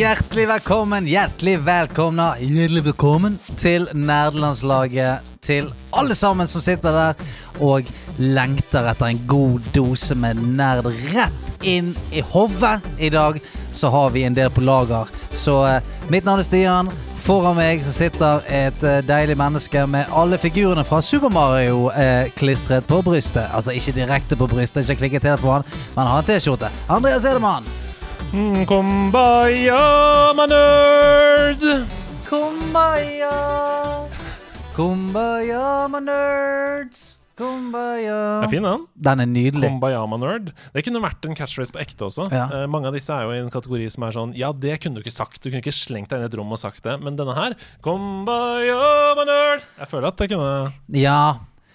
Hjertelig velkommen, hjertelig velkomna, hjertelig velkommen til nerdelandslaget. Til alle sammen som sitter der og lengter etter en god dose med nerd rett inn i hodet. I dag så har vi en del på lager. Så eh, mitt navn er Stian. Foran meg så sitter et eh, deilig menneske med alle figurene fra Super Mario eh, klistret på brystet. Altså ikke direkte på brystet, ikke klikket helt på han, men han har en T-skjorte. Andreas Edemann. Mm, Kumbaya, my nerd! Kumbaya. Kumbaya, my nerds. Kumbaya. Det er fin, den. Den er nydelig. Kumbayama-nerd. Det kunne vært en catchphrase på ekte også. Ja. Uh, mange av disse er jo i en kategori som er sånn Ja, det kunne du ikke sagt. Du kunne ikke slengt deg inn i et rom og sagt det. Men denne her Kumbayama-nerd. Jeg føler at det kunne Ja,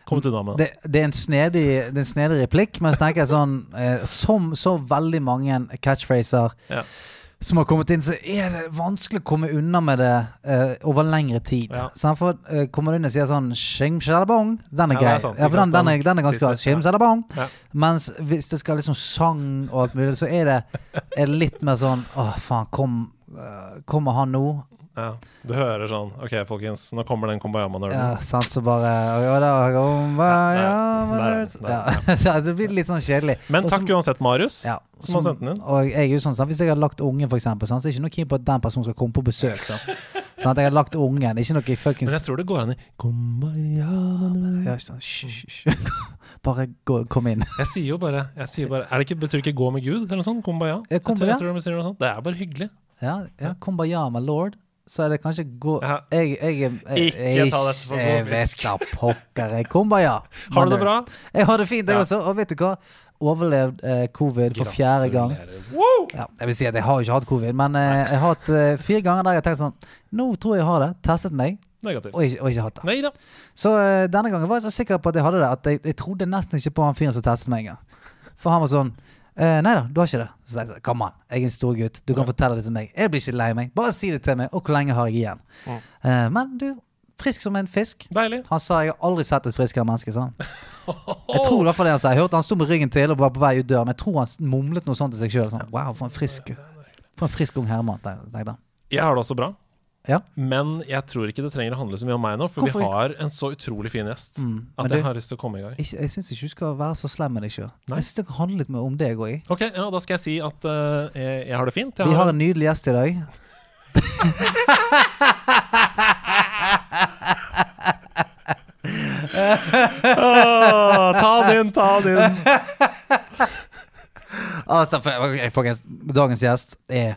det. det, er en snedig, det er en snedig replikk, men så tenker jeg sånn eh, Som så veldig mange catchphraser Ja. Som har kommet inn, så er det vanskelig å komme unna med det uh, over lengre tid. Ja. Så han får uh, kommer du inn og sier sånn Shim shalabong. Den er Ja, grei. sant, ja, for den, den, er, den er ganske grei. Shim shalabong. Ja. Mens hvis det skal liksom sang og alt mulig, så er det, er det litt mer sånn Å, faen, kom, uh, kommer han nå? Ja. Du hører sånn OK, folkens, nå kommer den Kumbaya, my nerd. Ja, sant, så bare ja, ja. Det blir litt sånn kjedelig. Men takk Også, uansett, Marius, Ja, som har sendt den inn. Og jeg er jo sånn, sant? Hvis jeg hadde lagt ungen, for eksempel, sant? så er jeg ikke noe keen på at den personen skal komme på besøk. Sant? Sånn at jeg har lagt ungen, ikke noe fuckings Men jeg tror det går an i Kumbaya, my ja, sånn, hysj. Bare gå, kom inn. Jeg sier jo bare, jeg sier bare Er det ikke, Betyr det ikke 'gå med Gud'? eller noe sånt? Kumbaya? Ja, Jeg tror- Jeg tror det, noe sånt. Det er bare hyggelig. Ja, ja kumbaya, my lord. Så er det kanskje gå Ja. Jeg, jeg, jeg, Ikke ta dette for god Jeg vet da pokker jeg. ja Har du det bra? Jeg har det fint, jeg Ja. også. Og vet du hva? Overlevd eh, covid for fjerde gang. Wow! Ja, jeg vil si at jeg har ikke hatt covid, men eh, jeg har hatt eh, fire ganger der jeg har tenkt sånn Nå tror jeg jeg har det. Testet meg, Negativt. og ikke, og ikke hatt det. Neida. Så eh, denne gangen var jeg så sikker på at jeg hadde det, at jeg, trodde nesten ikke på han fyren som testet meg engang. For han var sånn eh, Nei da, du har ikke det. Så jeg sa kom an, jeg er en stor gutt. Du kan fortelle det til meg. Jeg blir ikke lei meg. Bare si det til meg. Og hvor lenge har jeg igjen? Mm. Eh, men du, frisk som en fisk. Deilig. Han sa jeg har aldri sett et friskere menneske, sa han. Jeg tror i hvert fall det han sa. Jeg hørte han sto med ryggen til og var på vei ut døra, men jeg tror han mumlet noe sånt til seg sjøl. Sånn, wow, for en frisk For en frisk ung herremann, tenkte jeg. Jeg har det også bra. Ja. Men jeg tror ikke det trenger å handle så mye om meg nå, for Hvorfor vi har en så utrolig fin gjest Mm, at du- jeg har lyst til å komme i gang. Jeg, jeg syns ikke du skal være så slem med deg sjøl. Jeg syns det kan handle litt mer om deg òg. Ok, ja, Da skal jeg si at uh, jeg, jeg har det fint. Jeg Vi har en nydelig gjest i dag. oh, ta den ta den. Altså, for, folkens, dagens gjest er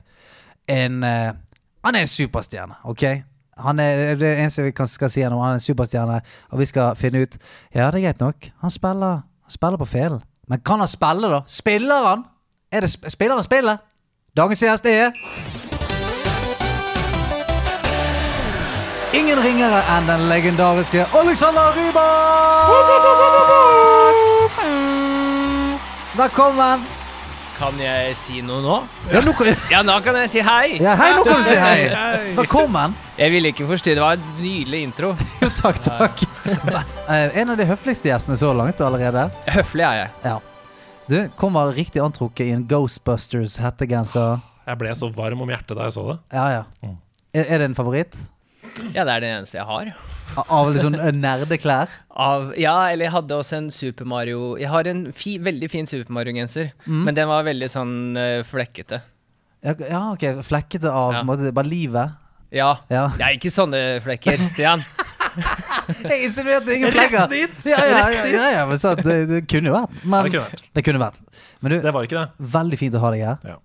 en eh, Han er en superstjerne, OK? Han er det eneste vi kan, skal si nå. Han er en superstjerne, og vi skal finne ut Ja, det er greit nok. Han spiller, han spiller på felen. Men kan han spille, da? Spiller han? Er det sp spiller han spillet? Dagens gjest er Ingen ringere enn den legendariske Alexander Rybak! Velkommen. Kan jeg si noe nå? Ja, nå, kan- Ja, nå kan jeg si hei! ja, hei, nå kan du si hei. Velkommen. Jeg ville ikke forstyrre. Det var en nydelig intro. Jo, takk, takk. Eh, En av de høfligste gjestene så langt allerede. Høflig er jeg. Ja. Du kommer riktig antrukket i en Ghostbusters hettegenser. Jeg ble så varm om hjertet da jeg så det. Ja, ja. Mm. Er, er det en favoritt? Ja, det er det eneste jeg har. Av eh, nerdeklær? Av, ja, eller jeg hadde også en Super Mario Jeg har en fi, veldig fin Super Mario-genser, Mm. men den var veldig sånn uh, flekkete. Ja, ja, ok. Flekkete av Ja. måte, bare livet? Ja. Ja. Det er ikke sånne flekker, Stian. Jeg insinuerte ingen flekker! Ja, ja, ja, ja, ja, men sant, det, det kunne jo vært. Men, det kunne vært. det kunne vært. Men du, Det var ikke det. veldig fint å ha deg her. Ja.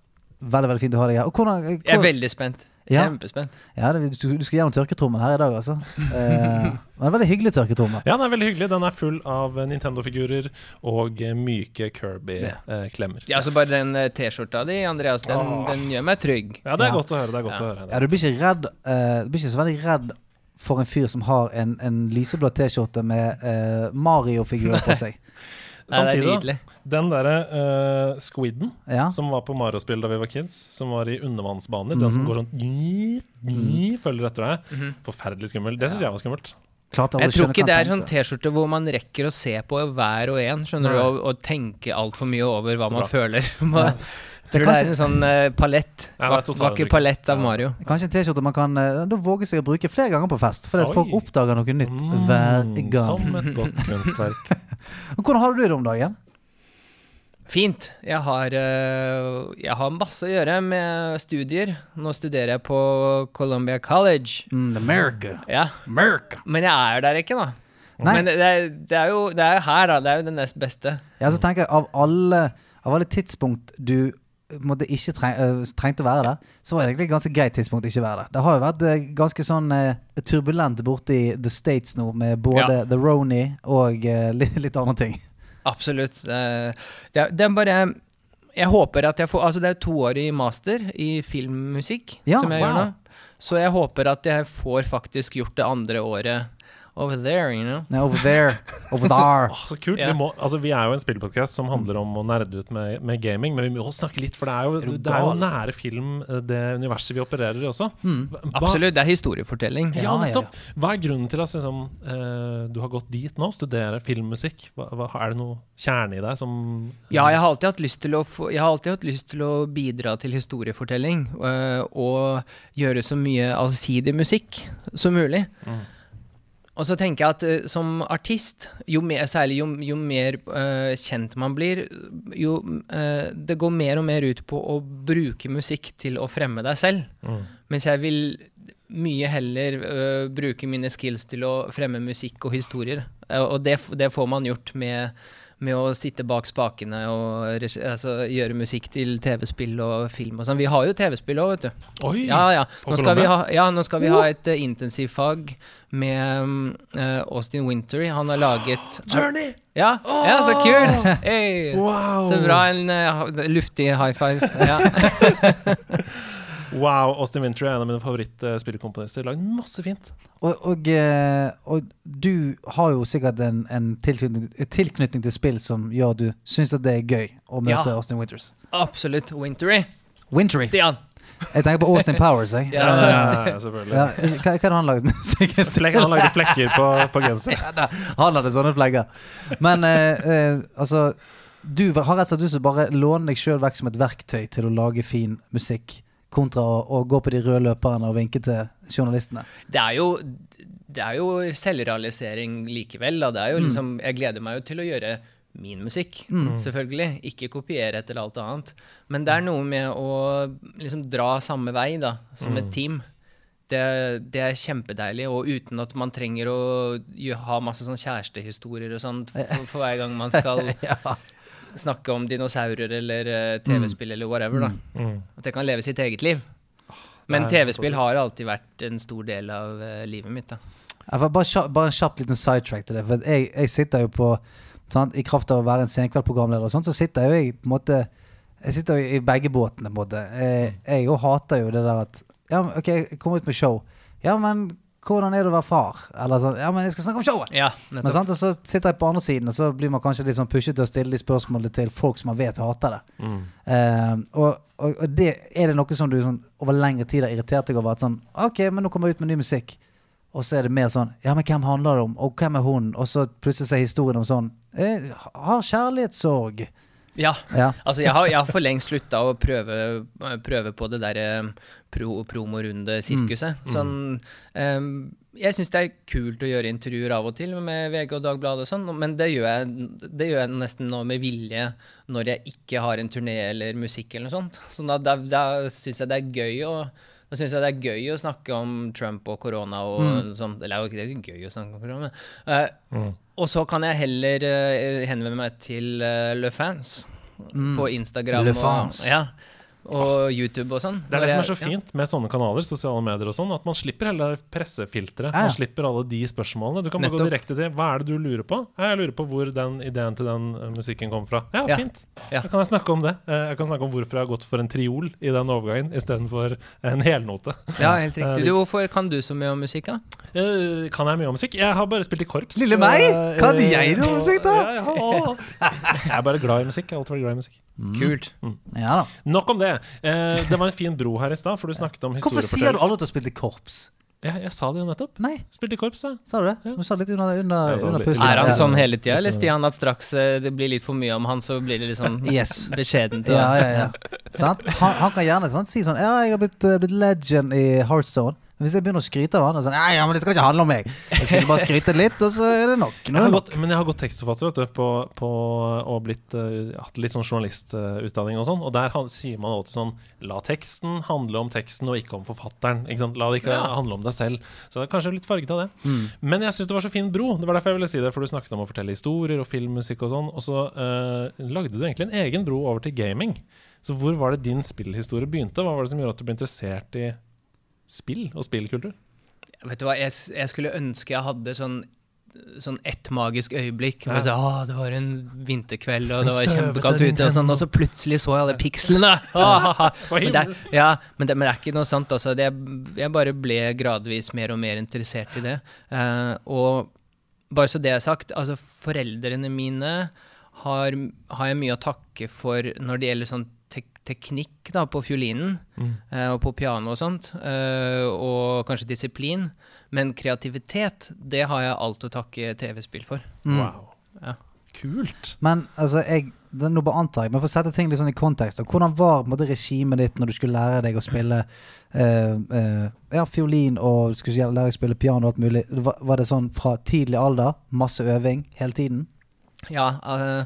Veldig, veldig fint å ha deg her. Og hvordan, Jeg er veldig spent. Ja. Kjempespent. Ja, det, du, du skal gjennom tørketrommelen her i dag, altså. Eh, men en veldig hyggelig tørketrommel. Ja, den er veldig hyggelig. Den er full av Nintendo-figurer og eh, myke Kirby-klemmer. Ja, altså Bare den eh, T-skjorta di, Andreas, den, den gjør meg trygg. Ja, det er Ja. godt å høre. Det er godt Ja. å høre. Ja, du blir ikke redd uh, Du blir ikke så veldig redd for en fyr som har en, en lyseblå T-skjorte med uh, Mario-figurer på seg. Nei, Samtidig, den derre uh, squidden Ja. som var på Mario-spill da vi var kids, som var i undervannsbaner, den som går sånn ny, ny, følger etter deg. Forferdelig skummel. Det syns jeg var skummelt. Jeg tror ikke det er sånn. T-skjorte hvor man rekker å se på hver og en, skjønner du, Nei. og, og tenke altfor mye over hva man føler. Man, Det tror det er en sånn uh, palett. Ja, er Vakker palett av Ja. Mario. Kanskje en T-skjorte man kan uh, da våge seg å bruke flere ganger på fest. Fordi at folk oppdager noe nytt hver Mm, gang. Som et godt kunstverk. Og Hvordan har du det om dagen? Fint. Jeg har, eh, jeg har masse å gjøre med studier. Nå studerer jeg på Columbia College. Mm, America. Ja, America. Men jeg er der ikke, da. Nei. Men det, det, er, det er jo det er jo her, da. Det er jo det nest beste. Ja, så tenker jeg Av alle, av alle tidspunkt du måte ikke treng, eh, trengte å være der, så var det egentlig et ganske greit tidspunkt å ikke være der. Det har jo vært eh, ganske sånn eh, turbulent borte i The States nå, med både Ja. The Roni og litt, litt andre ting. Absolutt. Det, er- bare Jeg håper at jeg får Altså, det er to år i master i filmmusikk Ja, som jeg gjør nå. Så jeg håper at jeg får faktisk gjort det andre året over there, you know. Nei, over there, over there. oh, så kult. Yeah. Vi, må, altså, vi er jo en spillpodkast som handler om å nerde ut med, med gaming, men vi må snakke litt, for det er jo, det er jo nære film, eh, det universet vi opererer i også. Hva, Absolutt. Det er historiefortelling. Ja, Ja, ja, ja. nettopp. Hva er grunnen til at liksom, uh, du har gått dit nå, studerer filmmusikk? Hva, hva, er det noe kjerne i deg som Ja, jeg har alltid hatt lyst til å, få, jeg har alltid hatt lyst til å bidra til historiefortelling. uh, og gjøre så mye allsidig musikk som mulig. Mm. Og så tenker jeg at uh, som artist, jo mer, særlig jo, jo mer uh, kjent man blir, jo uh, Det går mer og mer ut på å bruke musikk til å fremme deg selv. Mm. Mens jeg vil mye heller bruke mine skills til å fremme musikk og historier. Og det, det får man gjort med, med å sitte bak spakene og altså, gjøre musikk til TV-spill og film og sånn. Vi har jo TV-spill òg, vet du. Oi! Ja, ja. Nå skal vi ha, ja, nå skal vi ha et uh, intensivfag med eh, Austin Wintery. Han har laget Journey! Ja, ja så kult! Hey. Wow! Så bra. En uh, luftig high five. Ja. Wow, Austin Winter er en av mine favorittspillekomponister. Lagd masse fint. Og, og, eh, og du har jo sikkert en, en tilknytning, tilknytning til spill som gjør at du syns det er gøy å møte Ja. Austin Winters. Absolutt. Wintery. Wintery. Stian. Jeg tenker på Austin Powers, jeg. Ja. Ja, selvfølgelig. Ja, hva, hva hadde han lagd musikk til? Han lagde flekker på, på genseren. Ja, Han hadde sånne flekker. Men eh, eh, altså Du har rett og slett lyst til å bare låne deg sjøl vekk som et verktøy til å lage fin musikk, kontra å, å gå på de røde løperne og vinke til journalistene. Det er jo, det er jo selvrealisering likevel. Da. Det er jo Mm. liksom, jeg gleder meg jo til å gjøre min musikk, selvfølgelig. Ikke kopiere etter alt annet. Men det er noe med å liksom dra samme vei, da, som et team. Det, det er kjempedeilig, og uten at man trenger å ha masse sånn kjærestehistorier og sånt for, for hver gang man skal snakke om dinosaurer eller uh, TV-spill eller whatever. da. Mm. At jeg kan leve sitt eget liv. Men TV-spill har alltid vært en stor del av uh, livet mitt. da. Jeg bare, kjapp, bare en kjapp liten sidetrack til det. For jeg, jeg sitter jo på sant, I kraft av å være en senkveldprogramleder, og sånn, så sitter jo jeg på en måte Jeg sitter jo i begge båtene. på en måte Jeg òg hater jo det der at Ja, OK, jeg kommer ut med show. Ja, men hvordan er det å være far? Eller sånn Ja, men jeg skal snakke om showet! Ja, Men sant, og så sitter jeg på andre siden, og så blir man kanskje litt sånn pushet til å stille de spørsmålene til folk som man vet hater det. Mm. Uh, og, og, og det er det noe som du sånn, over lengre tid har irritert deg over. At sånn, ok, men nå kommer jeg ut med ny musikk. Og så er det mer sånn Ja, men hvem handler det om? Og hvem er hun? Og så plutselig er historien om sånn Jeg har kjærlighetssorg. Ja. Ja. Altså, jeg har, jeg har for lengst slutta å prøve, prøve på det derre pro, promorunde-sirkuset. Sånn um, Jeg syns det er kult å gjøre intervjuer av og til med VG og Dagbladet og sånn, men det gjør, jeg, det gjør jeg nesten nå med vilje når jeg ikke har en turné eller musikk eller noe sånt. Så da, da, da syns jeg det er gøy å da synes jeg det er gøy å snakke om Trump og korona og sånn. Eller det er jo ikke- er gøy å snakke om korona. men, uh, Mm. og så kan jeg heller uh, henvende meg til uh, Le Fans på Instagram. Le og- Ja. Og YouTube og sånn. Det er det som er så fint med sånne kanaler, sosiale medier og sånn, at man slipper hele pressefilteret. Man slipper alle de spørsmålene. Du kan bare gå direkte til hva er det du lurer på? Jeg lurer på hvor den ideen til den eh, musikken kom fra. Ja, Ja. fint. Ja. Da kan jeg snakke om det. Eh, Jeg kan snakke om hvorfor jeg har gått for en triol i den overgangen istedenfor en helnote. Ja, helt Eh, riktig. Du, hvorfor kan du så mye om musikk, da? Eh, Kan jeg mye om musikk? Jeg har bare spilt i korps. Lille meg? eh, Kan jeg noe om musikk, da? Ja, ja, ja. Jeg er bare glad i musikk. Jeg har alltid vært glad i musikk. Kult. Ja da. Nok om det. Eh, Det var en fin bro her i stad, for du snakket om Hvorfor sier du aldri at du har spilt i korps? Jeg, jeg sa det jo nettopp. Nei, Spilte i korps, da. sa du det? Ja. Du sa litt under, under, under litt- Er han sånn hele tida, eller Stian, at straks eh, det blir litt for mye om han, så blir det litt sånn Yes. beskjedent? Ja, ja, ja. Sant? Han, han kan gjerne sant, si sånn Ja, jeg har blitt, eh, blitt legend i Heartstone. Hvis jeg begynner å skryte av han og sånn Nei, ja, men det skal ikke handle om meg. Jeg skulle bare skryte litt, og så er det nok. Jeg er gått, men jeg har gått tekstforfatter vet du, på, på, og blitt, uh, hatt litt sånn journalistutdanning og sånn. Og der han, sier man alltid sånn La teksten handle om teksten og ikke om forfatteren. Ikke? La det ikke Ja. handle om deg selv. Så det er kanskje litt farget av det. Mm. Men jeg syns det var så fin bro. Det var derfor jeg ville si det. For du snakket om å fortelle historier og filmmusikk og sånn. Og så uh, lagde du egentlig en egen bro over til gaming. Så hvor var det din spillhistorie begynte? Hva var det som gjorde at du ble interessert i spill og spillkultur? Vet du hva, jeg, jeg skulle ønske jeg hadde sånn Sånn ett magisk øyeblikk. Ja. Så, Å, det var en vinterkveld, og det var kjempekaldt ute, og, sånn, og så plutselig så jeg alle pikslene! Men, det, ja, men, det, men det er ikke noe sant. Altså. Det, jeg bare ble gradvis mer og mer interessert i det. Uh, og bare så det er sagt, altså foreldrene mine har, har jeg mye å takke for når det gjelder sånn teknikk da, på fiolinen Mm. eh, og på piano og sånt, eh, og kanskje disiplin. Men kreativitet, det har jeg alt å takke TV-spill for. Mm. Wow. Ja. Kult. Men altså, jeg, det, nå bare antar jeg, men for å sette ting litt sånn i kontekst, da, hvordan var måte, regimet ditt når du skulle lære deg å spille eh, eh, ja, fiolin og skulle lære deg å spille piano og alt mulig? Var, var det sånn fra tidlig alder, masse øving hele tiden? Ja, eh,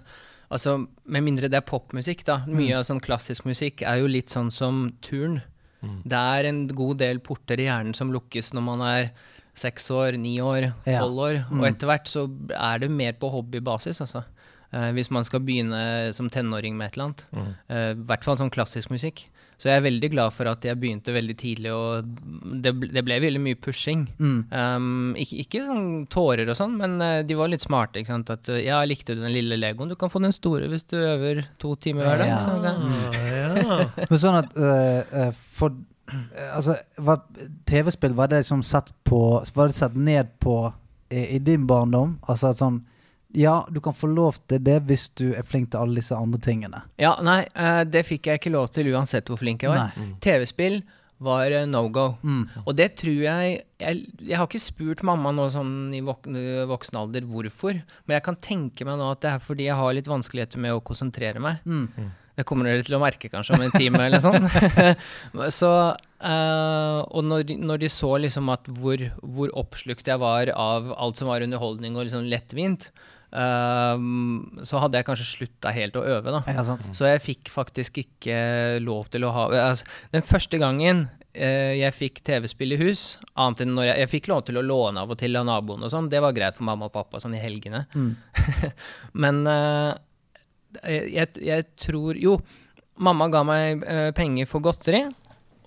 altså med mindre det er popmusikk, da. Mye av sånn klassisk musikk er jo litt sånn som turn. Mm. Det er en god del porter i hjernen som lukkes når man er seks år, ni år, Ja. tolv år. Mm. Og etter hvert så er det mer på hobbybasis, altså. Eh, hvis man skal begynne som tenåring med et eller annet. Mm. Eh, I hvert fall sånn klassisk musikk. Så jeg er veldig glad for at jeg begynte veldig tidlig, og det, ble- det ble veldig mye pushing. Mm. Um, ikke, ikke sånn tårer og sånn, men eh, de var litt smarte. ikke sant? At uh, ja, likte du den lille legoen? Du kan få den store hvis du øver to timer hver dag. Ja. Sånn, ja. Men sånn at eh, eh, for Altså, TV-spill, var det liksom satt på Var det satt ned på i, i din barndom? Altså sånn Ja, du kan få lov til det hvis du er flink til alle disse andre tingene. Ja, nei, eh, det fikk jeg ikke lov til uansett hvor flink jeg var. Mm. TV-spill var eh, no go. Mm. Og det tror jeg, jeg Jeg har ikke spurt mamma nå sånn i vok voksen alder hvorfor, men jeg kan tenke meg nå at det er fordi jeg har litt vanskeligheter med å konsentrere meg. Mm. Det kommer dere til å merke kanskje om en time eller sånn. så, eh, og når, når de så liksom at hvor, hvor oppslukt jeg var av alt som var underholdning og liksom lettvint, eh, så hadde jeg kanskje slutta helt å øve, da. Ja, sant. Så jeg fikk faktisk ikke lov til å ha altså, Den første gangen uh, jeg fikk TV-spill i hus, annet enn når jeg, jeg fikk lov til å låne av og til av naboen og sånn, det var greit for mamma og pappa sånn i helgene. Mm. Men uh, jeg, jeg tror Jo, mamma ga meg uh, penger for godteri.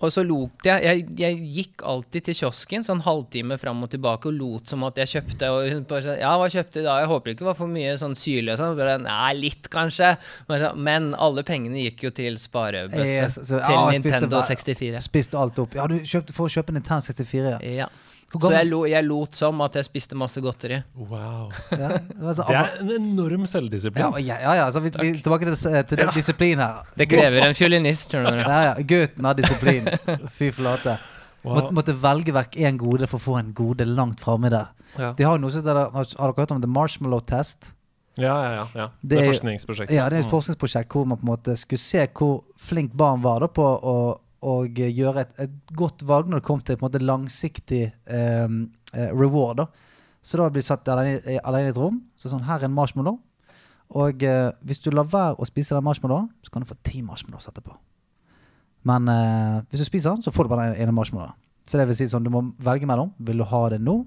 Og så lot jeg, jeg Jeg gikk alltid til kiosken sånn halvtime fram og tilbake og lot som at jeg kjøpte. Og hun bare sa ja, hva kjøpte du da? Jeg håper det ikke var for mye sånn syrlig og sånn. Bare, Nei, litt kanskje. Men, så- Men alle pengene gikk jo til sparebøsse. Yes, så- til ja, Nintendo spiste Nintendo bare- 64. Spiste alt opp. Ja, du kjøpte for å kjøpe Nintendo 64, ja. Ja. Så jeg, lo, jeg lot som at jeg spiste masse godteri. Wow. ja, det Det er en enorm selvdisiplin. ja, ja, ja, ja, så vi, vi tilbake til, til disiplin her. Det krever en fiolinist, Gutten har disiplin. Fy flate. Wow. Måtte, måtte velge vekk én gode for å få en gode langt framme der. Ja. De har noe som Har har dere hørt om The Marshmallow Test? Ja, ja, ja. ja. Det Det, er- forskningsprosjektet. Ja, det er et Mm. forskningsprosjekt hvor man på en måte skulle se hvor flink barn var da på å, å gjøre et, et godt valg når det kom til på en måte langsiktig ehm, eh, reward. da Så da blir du satt alene, i- alene i et rom. Så sånn, her er en marshmallow. Og eh, hvis du lar være å spise den marshmallowen, så kan du få ti marshmallows etterpå. Men eh, hvis du spiser den, så får du bare den ene marshmallowen. Så det vil si sånn, du må velge mellom. Vil du ha det nå,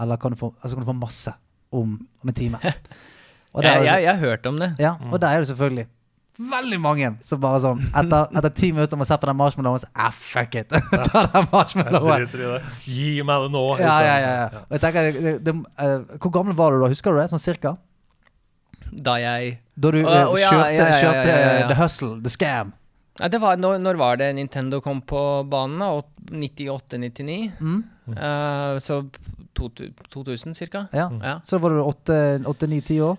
eller kan du få, altså kan du få masse om, om en time? Og der Jeg, jeg, jeg har hørt om det. ja, og der er det selvfølgelig veldig mange som bare sånn Etter, etter ti minutter med å se på den marshmallowen, så ah, fuck it. Ta den marshmallowen. Gi meg det nå. Ja, ja, ja, ja. Og jeg tenker, det, det, eh, hvor gammel var du da? Husker du det? Sånn cirka? Da jeg Da du ja, kjørte, ja, ja. The Hustle, The Scam. Var, når, når var det Nintendo kom på banen? 98-99? Mm. Uh, så to, 2000 cirka? Ja. Ja. Så da var du åtte-ni-ti år?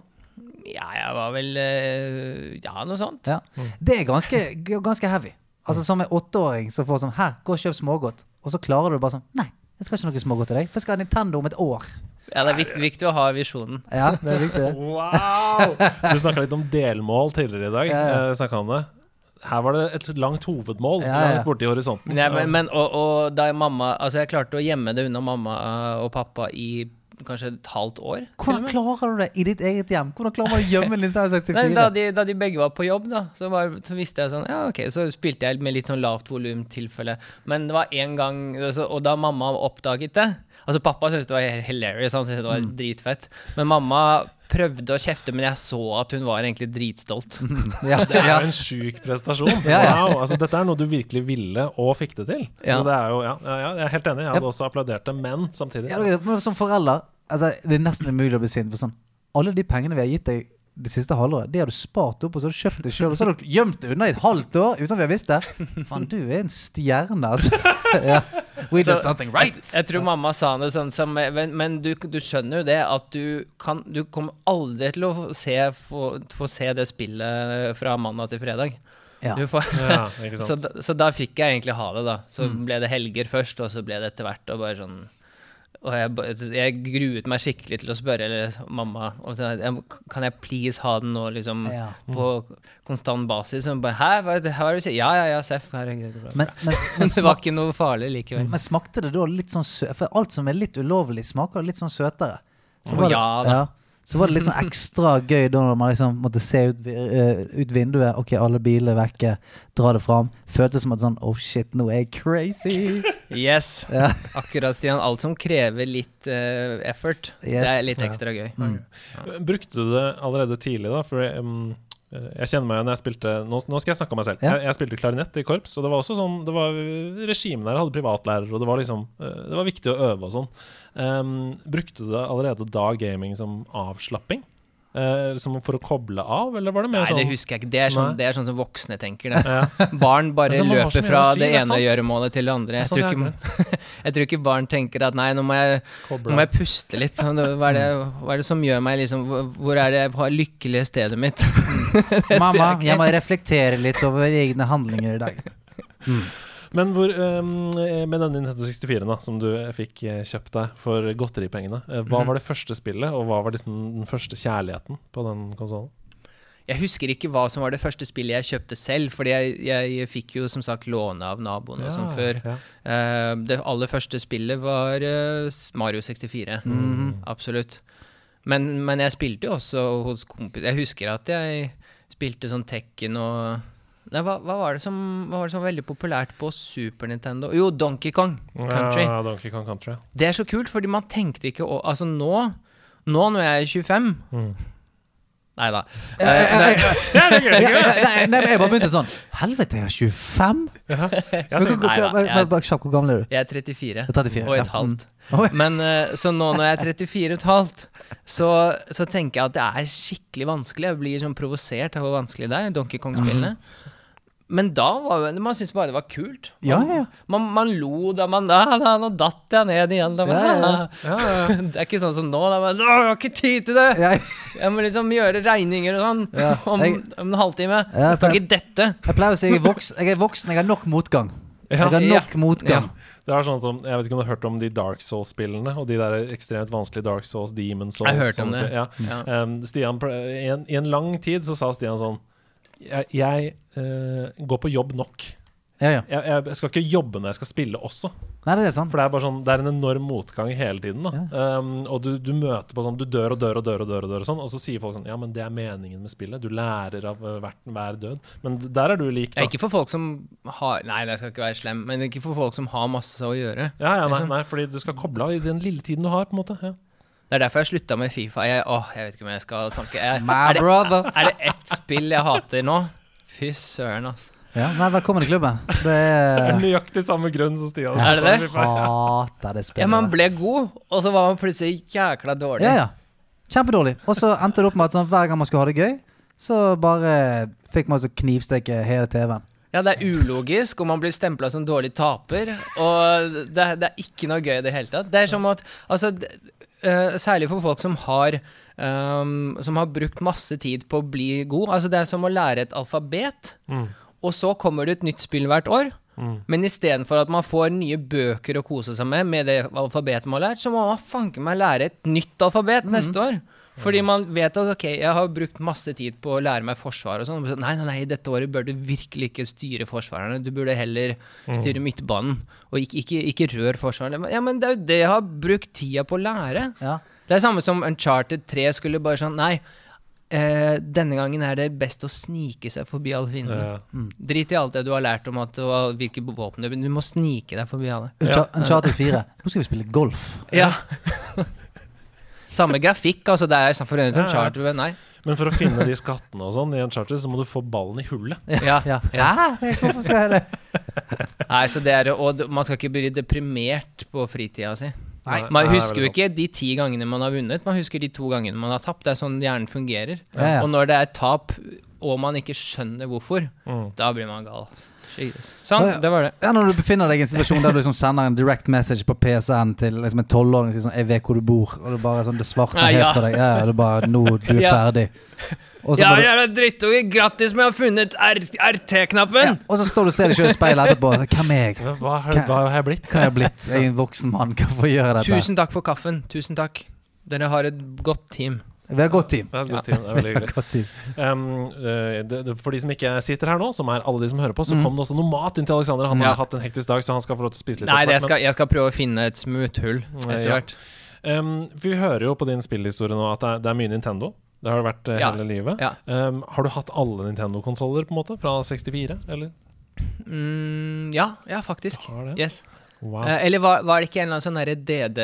Ja, jeg var vel eh, Ja, noe sånt. Ja. Det er ganske, ganske heavy. Altså Som en åtteåring som får sånn Her, gå og kjøp smågodt. Og så klarer du bare sånn Nei, jeg skal ikke noe smågodt til deg. For jeg skal ha Nintendo om et år. Ja, det er viktig, viktig å ha visjonen. Ja, det er viktig. det. Wow! Du snakka litt om delmål tidligere i dag. Ja, ja. Eh, om det. Her var det et langt hovedmål Ja, ja. borte i horisonten. Ja, men, men og, og da mamma Altså, jeg klarte å gjemme det unna mamma eh, og pappa i kanskje et halvt år. Hvordan klarer du det i ditt eget hjem? Hvordan klarer man å gjemme Nintendo Nei, 64? da, de, da de begge var på jobb, da, så, var, så visste jeg sånn Ja, ok, så spilte jeg med litt sånn lavt volum tilfelle. Men det var én gang altså, Og da mamma oppdaget det Altså, pappa syntes det var hilarious, han syntes det var dritfett. Men mamma prøvde å kjefte, men jeg så at hun var egentlig dritstolt. Ja, Det er jo en sjuk prestasjon. Ja, ja. Wow, altså Dette er noe du virkelig ville og fikk det til. Ja. Så det er jo, ja, ja, ja, jeg er helt enig. Jeg hadde også applaudert det, men samtidig Ja, det er- men som forelder altså, Det er nesten umulig å bli sint på sånn Alle de pengene vi har gitt deg det siste halvåret, det har du spart opp, og så har du kjøpt det sjøl. Og så har du gjemt det unna i et halvt år uten at vi har visst det. Faen, du er en stjerne, altså. ja. We did something right. Jeg tror mamma sa det sånn som Men, men du, du skjønner jo det at du kan Du kommer aldri til å få se, få, få se det spillet fra mandag til fredag. Ja. Du får, Ja, så, da, så da fikk jeg egentlig ha det, da. Så Mm. ble det helger først, og så ble det etter hvert og bare sånn og jeg, jeg gruet meg skikkelig til å spørre eller, mamma Kan jeg please ha den nå, liksom, Ja. på konstant basis. Og bare Hæ, hva hva er det du sier? Ja, ja, ja, Seff. herregud. Men, men, men, det var ikke noe farlig likevel. men smakte det da litt sånn sø... For alt som er litt ulovlig, smaker litt sånn søtere. Så det, ja da. Så var det litt sånn ekstra gøy da når man liksom måtte se ut, eh, ut vinduet. Ok, alle biler er vekke. Dra det fram. Føltes som at sånn Oh shit, nå er jeg crazy. Yes. Ja. Akkurat, Stian. Alt som krever litt uh, effort, Yes. det er litt ekstra gøy. Brukte du det allerede tidlig, da? For um, jeg kjenner meg når jeg spilte Nå, nå skal jeg snakke om meg selv. Ja. Jeg, jeg spilte klarinett i korps, og det var også sånn Det var Regimet der hadde privatlærer, og det var liksom Det var viktig å øve og sånn. Um, brukte du det allerede da gaming som avslapping? Uh, som for å koble av, eller var det mer Nei, det sånn husker jeg ikke. Det er sånn, det er sånn som voksne tenker det. ja. Barn bare de løper fra energi, det det ene gjøremålet til det andre. Det Jeg sant, tror, ikke, jeg tror ikke barn tenker at nei, nå må jeg, nå må jeg puste litt. Sånn, Hva er, det, hva er det som gjør meg liksom Hvor er det jeg har lykkelige stedet mitt? Mamma, jeg må reflektere litt over egne handlinger i dag. Men hvor, um, med denne Nintendo 64 da, som du fikk eh, kjøpt deg for godteripengene, eh, hva Mhm. var det første spillet, og hva var liksom den første kjærligheten på den konsollen? Jeg husker ikke hva som var det første spillet jeg kjøpte selv, fordi jeg, jeg fikk jo som sagt låne av naboen og sånn før. Ja. Uh, det aller første spillet var uh, Mario 64. Mm. Absolutt. Men, men jeg spilte jo også hos kompis. Jeg husker at jeg spilte sånn Tekken og Nei, hva, hva, var det som, hva var det som var veldig populært på Super Nintendo? Jo, Donkey Kong Country. Ja, Donkey Kong Country. Det er så kult, fordi man tenkte ikke å Altså nå, nå når jeg er 25 Mm. Nei da. Eh, Nei, nei, jeg bare begynte sånn Helvete, jeg er 25? Jeg Men, hvor- da, gammel er du? jeg er 34. Er 34. Og et halvt. Mm. Men eh, så nå når jeg er 34 og et halvt, så, så tenker jeg at det er skikkelig vanskelig. Jeg blir sånn provosert av hvor vanskelig det er, Donkey Kong-spillene. Men da var jo Man syntes bare det var kult. Ja, Man, ja. man, man lo da man da, da, Nå datt jeg ned igjen. Da, Ja, ja, ja. ja, ja. Det er ikke sånn som nå. Da, man, «Å, jeg har ikke tid til det! Jeg, Jeg må liksom gjøre regninger og sånn Ja, om, jeg- om en halvtime. Ja, Jeg kan ikke dette. jeg pleier å si jeg er voksen, jeg er, voksen, jeg har nok motgang. Jeg har Ja. nok motgang. Det er sånn som, Jeg vet ikke om du har hørt om de Dark Souls-spillene, og de der ekstremt vanskelige Dark Souls, Demon Souls Jeg har hørt om det. Ja. Ja. Um, Stian, i, en, I en lang tid så sa Stian sånn Jeg, jeg uh, går på jobb nok. Ja, ja. Jeg, jeg skal ikke jobbe når jeg skal spille også. Nei, det er sant. For det er bare sånn Det er en enorm motgang hele tiden. da um, Og du, du møter på sånn Du dør og dør og dør og dør, og dør og sånn og så sier folk sånn Ja, men det er meningen med spillet. Du lærer av uh, hvert, hver død. Men der er du lik, da. ikke for folk som har Nei, det skal ikke være slem, men ikke for folk som har masse å gjøre. Ja, ja, nei, nei, fordi du skal koble av i den lille tiden du har, på en måte. Ja. Det er derfor jeg slutta med Fifa. Jeg, åh, jeg vet ikke om jeg skal snakke jeg, My er, det, er det ett spill jeg hater nå, Fy søren, altså. Ja, nei, velkommen i klubben. Det Det er nøyaktig samme grunn som Stian. Er det det? Hater det Ja, spillet. Man ble god, og så var man plutselig jækla dårlig. Ja, ja. Kjempedårlig. Og så endte det opp med at sånn, hver gang man skulle ha det gøy, så bare fikk man så knivstikke hele TV-en. Ja, det er ulogisk, og man blir stempla som dårlig taper. Og det, det er ikke noe gøy i det hele tatt. Det er som at Altså, eh, særlig for folk som har um, Som har brukt masse tid på å bli god. Altså, det er som å lære et alfabet, Mm. og så kommer det et nytt spill hvert år. Mm. Men istedenfor at man får nye bøker å kose seg med, med det alfabetet man har lært, så må man fanken meg lære et nytt alfabet neste år. Fordi man vet at ok, jeg har brukt masse tid på å lære meg forsvar og sånn. så, Nei, nei, nei, dette året bør du virkelig ikke styre forsvarerne. Du burde heller styre midtbanen, og ikke, ikke, ikke rør forsvarerne. Ja, men det er jo det jeg har brukt tida på å lære. Ja. Det er samme som Uncharted 3 skulle bare sånn Nei, eh, denne gangen er det best å snike seg forbi alle fiendene. Ja. Drit i alt det du har lært om at, og hvilke våpen du Du må snike deg forbi alle. Uncha- Uncharted 4. Nå skal vi spille golf. Ja. Samme grafikk, altså. Det er forøvrig som Ja, charter, nei. Men for å finne de skattene og sånn i en charter, så må du få ballen i hullet. Ja. Ja. ja. Hvorfor skal jeg det? Nei, så det er, og man skal ikke bli deprimert på fritida si. Nei. Man husker er jo ikke de ti gangene man har vunnet, man husker de to gangene man har tapt. Det er sånn hjernen fungerer. Ja, ja. Og når det er tap, og man ikke skjønner hvorfor, Mm. da blir man gal. Jesus. Sånn, det var det. Ja, når du befinner deg i en situasjon der du liksom sender en direct message på PSN til liksom en tolvåring og sier sånn 'Jeg vet hvor du bor', og det bare er sånn Det svartner helt ja. for deg. Ja, ja, det er bare 'Nå, du er Ja. ferdig'. Og så, Ja, bare, jævla drittunge! Grattis med å ha funnet RT-knappen! ja, og så står du og ser deg sjøl i speilet etterpå. Hvem er jeg? Hva, hva, har- hva har jeg blitt? Hva har jeg blitt? Jeg er en voksen mann. Hvorfor gjør jeg dette? Tusen takk for kaffen. Tusen takk. Dere har et godt team. Vi har godt team. Er et godt team, det er veldig hyggelig. Um, eh, det, det, for de som ikke sitter her nå, som er alle de som hører på, så Mm. kom det også noe mat inn til Alexander. Han Ja. har hatt en hektisk dag, så han skal få lov til å spise litt. Nei, jeg skal, jeg skal prøve å finne et smuthull men- etter Ja. hvert. Um, vi hører jo på din spillhistorie nå at det er, det er mye Nintendo. Det har det vært Ja. hele livet. Ja. Um, har du hatt alle Nintendo-konsoller på en måte fra 64, eller? Mm, ja, ja, faktisk. Har det? Yes. Wow. Eh, eller var, var det ikke en eller annen sånn DD,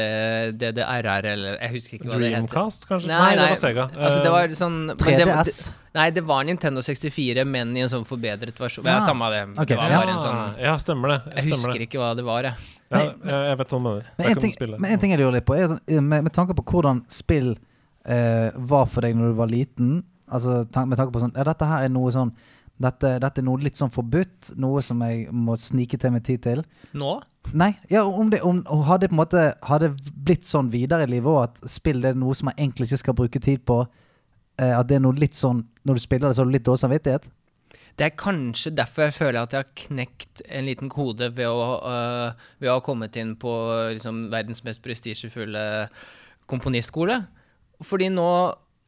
DDRR, eller Jeg husker ikke hva det heter. Dreamcast, kanskje? Nei, Nei, det var Sega. Altså, det var sånn 3DS. Nei, det var Nintendo 64, men i en sånn forbedret versjon. Ja, Ah, samme det. Okay. Det var ja. bare en sånn ja, stemmer det. Jeg stemmer husker det. ikke hva det var, jeg. Ja, jeg, jeg vet hva du mener. Men en, ting, men en ting jeg lurer litt på, er sånn, eh, med, med tanke på hvordan spill uh, var for deg når du var liten Altså Med tanke på sånn Ja, dette her er noe sånn dette, dette er noe litt sånn forbudt, noe som jeg må snike til meg tid til. Nå? Nei, ja, om det om, hadde på en måte Hadde blitt sånn videre i livet òg, at spill det er noe som man egentlig ikke skal bruke tid på. Eh, at det er noe litt sånn Når du spiller det, så har du litt dårlig samvittighet. Det er kanskje derfor jeg føler at jeg har knekt en liten kode ved å, øh, ved å ha kommet inn på liksom, verdens mest prestisjefulle komponistskole. Fordi nå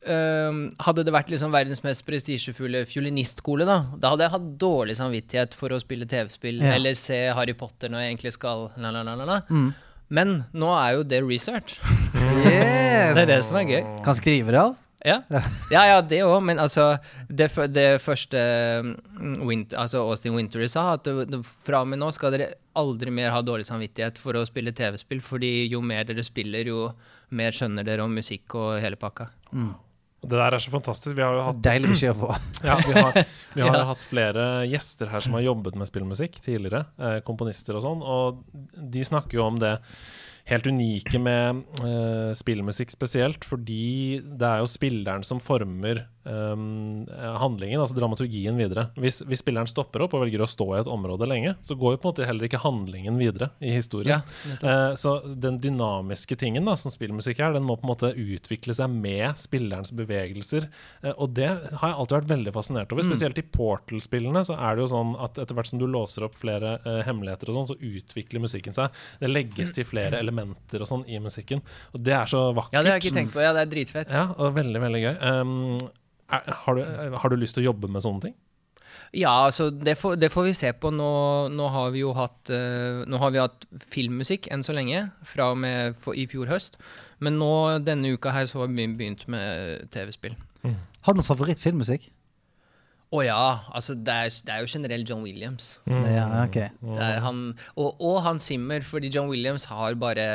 øh, Hadde det vært liksom verdens mest prestisjefulle fiolinistskole, da Da hadde jeg hatt dårlig samvittighet for å spille TV-spill Ja. eller se Harry Potter når jeg egentlig skal la, la, la, la, la. Mm. Men nå er jo det research. Yes! Det er det som er gøy. Kan skrive det av. Ja, ja, ja det òg, men altså Det, det første mm, Winter, altså Austin Winter sa, at det, det, fra og med nå skal dere aldri mer ha dårlig samvittighet for å spille TV-spill, fordi jo mer dere spiller, jo mer skjønner dere om musikk og hele pakka. Det der er så fantastisk. Vi har jo hatt Deilig beskjed å få. Ja, vi har, vi har Ja. hatt flere gjester her som har jobbet med spillmusikk tidligere. Eh, komponister og sånn. Og de snakker jo om det helt unike med eh, spillmusikk spesielt, fordi det er jo spilleren som former eh, handlingen, altså dramaturgien videre. Hvis, hvis spilleren stopper opp og velger å stå i et område lenge, så går jo på en måte heller ikke handlingen videre i historien. Ja, uh, så den dynamiske tingen da, som spillmusikk er, den må på en måte utvikle seg med spillerens bevegelser. Uh, og det har jeg alltid vært veldig fascinert over. Spesielt i Portal-spillene så er det jo sånn at etter hvert som du låser opp flere uh, hemmeligheter og sånn, så utvikler musikken seg. Det legges til flere elementer og sånn i musikken. Og det er så vakkert. Ja, det har jeg ikke tenkt på. Ja, det er dritfett. Ja, og veldig, veldig gøy. Um, har, du, har du lyst til å jobbe med sånne ting? Ja, altså, det får, det får vi se på. Nå, nå har vi jo hatt eh, Nå har vi hatt filmmusikk enn så lenge, fra og med for, i fjor høst. Men nå denne uka her så har vi begynt med TV-spill. Har du noen favorittfilmmusikk? Å ja, altså det er, det er jo generelt John Williams. Mm. Ja, ok. Det er han, og, og Hans Zimmer, fordi John Williams har bare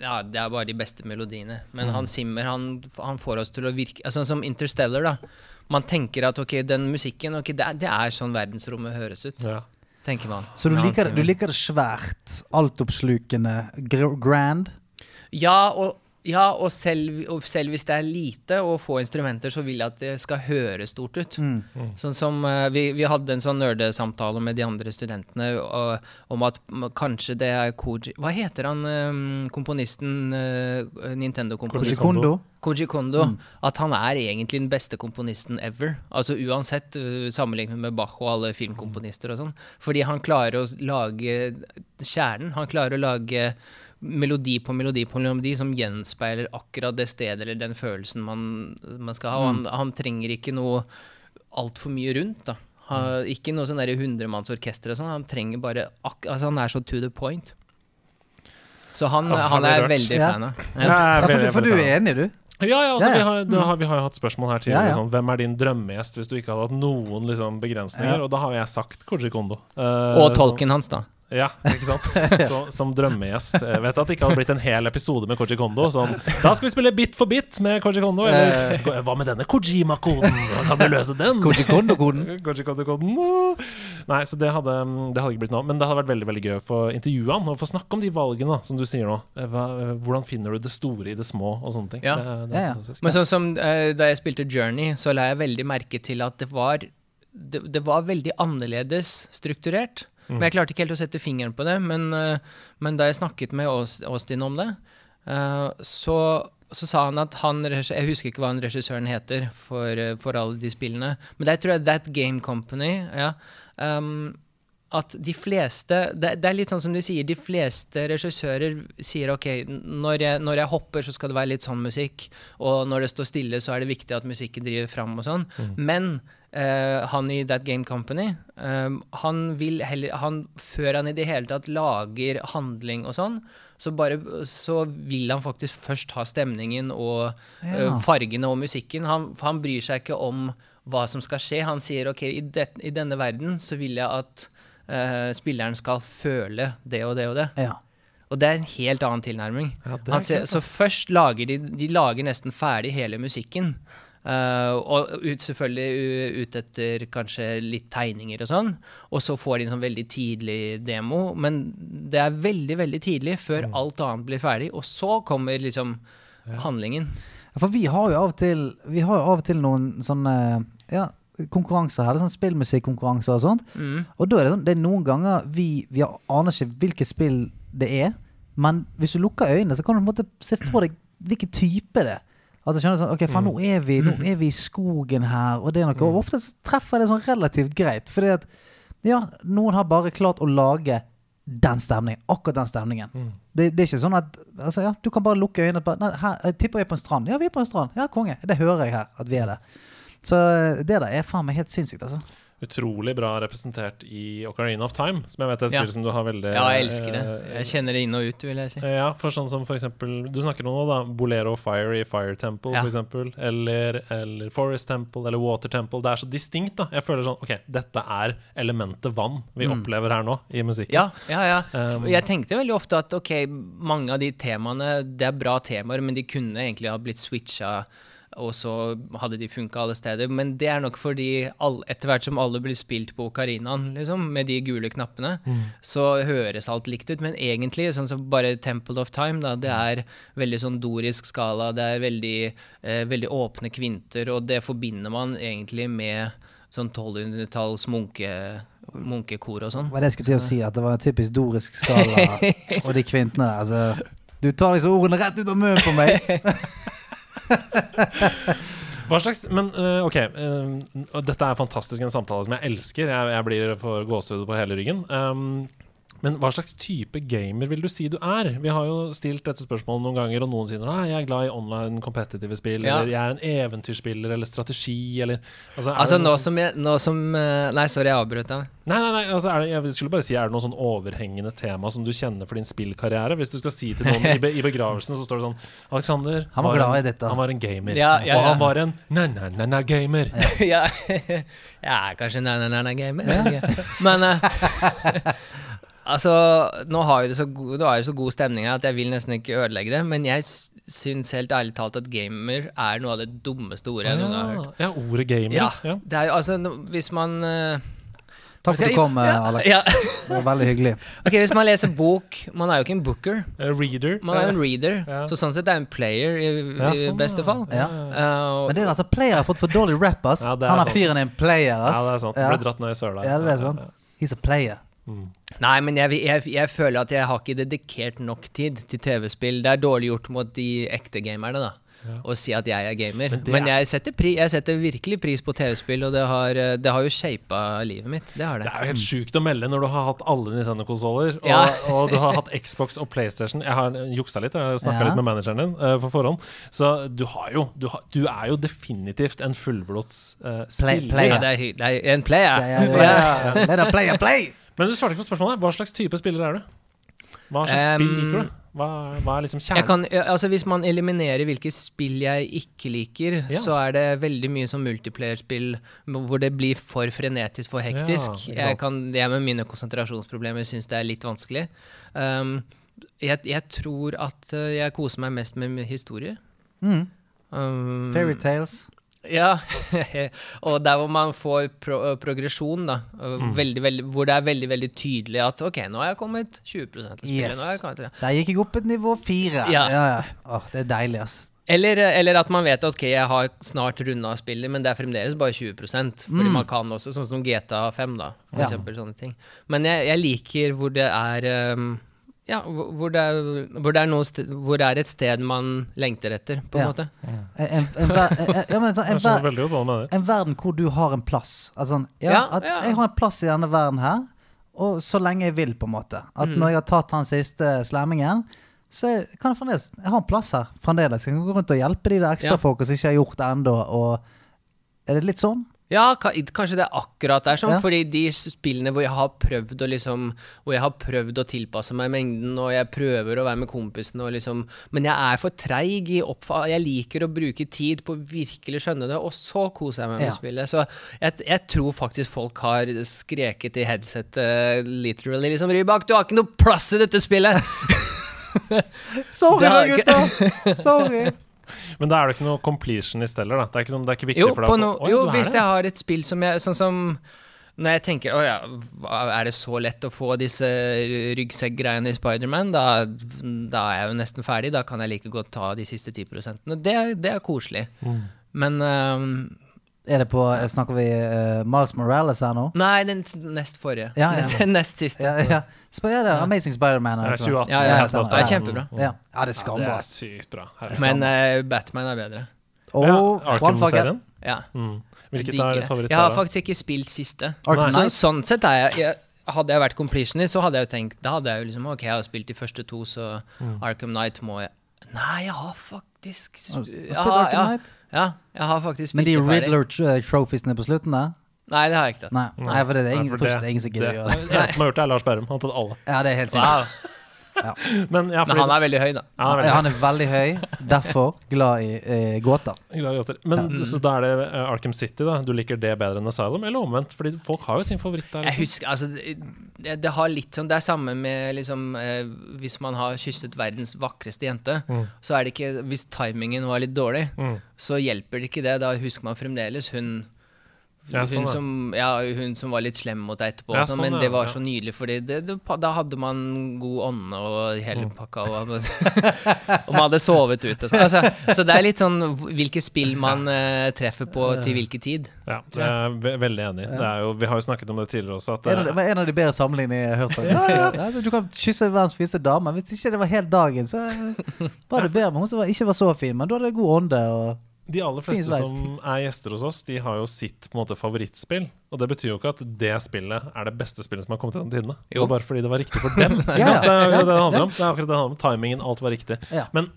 ja, det er bare de beste melodiene. Men han simmer, han, han får oss til å virke altså, som Interstellar, da. Man tenker at ok, den musikken okay, det, er, det er sånn verdensrommet høres ut. Ja. Tenker man. Så du liker, du liker det svært, altoppslukende, gr grand? Ja, og, ja, og, selv, og selv hvis det er lite og få instrumenter, så vil jeg at det skal høres stort ut. Mm. Sånn som uh, vi, vi hadde en sånn nerdesamtale med de andre studentene og, om at kanskje det er Koji Hva heter han um, komponisten, Uh, Nintendo-komponisten? Kondo? Koji Kondo. At han er egentlig den beste komponisten ever. Altså uansett, uh, sammenlignet med Bach og alle filmkomponister og sånn. Fordi han klarer å lage kjernen. Han klarer å lage melodi på melodi på melodi som gjenspeiler akkurat det stedet eller den følelsen man, man skal ha. Han, han trenger ikke noe altfor mye rundt, da. Ha, ikke noe sånn hundremannsorkester og sånn. Han trenger bare ak altså Han er så to the point. Så han, ja, han er jeg veldig Ja. fan av. Ja. er Ja, for, du- for du er enig, du? Ja, ja, altså, Ja, ja. Vi, har, da har, vi har jo hatt spørsmål her tidligere. Ja, ja. Sånn, hvem er din drømmegjest hvis du ikke hadde hatt noen liksom, begrensninger? Ja. Og da har jeg sagt Koji Kondo. Uh, Og så- tolken hans, da. Ja, ikke sant? Så, som drømmegjest. Jeg vet at det ikke hadde blitt en hel episode med Koji Kondo. Sånn, da skal vi spille Bit for bit med Koji Kondo. Eller hva med denne Kojima-koden? Kan du løse den? Koji Kondo-koden? Koji Kondo-koden. Nei, så det hadde, det hadde ikke blitt noe. Men det hadde vært veldig veldig gøy å få intervjue han og få snakke om de valgene, som du sier nå. Eh, Hva, hvordan finner du det store i det små, og sånne ting. Ja. Det, det er Ja, ja. Men sånn som eh, da jeg spilte Journey, så la jeg veldig merke til at det var det, det var veldig annerledes strukturert. Men jeg klarte ikke helt å sette fingeren på det. Men, eh, men da jeg snakket med Austin om det, eh, så, så sa han at han Jeg husker ikke hva han regissøren heter for, eh, for alle de spillene. Men det tror jeg That Game Company. ja, um, at de fleste det, det er litt sånn som du sier, de fleste regissører sier ok, når jeg, når jeg hopper, så skal det være litt sånn musikk, og når det står stille, så er det viktig at musikken driver fram og sånn. Men eh, han i That Game Company, um, han vil heller han, Før han i det hele tatt lager handling og sånn, så, bare, så vil han faktisk først ha stemningen og ja. uh, fargene og musikken. Han, han bryr seg ikke om hva som skal skje. Han sier ok, i, det, i denne verden så vil jeg at uh, spilleren skal føle det og det og det. Ja. Og det er en helt annen tilnærming. Ja, er sier, så først lager de De lager nesten ferdig hele musikken. Eh, og ut, selvfølgelig ut etter kanskje litt tegninger og sånn. Og så får de en sånn veldig tidlig demo. Men det er veldig, veldig tidlig før Mm. alt annet blir ferdig. Og så kommer liksom handlingen. For vi har jo av og til Vi har jo av og til noen sånne ja, konkurranser her. Sånn spillmusikkonkurranser og sånt. Mm. Og da er det sånn Det er noen ganger vi, vi aner ikke hvilket spill det er. Men hvis du lukker øynene, så kan du på en måte se for deg hvilken type det er. Altså skjønner du sånn, ok, faen, nå er, vi, nå er vi i skogen her, og det er noe. Og ofte så treffer det sånn relativt greit. Fordi at ja, noen har bare klart å lage den stemningen. Akkurat den stemningen. Det, det er ikke sånn at altså, ja, Du kan bare lukke øynene. Bare, nei, her, jeg tipper vi er på en strand. Ja, vi er på en strand. Ja, konge. Det hører jeg her. At vi er det. Så eh, det der er faen meg helt sinnssykt, altså. Utrolig bra representert i Ocarina of Time, som jeg vet er et Ja. spill som du har veldig Ja, jeg elsker det. eh, Jeg kjenner det inn og ut, vil jeg si. Ja, for sånn som for eksempel Du snakker om nå, da. Bolero Fire i Fire Temple, Ja. for eksempel. Eller, eller Forest Temple, eller Water Temple. Det er så distinkt, da. Jeg føler sånn OK, dette er elementet vann vi opplever her nå, i musikken. Ja, ja, ja. Um, jeg tenkte veldig ofte at ok, mange av de temaene, det er bra temaer, men de kunne egentlig ha blitt switcha, og så hadde de funka alle steder. Men det er nok fordi all, etter hvert som alle blir spilt på ocarinaen, liksom, med de gule knappene, så høres alt likt ut. Men egentlig, sånn som bare Temple of Time, da, det er veldig sånn dorisk skala, det er veldig, eh, veldig åpne kvinter, og det forbinder man egentlig med sånn 1200-talls munke, munkekor og sånn. Hva er det jeg skulle til å si? At det var en typisk dorisk skala, og de kvintene der. Altså, du tar liksom ordene rett ut av munnen på meg. Hva slags Men uh, OK, uh, dette er fantastisk en samtale som jeg elsker. Jeg, jeg blir for gåsehud på hele ryggen. Um, men hva slags type gamer vil du si du er? Vi har jo stilt dette spørsmålet noen ganger, og noen sier at jeg er glad i online competitive spill, Ja. eller jeg er en eventyrspiller, eller strategi, eller Altså, Altså nå sånn- som, jeg, nå som eh, Nei, sorry, jeg avbrøt deg. Nei, nei, nei altså er det, jeg skulle bare si Er det noe sånn overhengende tema som du kjenner for din spillkarriere? Hvis du skal si til noen i, be, i begravelsen, så står det sånn Alexander Han var glad en, i dette. Han var en gamer. Ja, ja, Og han var en na-na-na-na-gamer. ja, jeg er kanskje na-na-na-gamer. Men eh, Altså, nå har det så god, nå er jo så god stemning her at jeg vil nesten ikke ødelegge det, men jeg syns helt ærlig talt at gamer er noe av det dummeste ordet jeg noen gang har hørt. Ja, ordet gamer. Ja, Ja. det er altså Hvis man eh, Takk for at du kom, Ja, Alex. ja. Det var veldig hyggelig. Ok, hvis man leser bok Man er jo ikke en booker, A Reader. man er jo en reader. Ja. Så sånn sett er en player i, Ja, i sånn, beste fall. Ja. Eh, Men det er altså player har fått for dårlig rap, ass. Ja, er Han er sant. fyren er en player, ass. Ja, det er sant. Ja. Ble dratt ned i søla. Ja, det er sant. He's a player. Nei, men jeg, jeg, jeg føler at jeg har ikke dedikert nok tid til TV-spill. Det er dårlig gjort mot de ekte gamerne, da. Å si at jeg er gamer. Men Men, er- jeg, setter pri, jeg setter virkelig pris på TV-spill, og det har, det har jo shapa livet mitt. Det har det. Det er jo helt sjukt å melde når du har hatt alle Nintendo-konsoller, og, Ja. og du har hatt Xbox og PlayStation. Jeg har juksa litt, jeg snakka Ja. litt med manageren din uh, på forhånd. Så du har jo Du, har, du er jo definitivt en fullblods uh, Play- spiller. player. Ja, det, er, det er en player. Ja, ja, ja, ja. Det er player, play! Men du svarte ikke på spørsmålet. Hva slags type spiller er du? Hva slags spill liker du? Hva, hva er liksom Jeg kjernen? kan, altså Hvis man eliminerer hvilke spill jeg ikke liker, Ja. så er det veldig mye som multiplayer-spill hvor det blir for frenetisk, for hektisk. Ja, jeg, kan, jeg med mine konsentrasjonsproblemer syns det er litt vanskelig. Um, jeg, jeg tror at uh, jeg koser meg mest med historie. Mm. Um, Fairy tales. Ja, og der hvor man får pro uh, progresjon, da. uh, Mm. veldig, veldig, hvor det er veldig veldig tydelig at OK, nå har jeg kommet 20 til spillet. Yes. Kommet det. Der gikk jeg opp et nivå fire. Ja. Ja, ja. Åh, det er deilig, ass. Eller, eller at man vet at ok, jeg har snart runda spillet, men det er fremdeles bare 20% Fordi man kan også, sånn som GTA 5, da. For Ja. eksempel sånne ting. Men jeg, jeg liker hvor det er um, Ja, hvor det er, hvor det er, noe sted, hvor det er et sted man lengter etter, på en Ja. måte. En, en, en, ver- en, sånn, en, verden hvor du har en plass. Altså, ja, Ja, at jeg har en plass i denne verden her, og så lenge jeg vil, på en måte. At Mm. når jeg har tatt han siste slemmingen, så jeg, kan jeg fremdeles Jeg har en plass her fremdeles. Jeg kan gå rundt og hjelpe de der Ja. ekstrafolka som ikke har gjort det ennå. Er det litt sånn? Ja, kanskje det er akkurat der sånn, Ja. fordi de spillene hvor jeg har prøvd å liksom Hvor jeg har prøvd å tilpasse meg mengden, og jeg prøver å være med kompisene og liksom Men jeg er for treig i oppfall. Jeg liker å bruke tid på å virkelig skjønne det, og så koser jeg meg med Ja. spillet. Så jeg, jeg tror faktisk folk har skreket i headsetet literally liksom Rybak, du har ikke noe plass i dette spillet! Sorry da, gutta! Sorry. Men da er det ikke noe completionist heller, da. Det er ikke, sånn, det er ikke viktig Jo, for deg no, jo hvis jeg har et spill som jeg Sånn som når jeg tenker Å ja, er det så lett å få disse ryggsekkgreiene i Spiderman? Da, da er jeg jo nesten ferdig. Da kan jeg like godt ta de siste 10 Det, det er koselig. Mm. Men ehm, Er det på Snakker vi uh, Miles Morales her nå? Nei, den nest forrige. Ja, ja. Den nest siste. Ja, ja. Sp er det Amazing Spiderman? Det eller er noe? 2018. Ja, ja, Ja, ja, det er kjempebra. Ja, ja det er Ja, det skambra. er sykt bra. Men uh, Batman er bedre. Og ja, Arkham-serien? Ja. Mm. Hvilket er favoritt Jeg har faktisk ikke spilt siste. Så, sånn sett er jeg, jeg Hadde jeg vært completionist, så hadde jeg jo tenkt Da hadde jeg jo liksom Ok, jeg har spilt de første to, så Mm. Arkham Knight må jeg Nei, jeg har faktisk Har du sp- spilt ja, Arkham ja, Knight? ja, jeg har faktisk Men de. Riddler-trophiesene på slutten da? Nei, det har jeg ikke tatt. Nei, nei for det er ingen, Nei, for tror det er ingen som gidder å gjøre det. Det eneste som har gjort det, er Lars Berrum. Han har tatt alle. Ja, det er helt sikkert. Wow. Men, ja, Men han er veldig høy, da. ja, han er veldig han er veldig høy, derfor glad i eh, gåter. glad i gåter. Men Så da er det eh, Arkham City, da. Du liker det bedre enn Asylum, eller omvendt? Fordi folk har jo sin favoritt der. Jeg Liksom. husker, altså det, det har litt sånn Det er samme med liksom eh, Hvis man har kysset verdens vakreste jente, Mm. så er det ikke Hvis timingen var litt dårlig, Mm. så hjelper det ikke det. Da husker man fremdeles hun Ja, sånn, hun, som, ja, hun som var litt slem mot deg etterpå, Ja, sånn, sånn, men det var ja. så nydelig, det, da hadde man god ånde og hele Mm. pakka, og, og man hadde sovet ut og sånn. Altså, så det er litt sånn hvilke spill man uh, treffer på til hvilken tid. Ja, jeg er veldig enig. Det er jo, vi har jo snakket om det tidligere også. At En av, det en av de bedre sammenligningene jeg har hørt. altså, du kan kysse verdens fineste dame. Hvis ikke det var helt dagen, så var det bedre med hun som ikke var så fin. Men da hadde det god ånde. Og, de aller fleste som er gjester hos oss, de har jo sitt på en måte favorittspill. Og det betyr jo ikke at det spillet er det beste spillet som har kommet gjennom tidene. Det Jo. var bare fordi det var riktig for dem. ja, Ja. Det er jo det det handler om. Det er akkurat det det handler om. Timingen, alt var riktig. ja. Men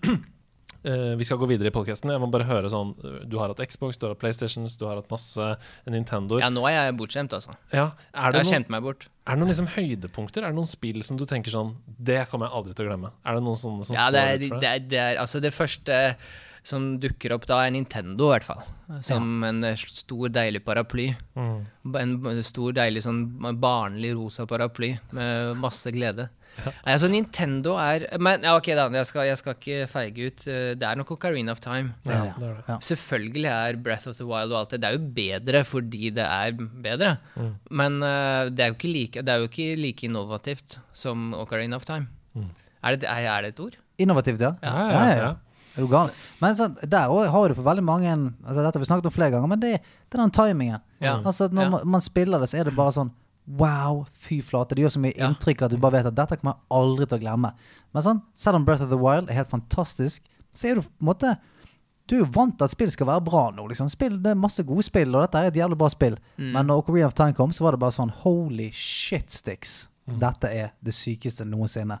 uh, vi skal gå videre i podkasten. Jeg må bare høre sånn Du har hatt Xbox, du har hatt PlayStations, du har hatt masse Nintendo. Ja, nå er jeg bortskjemt, altså. Ja, er, Jeg har kjent meg bort. er det noen liksom høydepunkter? Er det noen spill som du tenker sånn Det kommer jeg aldri til å glemme? Er det noen sånne som Ja, det står er, ut for det, deg? er, det er altså det første som dukker opp da, er Nintendo, i hvert fall. Som en eh, stor, deilig paraply. Mm. En stor, deilig sånn barnlig rosa paraply med masse glede. Ja. altså Nintendo er Men ja, ok, da. Jeg skal, jeg skal ikke feige ut. Eh, Det er nok Ocarina of Time. Ja, det. er det. Ja. Selvfølgelig er Breath of the Wild og alt det Det er jo bedre fordi det er bedre. Men uh, det, er jo ikke like, det er jo ikke like innovativt som Ocarina of Time. Er, det, er, er det et ord? Innovativt, ja. Ja, ja, ja. Er du gal? Men så, der òg har du på veldig mange altså Dette har vi snakket om flere ganger, men det, det er den timingen. Ja. Altså Når Ja. man, man spiller det, så er det bare sånn Wow, fy flate. Det gjør så mye inntrykk at du bare vet at dette kommer jeg aldri til å glemme. Men sånn, selv om Breath of the Wild er helt fantastisk, så er du på en måte Du er jo vant til at spill skal være bra nå. liksom Spill, Det er masse gode spill, og dette er et jævlig bra spill. Mm. Men når Ocarina of Time kom, så var det bare sånn Holy shit sticks. Mm. Dette er det sykeste noensinne.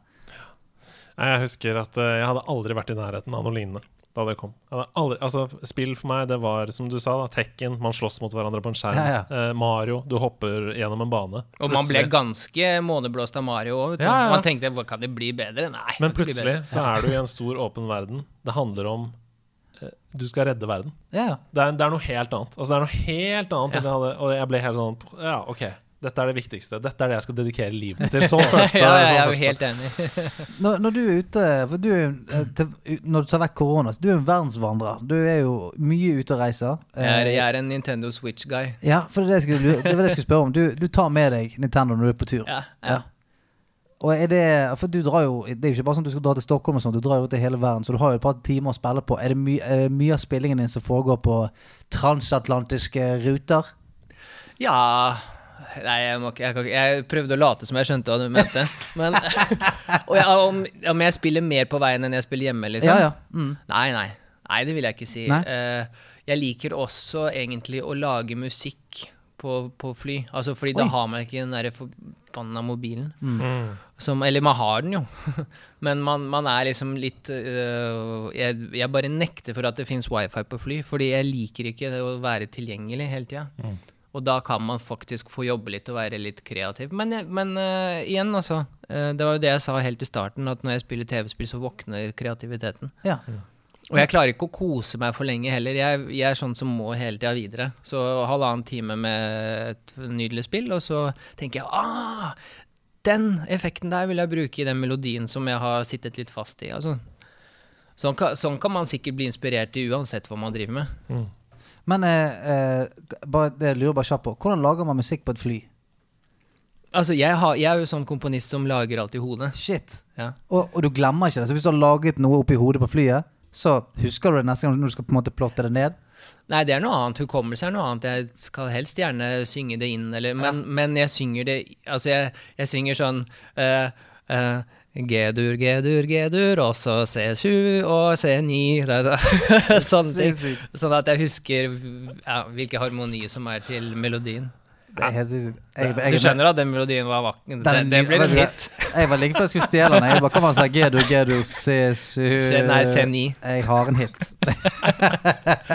Nei, Jeg husker at uh, jeg hadde aldri vært i nærheten av noe lignende da det kom. Jeg hadde aldri, altså, spill for meg, det var som du sa, da, Tekken, man slåss mot hverandre på en skjerm. Ja, ja. Eh, Mario, du hopper gjennom en bane. Og man ble ganske måneblåst av Mario òg. Ja, ja. Man tenkte kan det bli bedre? Nei. Men plutselig bedre. så er du i en stor, åpen verden. Det handler om eh, Du skal redde verden. Ja, ja. Det er, det er noe helt annet. Altså, det er noe helt annet enn jeg hadde Og jeg ble helt sånn Ja, OK. Dette er det viktigste. Dette er det jeg skal dedikere livet mitt til. Sånn føles det. ja, ja, jeg er jo helt enig. Når, når du er ute for du er, eh, til, Når du tar vekk korona, så du er en verdensvandrer. Du er jo mye ute og reiser. Jeg er, Eh, jeg er en Nintendo Switch-guy. Ja, for det, er skulle, det var det jeg skulle spørre om. Du, du tar med deg Nintendo når du er på tur. Ja, Ja. ja. Og er det For du drar jo Det er jo ikke bare sånn at du skal dra til Stockholm og sånn, du drar jo til hele verden, så du har jo et par timer å spille på. Er det, my, er det mye av spillingen din som foregår på transatlantiske ruter? ja Nei, jeg, må jeg, jeg prøvde å late som jeg skjønte hva du mente. Men og jeg, om, om jeg spiller mer på veien enn jeg spiller hjemme, liksom? Ja, ja. Mm. Nei, nei. Nei, det vil jeg ikke si. Eh, jeg liker også egentlig å lage musikk på, på fly. Altså fordi Oi. da har man ikke den derre forbanna mobilen. Mm. Som, eller man har den jo, men man, man er liksom litt uh, jeg, jeg bare nekter for at det fins wifi på fly, fordi jeg liker ikke det å være tilgjengelig hele tida. Mm. Og da kan man faktisk få jobbe litt og være litt kreativ. Men, men uh, igjen, altså. Uh, det var jo det jeg sa helt i starten, at når jeg spiller TV-spill, så våkner kreativiteten. ja. Og jeg klarer ikke å kose meg for lenge heller. Jeg, jeg er sånn som må hele tida videre. Så halvannen time med et nydelig spill, og så tenker jeg ah, den effekten der vil jeg bruke i den melodien som jeg har sittet litt fast i. Altså. Sånn, kan, sånn kan man sikkert bli inspirert i uansett hva man driver med. Mm. Men eh, eh, bare, det lurer bare kjapt på. Hvordan lager man musikk på et fly? Altså, jeg, har, jeg er jo sånn komponist som lager alt i hodet. Shit. Ja. Og, og du glemmer ikke det. Så hvis du har laget noe oppi hodet på flyet, så husker du det neste gang når du skal på en måte plotte det ned. Nei, det er noe annet. Hukommelse er noe annet. Jeg skal helst gjerne synge det inn, eller, men, men jeg synger det Altså, jeg, jeg synger sånn uh, eh, G-dur, G-dur, G-dur, og så C7 og C9 det er Sånne ting. Sånn at jeg husker ja, hvilke harmonier som er til melodien. Det er helt jeg, Jeg- jeg- Du skjønner at den melodien var vakker? Det, det blir en hit. Jeg var like før jeg skulle stjele den. Jeg bare, Hva var det han sa? G-dur, C7 Nei, C9. Jeg har en hit.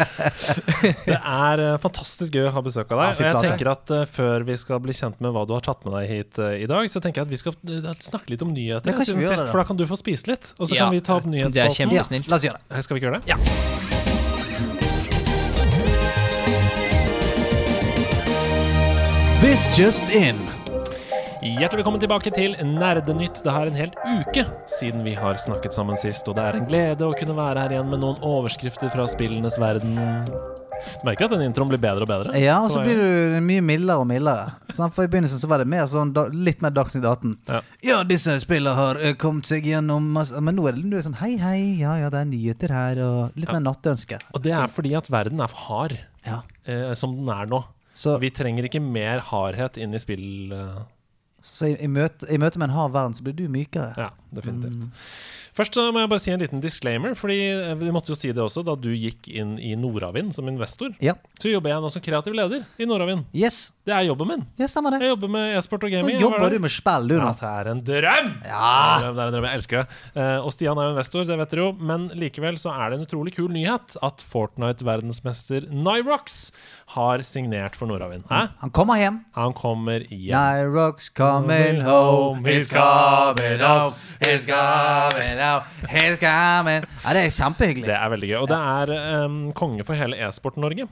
Det er eh, fantastisk gøy å ha besøk av deg. og jeg tenker at eh, Før vi skal bli kjent med hva du har tatt med deg hit eh, i dag, så tenker jeg at vi skal snakke litt om nyheter siden sist. det, For da kan du få spise litt, og så Ja, kan vi ta opp det nyhetsspalten. Ja, la oss gjøre det. Skal vi ikke gjøre det? Ja. This just in. Hjertelig velkommen tilbake til Nerdenytt. Det er en hel uke siden vi har snakket sammen sist, og det er en glede å kunne være her igjen med noen overskrifter fra spillenes verden. Du merker at den introen blir bedre og bedre? Ja, og så blir du mye mildere og mildere. For I begynnelsen så var det mer sånn, da, litt mer Dagsnytt 18. Ja. Ja, disse spillene har eh, kommet seg gjennom masse Men nå er det, nå er det sånn hei, hei, ja, ja, det er nyheter her, og litt Ja. mer nattønske. Og det er fordi at verden er for hard, Ja. eh, som den er nå. Så, Vi trenger ikke mer hardhet inn i spill... eh, så i, i, møte, i møte med en hard verden så blir du mykere. Ja, definitivt. Mm. Først så må jeg bare si en liten disclaimer, Fordi eh, vi måtte jo si det også da du gikk inn i Nordavind som investor. Ja. Så jobber jeg nå som kreativ leder i Nordavind. Yes. Det er jobben min. Ja, samme det. Jeg jobber med e-sport og gaming. Nå jobber du med spill, du, Ja, det er en drøm! Ja. Det er en drøm, Jeg elsker det. Eh, og Stian er jo investor, det vet dere jo, men likevel så er det en utrolig kul nyhet at Fortnite-verdensmester Nyrox har signert for Nordavind. Han kommer hjem. Han kommer hjem. Nyrox coming home, he's coming home, he's coming home, he's coming Ja, det er kjempehyggelig. Det er veldig gøy. Og det er um, konge for hele e-sport-Norge.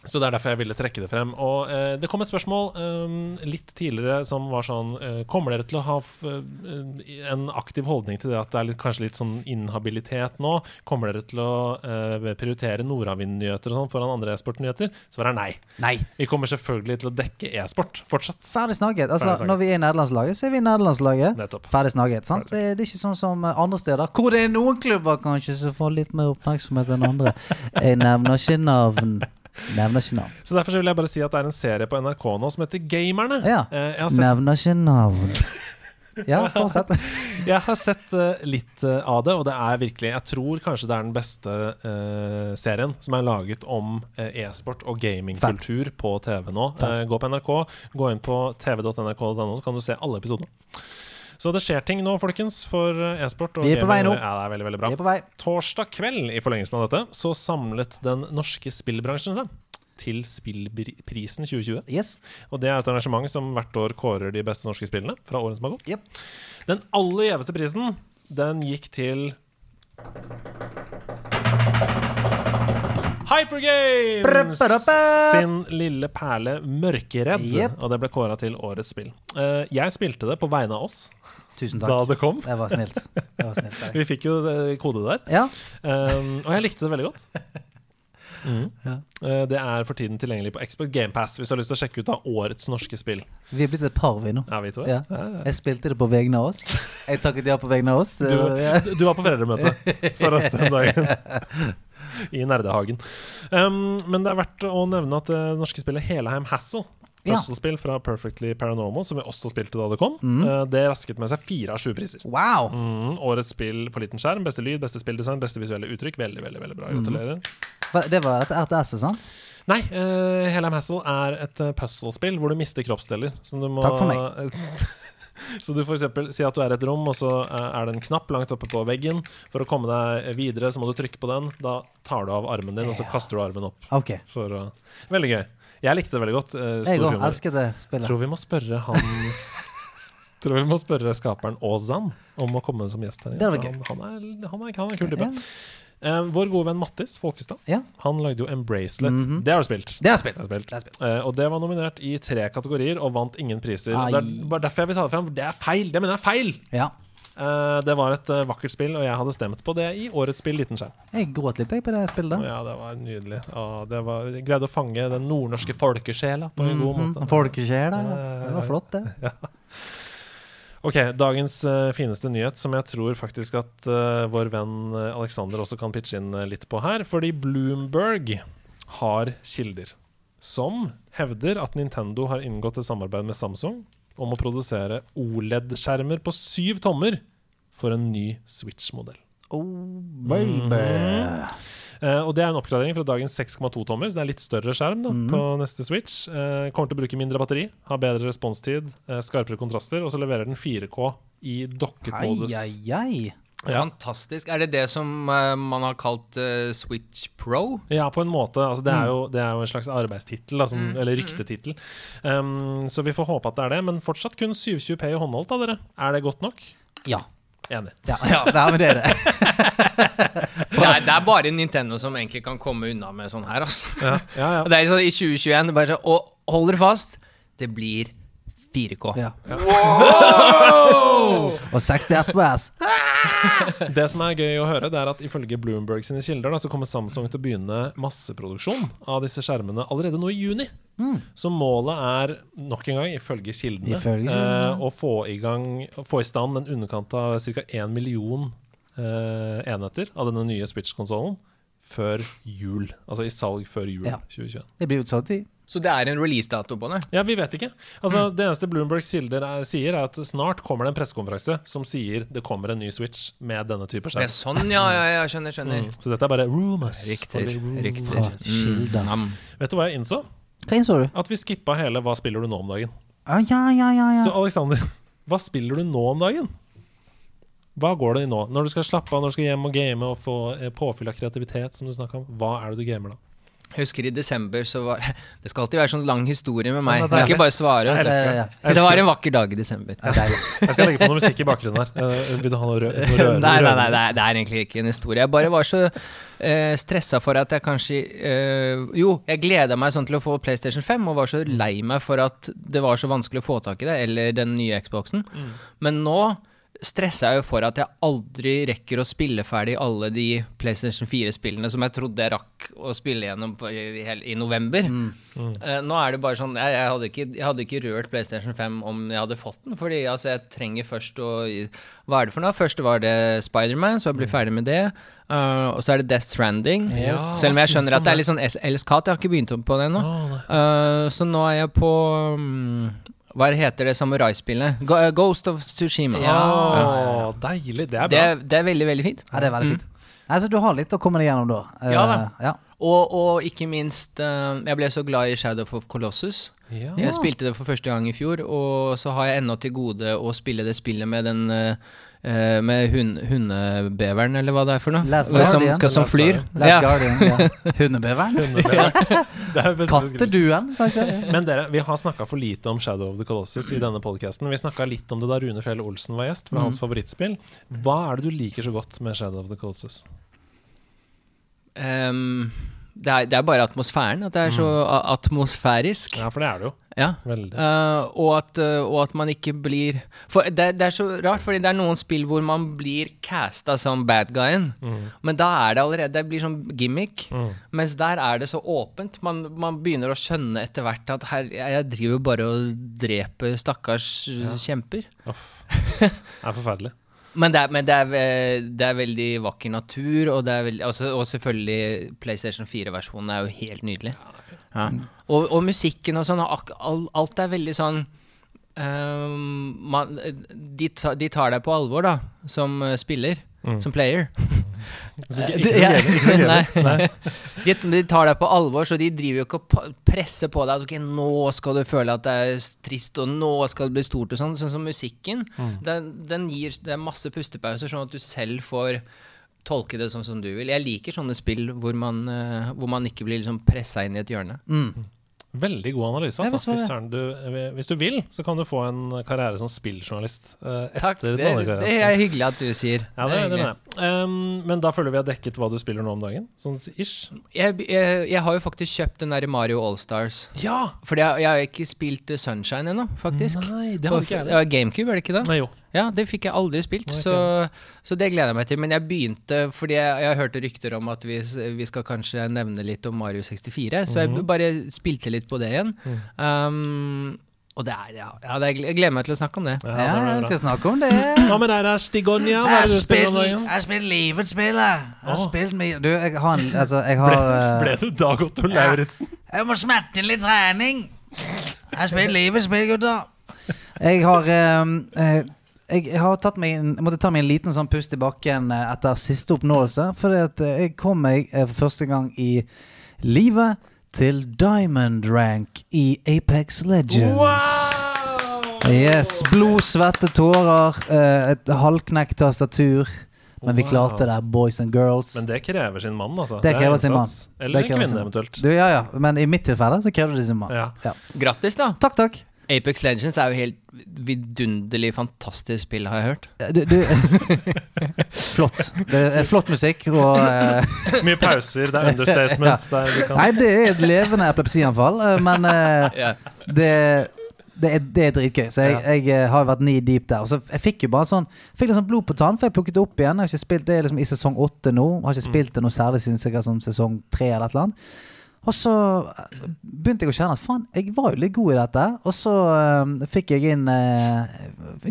Så det er derfor jeg ville trekke det frem. Og eh, det kom et spørsmål eh, litt tidligere som var sånn eh, Kommer dere til å ha eh, en aktiv holdning til det at det er litt, kanskje litt sånn inhabilitet nå? Kommer dere til å eh, prioritere Nordavind-nyheter og sånn foran andre e-sport-nyheter? Svaret er nei. Nei. Vi kommer selvfølgelig til å dekke e-sport fortsatt. Ferdig snakket. Altså, Ferdig snakket. Når vi er i nederlandslaget, så er vi i nederlandslaget. Nettopp. Ferdig snakket. sant? Ferdig Det er ikke sånn som andre steder, hvor det er noen klubber kanskje som får litt mer oppmerksomhet enn andre. Jeg nevner ikke navn. Nevner ikke navn. Så derfor så vil jeg bare si at det er en serie på NRK nå som heter Gamerne. Ja. Eh, jeg har sett Nevner ikke navn. Ja, fortsett. Jeg har sett eh, litt eh, av det, og det er virkelig Jeg tror kanskje det er den beste uh, serien som er laget om e-sport og gamingkultur på TV nå. Gå på NRK, gå inn på tv.nrk.no, så kan du se alle episodene. Så det skjer ting nå, folkens, for eh, e-sport. Vi er på vei nå. Ja, det er veldig, veldig bra. Vi er på vei. Torsdag kveld, i forlengelsen av dette, så samlet den norske spillbransjen seg til Spillprisen 2020. Yes. Og det er et arrangement som hvert år kårer de beste norske spillene fra året som har gått. Yep. Den aller gjeveste prisen, den gikk til Hypergames! Sin lille perle Mørkeredd. Yep. Og det ble kåra til årets spill. Eh, jeg spilte det på vegne av oss Tusen da det kom. Det var snilt. Det var snilt. Vi fikk jo eh, kode der. Ja. Um, og jeg likte det veldig godt. Mm. Ja. Eh, det er for tiden tilgjengelig på Xbox GamePass hvis du har lyst til å sjekke ut av årets norske spill. Vi er blitt et par, vi nå. Ja, vi? Ja. Jeg spilte det på vegne av oss. Jeg takket ja på vegne av oss. Du, Ja. du, du var på foreldremøte for oss den dagen. I Nerdehagen. Um, men det er verdt å nevne at det norske spillet Helheim Hassle Ja. Puslespill fra Perfectly Paranormal, som vi også spilte da det kom, Mm. eh, det rasket med seg fire av sju priser. Wow! Mm, årets spill for liten skjerm, beste lyd, beste spilldesign, beste visuelle uttrykk. Veldig, veldig veldig bra. Mm. Gratulerer. Mm. Det var et RTS-et, sant? Nei, uh, Helheim Hassle er et puzzlespill hvor du mister kroppsdeler. Takk for meg. så du eksempel si at du er i et rom, og så uh, er det en knapp langt oppe på veggen. For å komme deg videre, så må du trykke på den. Da tar du av armen din, og så kaster du armen opp. Ok. For, å- veldig gøy. Jeg likte det veldig godt. Uh, Jeg òg humor. det spillet. Tror vi må spørre hans Tror vi må spørre skaperen Ozan om å komme som gjest her. Det Han, han, er, han, er, han er en kul type. Ja. Eh, vår gode venn Mattis Folkestad Ja. Han lagde jo Embracelet. Mhm. Det har du spilt. Det har spilt. Det har spilt. Det har spilt. Uh, og det var nominert i tre kategorier og vant ingen priser. Ai. Det er bare derfor jeg vil ta det fram. Det er feil! Det mener jeg er feil! Ja. Uh, det var et uh, vakkert spill, og jeg hadde stemt på det i årets spill Liten skjerm. Jeg gråt litt jeg på det spillet. Ja, det var nydelig. Ja, det var, jeg greide å fange den nordnorske folkesjela på en god Mhm. måte. Folkesjela, Ja, Det var flott, det. Ok, dagens uh, fineste nyhet, som jeg tror faktisk at uh, vår venn eh, Alexander også kan pitche inn litt på her. Fordi Bloomberg har kilder som hevder at Nintendo har inngått et samarbeid med Samsung om å produsere OLED-skjermer på syv tommer for en ny Switch-modell. Oh, baby. Eh, og Det er en oppgradering fra dagens 6,2 tommer, så det er litt større skjerm da, på neste Switch. Eh, kommer til å bruke mindre batteri, har bedre responstid, eh, skarpere kontraster, og så leverer den 4K i dokket modus. hei, hei. Ja. Fantastisk. Er det det som uh, man har kalt uh, Switch Pro? Ja, på en måte. Altså, det, er jo, det er jo en slags arbeidstittel, altså, mm. eller ryktetittel. Um, så vi får håpe at det er det. Men fortsatt kun 720P i håndholdt, da, dere. Er det godt nok? Ja. Enig. Ja, ja, det er det. Det er, det er bare Nintendo som egentlig kan komme unna med sånn her, altså. Ja, ja, ja. Det er sånn i 2021 det er bare sånn, Og hold dere fast, det blir 4K. Ja. Og 60 FPS. Det som er gøy å høre, det er at ifølge Bloomberg sine kilder, da, så kommer Samsung til å begynne masseproduksjon av disse skjermene allerede nå i juni. Så målet er, nok en gang, ifølge kildene, Ifølge kildene. eh, å få i, gang, få i stand en underkant av ca. 1 million eh, enheter av denne nye Switch-konsollen før jul. Altså i salg før jul Ja. 2021. Det blir utsolgt i Så det er en releasedato på det? Ja, vi vet ikke. Altså, Det eneste Bloombergs kilder er, sier, er at snart kommer det en pressekonferanse som sier det kommer en ny Switch med denne type Det er skjerm. sånn, ja, ja, ja, skjønner, skjønner. Mm. Så dette er bare rumors. Riktig. Riktig. Mm. Vet du hva jeg innså? Hva innså du? At vi skippa hele 'Hva spiller du nå om dagen'? Ah, ja, ja, ja, ja. Så Alexander, hva spiller du nå om dagen? Hva går det i nå? Når du skal slappe av, når du skal hjem og game og få eh, påfyll av kreativitet, som du snakka om, hva er det du gamer da? Jeg husker i desember så var Det skal alltid være sånn lang historie med meg. Ja, Jeg det kan ikke bare svare. Det, Jeg Det var en vakker dag i desember. Det er. Jeg skal legge på noe musikk i bakgrunnen her. Eh, Vil du ha noe rø noe rø nei, nei, nei, rødmusikk? det er, egentlig ikke en historie. Jeg bare var så uh, stressa for at jeg kanskje uh, Jo, jeg gleda meg sånn til å få PlayStation 5, og var så lei meg for at det var så vanskelig å få tak i det, eller den nye Xboxen. Mm. Men nå stressa jeg jo for at jeg aldri rekker å spille ferdig alle de PlayStation 4-spillene som jeg trodde jeg rakk å spille gjennom på, i, i, november. Mm. november. Eh, nå er det bare sånn jeg, jeg, hadde ikke, jeg hadde ikke rørt PlayStation 5 om jeg hadde fått den, fordi altså, jeg trenger først å Hva er det for noe? Først var det Spiderman, så jeg blir ferdig med det. Uh, og så er det Death Stranding. Yes. Selv om jeg skjønner at det er litt sånn Els Kat. jeg har ikke begynt på det ennå. Uh. Eh, så nå er jeg på mm, Hva heter det samuraispillet? Eh, Ghost of Tsushima. ja. deilig. Det er Det, bra. er- det er veldig, veldig fint. Ja, det er veldig fint. Nei, så du har litt å komme deg gjennom da. Eh, Ja da. ja. Og, og ikke minst eh, Jeg ble så glad i Shadow of Colossus. Ja. Jeg spilte det for første gang i fjor, og så har jeg ennå til gode å spille det spillet med den eh, eh, Med hun, hundebeveren, eller hva det er for noe. Last som, Guardian. hva som Last flyr. Last Ja. Guardian. Ja. Hundebeveren? Det er best. Katteduen, kanskje? Men dere, vi har snakka for lite om Shadow of the Colossus i denne podkasten. Vi snakka litt om det da Rune Fjell Olsen var gjest, fra hans favorittspill. Hva er det du liker så godt med Shadow of the Colossus? Ehm, det, er, det er bare atmosfæren. At det er så a- atmosfærisk. Ja, for det er det jo. Ja. Eh, og, at, uh, og at man ikke blir For det, det er så rart, fordi det er noen spill hvor man blir casta som bad guyen. Men da er det allerede Det blir sånn gimmick. Mm. Mens der er det så åpent. Man, man begynner å skjønne etter hvert at her, jeg driver bare og dreper stakkars kjemper. Uff. Det er forferdelig. Men, det er, men det, er, det er veldig vakker natur, og, det veldig, altså, og selvfølgelig PlayStation 4-versjonen er jo helt nydelig. Ja. Og, og musikken og sånn, alt er veldig sånn um, man, de, ta, de tar deg på alvor, da, som eh, spiller. Som player. Eh, ikke, ikke ja, ikke så. Nei. De, de tar deg på alvor, så de driver jo ikke og presser på deg at ok, nå skal du føle at det er trist, og nå skal det bli stort og sånn. Sånn som musikken. Den, den gir det er masse pustepauser, sånn at du selv får tolke det sånn som du vil. Jeg liker sånne spill hvor man, uh, hvor man ikke blir liksom pressa inn i et hjørne. Veldig god analyse. Altså. hvis eh, hvis du vil, så kan du få en karriere som spilljournalist eh, etter Takk. Det, det er hyggelig at du sier. Ja, det, Det er det. Um, men da føler vi har dekket hva du spiller nå om dagen. Sånn ish. jeg, jeg, jeg har jo faktisk kjøpt den der Mario Allstars. Ja! Fordi jeg, jeg har ikke spilt Sunshine ennå, faktisk. Nei, det har På- ikke jeg. Ja, GameCube, er det ikke det? Nei, jo. Ja, det fikk jeg aldri spilt, okay. så, så det gleder jeg meg til. Men jeg begynte fordi jeg, jeg hørte rykter om at vi, vi skal kanskje nevne litt om Mario 64, så Mhm. jeg bare spilte litt på det igjen. Um, og det er, ja, ja det er, jeg gleder meg til å snakke om det. Ja, Ja, det jeg skal snakke om det. Hva med deg, da, Stigonia? Hva er det du spiller om dagen? jeg spiller livets spill, jeg. Jeg har spilt mye Du, jeg har en Altså, jeg har ble ble du Dag Otto Lauritzen? Jeg må smette litt trening. Jeg har spilt livets spill, gutter. Jeg har um, eh, jeg har tatt meg en, jeg måtte ta meg en liten sånn pust i bakken eh, etter siste oppnåelse. For eh, jeg kom meg eh, for første gang i livet til diamond rank i Apex Legends. Yes, Blod, svette, tårer, et halvknekt tastatur. Men vi klarte det, boys and girls. Men det krever sin mann, altså. Det er krever sin mann. Eller en kvinne, eventuelt. Du, ja, ja. Men i mitt tilfelle så krever det sin mann. Ja. Ja. Grattis, da! Takk, takk. Apex Legends er jo helt vidunderlig fantastisk spill, har jeg hørt. Du, du Flott. Det er flott musikk og uh, Mye pauser, det er understatements der kan Nei, det er et levende epilepsianfall, eh, men uh, Ja. det det er, det er dritgøy. Så jeg, jeg eh, har vært knee deep der. Og så jeg fikk jo bare sånn Fikk litt sånn blod på tann, for jeg plukket det opp igjen. Jeg har ikke spilt det liksom i sesong åtte nå. Har ikke spilt det noe særlig siden sikkert sånn sesong tre eller et eller annet. Og så eh, begynte jeg å kjenne at faen, jeg var jo litt god i dette. Og så um, fikk jeg inn uh,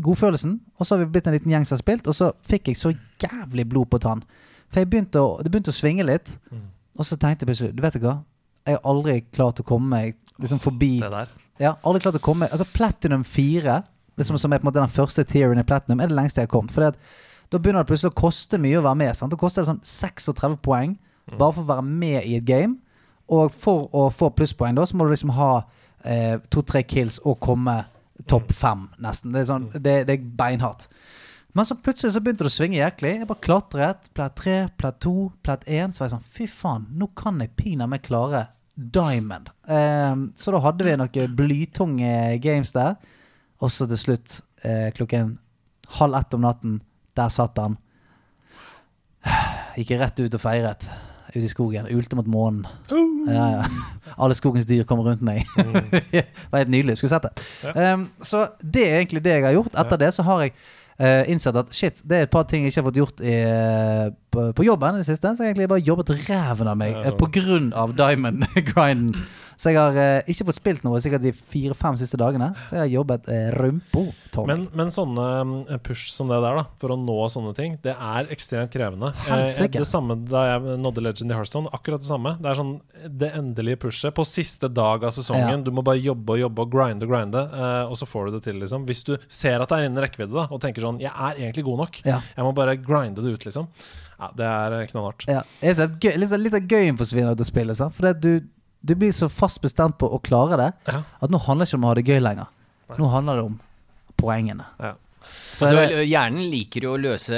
godfølelsen. Og så har vi blitt en liten gjeng som har spilt, og så fikk jeg så jævlig blod på tann. For begynte å, det begynte å svinge litt. Og så tenkte jeg plutselig Du vet hva? Jeg har aldri klart å komme meg liksom forbi Det der. Ja, aldri klart å komme Altså Platinum 4, liksom, som er på en måte den første tieren i Platinum, er det lengste jeg har kommet. For da begynner det plutselig å koste mye å være med. Sant? Da koster det sånn 36 poeng bare for å være med i et game. Og for å få plusspoeng, da, så må du liksom ha eh, to-tre kills og komme topp fem, nesten. Det er, sånn, det, det er beinhardt. Men så plutselig så begynte det å svinge jæklig. Jeg bare klatret. Plat tre, plat to, plat én. Så var jeg sånn Fy faen, nå kan jeg pinadø klare Diamond. Eh, så da hadde vi noen blytunge games der. Og så til slutt, eh, klokken halv ett om natten, der satt han. Gikk jeg rett ut og feiret. Ute i skogen. Ulte mot månen. Ja, ja. Alle skogens dyr kommer rundt meg. det var helt nydelig. Skulle sett det. Ja. Um, så det er egentlig det jeg har gjort. Etter det så har jeg uh, innsett at shit, det er et par ting jeg ikke har fått gjort i, eh, på, på jobben i det siste. Så jeg har egentlig bare jobbet ræven av meg uh, på grunn av diamond-grinden. Så jeg har eh, ikke fått spilt noe sikkert de fire-fem siste dagene. Jeg har jobbet eh, rumpo. Men, men sånne mm, push som det der, da, for å nå sånne ting, det er ekstremt krevende. Eh, Helsike. det samme da jeg nådde Legend i Hearthstone, akkurat det samme. Det er sånn det endelige pushet på siste dag av sesongen. Ja. Du må bare jobbe og jobbe og grinde og grinde, eh, og så får du det til, liksom. Hvis du ser at det er innen rekkevidde, da, og tenker sånn Jeg er egentlig god nok. Ja. Jeg må bare grinde det ut, liksom. Ja, det er eh, knallhardt. Ja. Jeg ser at gøy, litt, litt av gøyen forsvinner ut av spillet. Sant? For det at du, du blir så fast bestemt på å klare det Ja. at nå handler det ikke om å ha det gøy lenger. Nå handler det om poengene. Ja. Så Altså, er det, hjernen liker jo å løse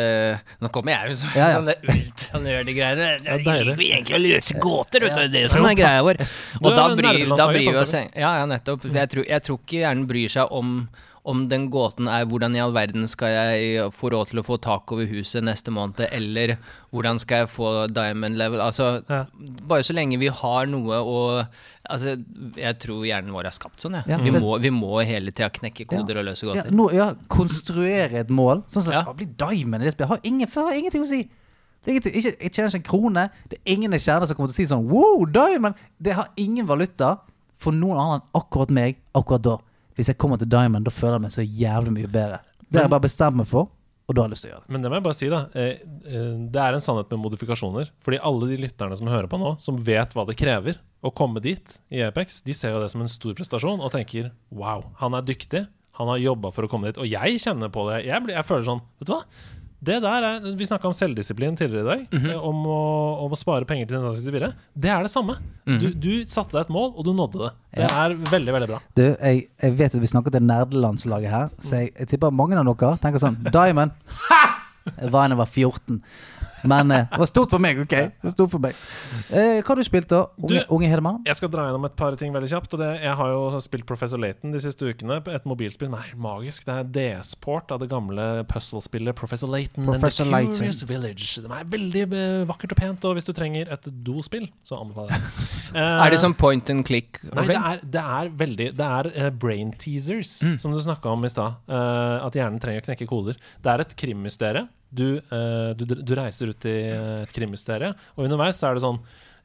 Nå kommer jeg jo så, Ja, ja. sånne Det er deilig. Vi egentlig å løse gåter, vet du. Det er jo sånn er greia vår. Og da bryr, da bryr vi oss Ja, ja, nettopp. Jeg tror, jeg tror ikke hjernen bryr seg om om den gåten er hvordan i all verden skal jeg få råd til å få tak over huset neste måned, eller hvordan skal jeg få diamond level Altså, Ja. bare så lenge vi har noe å Altså, jeg tror hjernen vår er skapt sånn, jeg. Ja, vi, må, vi må hele tida knekke koder og løse ja, gåter. nå, ja, konstruere et mål. Sånn som Ja. å bli diamond i det spillet. Har ingen, har ingenting å si. Ingenting, ikke, jeg tjener ikke en krone. Det er ingen jeg kjenner som kommer til å si sånn Wow, diamond! Det har ingen valuta for noen annen enn akkurat meg akkurat da. Hvis jeg kommer til diamond, da føler jeg meg så jævlig mye bedre. Det har jeg bare bestemt meg for, og da har jeg lyst til å gjøre det. Men det må jeg bare si, da. Eh, eh, Det er en sannhet med modifikasjoner. Fordi alle de lytterne som hører på nå, som vet hva det krever å komme dit i Apex, de ser jo det som en stor prestasjon og tenker wow, han er dyktig. Han har jobba for å komme dit. Og jeg kjenner på det. Jeg, blir, jeg føler sånn, vet du hva? Det der er, Vi snakka om selvdisiplin tidligere i dag. eh, om, å, om å spare penger til Nintendo 64. Det er det samme. du, du satte deg et mål, og du nådde det. Det er veldig, veldig bra. Du, jeg, jeg vet at vi snakker til nerdelandslaget her, så jeg, jeg tipper mange av dere tenker sånn Diamond! Ha! Jeg var da jeg var 14. Men eh, det var stort for meg, OK? Det var stort for meg. Eh, hva har du spilt, da? Unge, Du- unge Hedemann? Jeg skal dra gjennom et par ting veldig kjapt. Og det, jeg har jo spilt Professor Laton de siste ukene. Et mobilspill. Nei, magisk. Det er DS-port av det gamle puzzle-spillet Professor Laton Professor and the Layton. Curious Village. Det er veldig eh, vakkert og pent, og hvis du trenger et dospill, så anbefaler jeg det. Eh, Er det som point and click? Nei, det er, det er veldig Det er eh, brain teasers, Mm. som du snakka om i stad. eh, at hjernen trenger å knekke koder. Det er et krimmysterium. Du, eh, du, du reiser ut i eh, et krimmysterium, og underveis er det sånn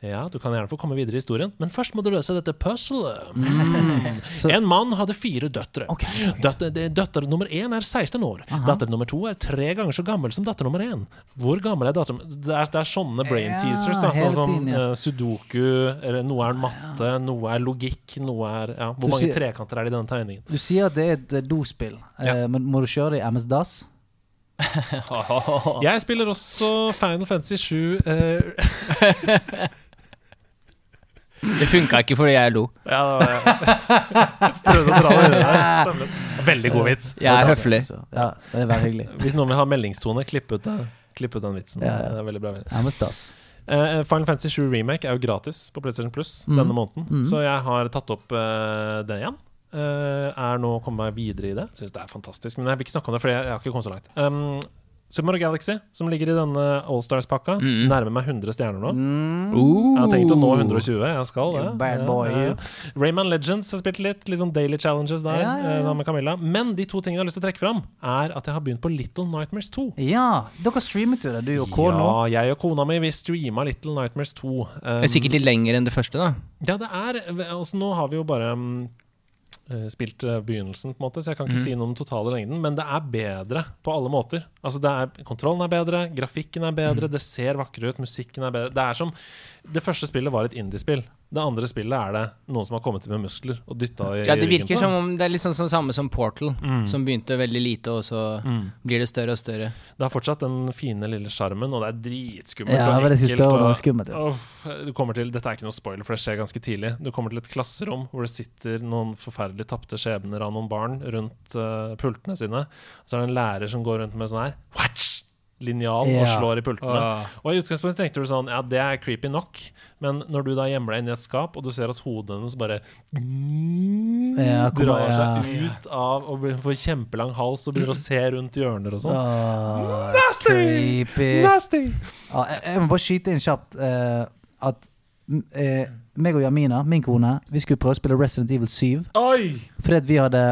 ja, du kan gjerne få komme videre i historien, men først må du løse dette puzzlet. Mm. En mann hadde fire døtre. Okay. Døtter, døtter nummer én er 16 år. Datter nummer to er tre ganger så gammel som datter nummer én. Hvor gammel er datter Det er, det er sånne brain Ja, teasers. Da, hele sånn som ja. uh, sudoku, eller noe er matte, noe er logikk, noe er ja, Hvor Du mange sier- trekanter er det i denne tegningen? Du sier at det er et eh, dospill, eh, Ja. men må du kjøre i MS-DAS? Jeg spiller også Final Fantasy 7 eh, Det funka ikke fordi jeg lo. Ja, det Prøvde å dra det der. Veldig god vits. Jeg er høflig. Ja, det er veldig hyggelig. Hvis noen vil ha meldingstone, klipp ut, det. klipp ut den vitsen. Ja, ja. Det er veldig bra. MS-DAS. Eh, Final Fantasy 7 Remake er jo gratis på PlayStation Plus mm. denne måneden, mm. så jeg har tatt opp uh, det igjen. Eh, er nå kommet meg videre i det. Syns det er fantastisk. Men jeg vil ikke snakke om det, for jeg, jeg har ikke kommet så langt. Um, Super Mario Galaxy, som ligger i denne Allstars-pakka, mm. nærmer meg 100 stjerner nå. Mm. Uh. Jeg har tenkt å nå 120. Jeg skal det. Bad Ja, boy, ja, ja. Rayman Legends har spilt litt. Litt sånn daily challenges der Ja, eh, sammen med Camilla. Men de to tingene jeg har lyst til å trekke fram, er at jeg har begynt på Little Nightmares 2. Ja, dere streamet jo det, du og K nå. Ja, jeg og kona mi vi streama Little Nightmares 2. Um, Det er sikkert litt lenger enn det første, da. Ja, det er altså, Nå har vi jo bare um, spilt eh, begynnelsen, på en måte så jeg kan ikke mm. si noe om den totale lengden. Men det er bedre på alle måter. Altså, det er, kontrollen er bedre, grafikken er bedre, bedre, det ser vakrere ut, musikken er bedre. Det er som Det første spillet var et indiespill. Det andre spillet er det noen som har kommet inn med muskler og dytta i ryggen. Ja, det virker på. som om det er litt sånn som samme som Portal, Mm. som begynte veldig lite, og så Mm. blir det større og større. Det har fortsatt den fine lille sjarmen, og det er dritskummelt. Ja, og ekkelt, det og- skummelt. Ja. og, du kommer til, Dette er ikke noe spoiler, for det skjer ganske tidlig. Du kommer til et klasserom hvor det sitter noen forferdelig tapte skjebner av noen barn rundt uh, pultene sine. Så er det en lærer som går rundt med sånn her Watch! Linjal og slår i pultene. Og i utgangspunktet tenkte du sånn Ja, det er creepy nok. Men når du da gjemmer deg inn i et skap, og du ser at hodet hennes bare Ja, kommer- drar ja. seg ut av og får kjempelang hals og begynner å se rundt hjørner og sånn. Åh, Nasty! creepy. Nasty! Ja, jeg, jeg må bare skyte inn kjapt uh, at eh, meg og Jamina, min kone, vi skulle prøve å spille Resident Evil 7. Oi! Fordi at vi hadde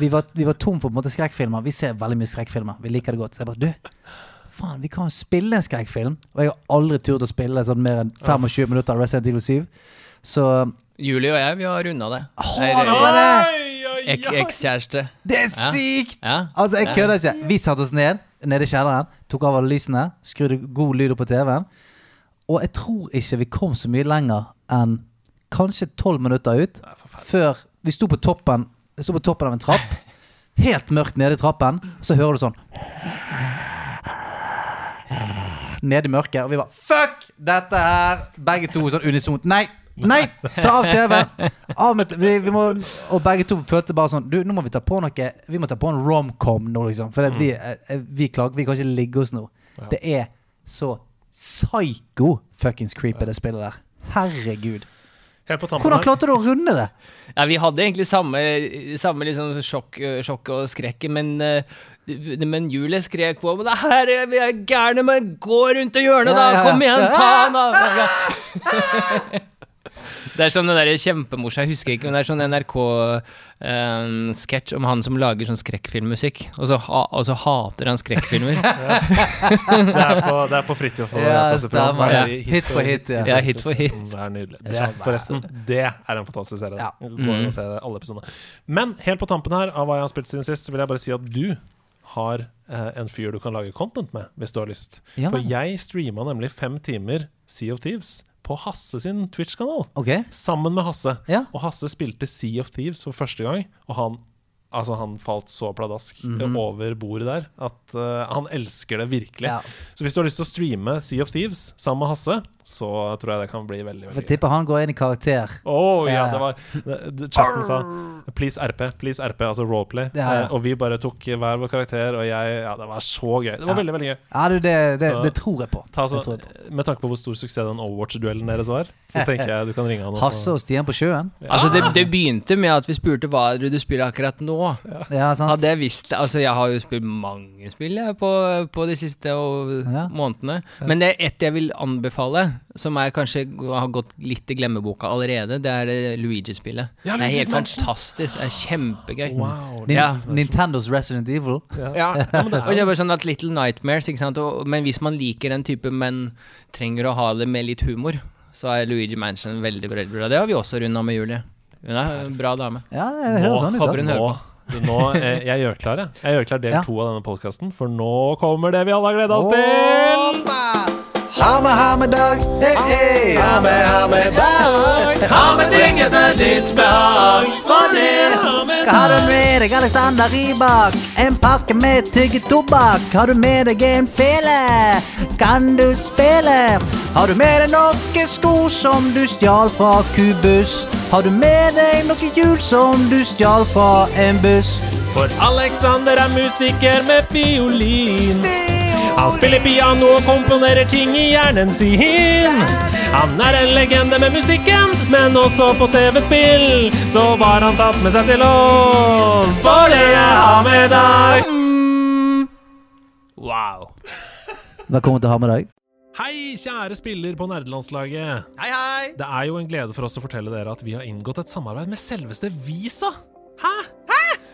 Vi var, vi var tom for på en måte skrekkfilmer. Vi ser veldig mye skrekkfilmer. Vi liker det godt. Så jeg bare Du, faen, vi kan jo spille en skrekkfilm. Og jeg har aldri turt å spille sånn mer enn 25 minutter av Resident Evil 7. Så Julie og jeg, vi har runda det. Ekskjæreste. Det er sykt! Ja. Altså, jeg kødder ikke. Vi satte oss ned nede i kjelleren, tok av alle lysene, skrudde god lyd opp på TV-en. Og jeg tror ikke vi kom så mye lenger enn kanskje tolv minutter ut før vi sto på toppen sto på toppen av en trapp. Helt mørkt nede i trappen. Så hører du sånn Nede i mørket. Og vi bare Fuck dette her! Begge to sånn unisont. Nei! Nei! Ta av TV-en! Av med vi, vi må, og begge to følte bare sånn Du, nå må vi ta på noe Vi må ta på en romcom nå, liksom. For vi, eh, vi klager Vi kan ikke ligge oss nå. Ja. Det er så psycho fuckings creepy, det spillet der. Herregud. Helt på tampen Hvordan klarte du å runde det? Ja, vi hadde egentlig samme, samme liksom sjokk, sjokk og skrekken, men, eh, men Julie skrek på Men det her er vi er gærne, men gå rundt og hjørnet, da! Kom igjen, ta han da! Det er sånn den der kjempemorsom Jeg husker ikke, men det er sånn NRK-sketsj om han som lager sånn skrekkfilmmusikk, og så, ha, og så hater han skrekkfilmer. Det er på, det er på Fridtjof. Ja, stemmer. Ja. Hit for hit, ja. Ja, hit for hit. Det er nydelig. Det er- Forresten, det er en fantastisk serie. Ja. Mm. alle episodene. Men helt på tampen her av hva jeg har spilt siden sist, så vil jeg bare si at du har eh, en fyr du kan lage content med, hvis du har lyst. Ja For jeg streama nemlig fem timer Sea of Thieves på Hasse sin Twitch-kanal. Okay. Sammen med Hasse. Ja. Og Hasse spilte Sea of Thieves for første gang, og han Altså Han falt så pladask mm -hmm. over bordet der at uh, han elsker det virkelig. Ja. Så hvis du har lyst til å streame Sea of Thieves sammen med Hasse, så tror jeg det kan bli veldig For jeg veldig tipper han går inn i karakter. Oh, ja, det var det- Chatten sa 'please RP', please RP, altså roleplay. Ja, ja. Eh, og vi bare tok hver vår karakter, og jeg Ja, det var så gøy. Det var Ja. veldig, veldig gøy. Ja, du, det, det, Så- det tror jeg på. Ta så, tror jeg på. med tanke på hvor stor suksess den Overwatch-duellen deres var, så tenker jeg du kan ringe han. Hasse og Stian på sjøen. Altså, det, det begynte med at vi spurte hva er det du spiller akkurat nå. Ja, sant? Hadde jeg visst Altså, jeg har jo spilt mange spill jeg, på, på de siste og, Ja. månedene. Men det er ett jeg vil anbefale, som er kanskje har gått litt i glemmeboka allerede. Det er det Luigi-spillet. Ja, det er helt Mansion. fantastisk. Det er kjempegøy. Wow. Nin Ja. Nintendos Resident Evil. Ja, det er og det er bare sånn at Little Nightmares, ikke sant. Og, men hvis man liker den type, men trenger å ha det med litt humor, så er Luigi Mansion veldig, bra. Det har vi også runda med Julie. Hun er en bra dame. Ja, det høres sånn ut. håper hun Altså. hører nå, du, nå, eh, jeg gjør klar, jeg. Jeg gjør klar del Ja. to av denne podkasten, for nå kommer det vi alle har gleda oss til! Ha med, ha med dag. Hey, hey. Ha med, ha med dag. Ha med ting etter ditt behag, for det har Hva du med deg, Alexander Rybak? En pakke med tyggetobakk. Har du med deg en fele? Kan du spille? Har du med deg noen sko som du stjal fra Kubus? Har du med deg noe hjul som du stjal fra en buss? For Alexander er musiker med fiolin. Han spiller piano og komponerer ting i hjernen sin. Han er en legende med musikken, men også på TV-spill. Så var han tatt med seg til oss? For det jeg har med deg. Wow. Velkommen til Ha med deg. Hei, kjære spiller på nerdelandslaget. Hei, hei. Det er jo en glede for oss å fortelle dere at vi har inngått et samarbeid med selveste Visa. Hæ? Hæ?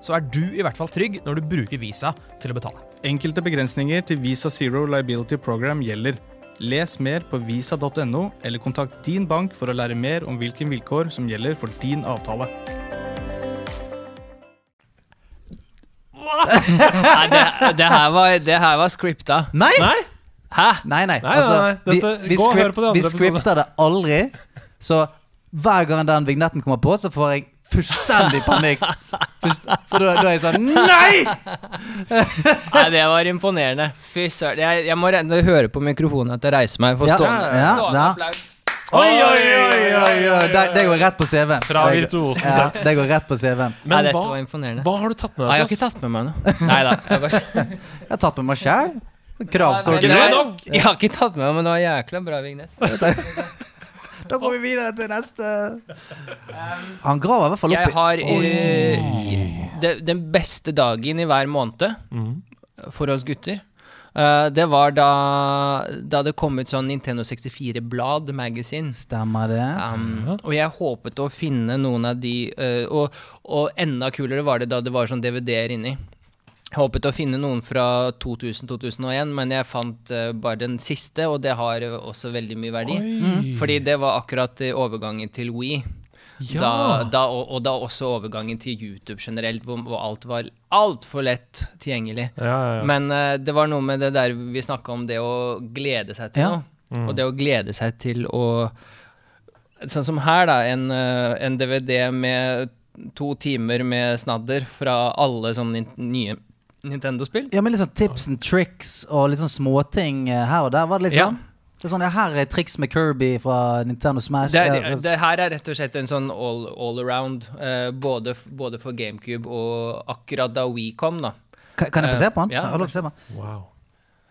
så er du i hvert fall trygg når du bruker Visa til å betale. Enkelte begrensninger til Visa Zero Liability Program gjelder. Les mer på visa.no, eller kontakt din bank for å lære mer om hvilke vilkår som gjelder for din avtale. Nei, det, det, her var, det her var scripta. Nei! Nei! Hæ? Nei, nei. Nei, Altså, nei, nei. Dette- vi, vi, script, vi scripter det aldri. Så hver gang den vignetten kommer på, så får jeg fullstendig panikk. For da, da er jeg sånn Nei! Nei, det var imponerende. Fy søren. Jeg, jeg må høre på mikrofonen at jeg reiser meg for Ja, stående, ja, stående ja. applaus. Oi, oi, oi, oi, oi. Det, det går rett på CV-en. Fra virtuosen Ja, det går rett på CV-en. Nei, Men dette hva, var imponerende. hva har du tatt med Nei, jeg har ikke tatt med meg noe. Nei da. jeg bare- Jeg har tatt med meg sjæl. Krav står Nei, ikke det det. er- Jeg har ikke tatt med meg, men det var jækla bra vignett. Da går vi videre til neste. Han graver i hvert fall opp Jeg har uh, de, Den beste dagen i hver måned mm. for oss gutter. Uh, det var da, da det kom ut sånn Nintendo 64-blad, magazine. Stemmer det? Um, og jeg håpet å finne noen av de uh, og, og enda kulere var det da det var sånn DVD-er inni. Håpet å finne noen fra 2000-2001, men jeg fant uh, bare den siste, og det har eh, også veldig mye verdi. Mm. Fordi det var akkurat eh, overgangen til Wii. Ja. Da, da, og, og da også overgangen til YouTube generelt, hvor, hvor alt var altfor lett tilgjengelig. Ja, ja, ja. Men uh, det var noe med det der vi snakka om, det å glede seg til Ja. noe. Og det å glede seg til å Sånn som her, da. En, en DVD med to timer med snadder fra alle sånne nye Nintendo-spill. Ja, men sånn tips and tricks og litt sånn småting eh, her og der. Var det litt Ja. sånn? Det er sånn, ja, Her er triks med Kirby fra Nintendo Smash. Det, Ja, det, det her er rett og slett en sånn all, all around, uh, både, både for GameCube og akkurat da We kom, da. kan, kan jeg få se på den? Ja, Jeg har lov til å se på den. Wow.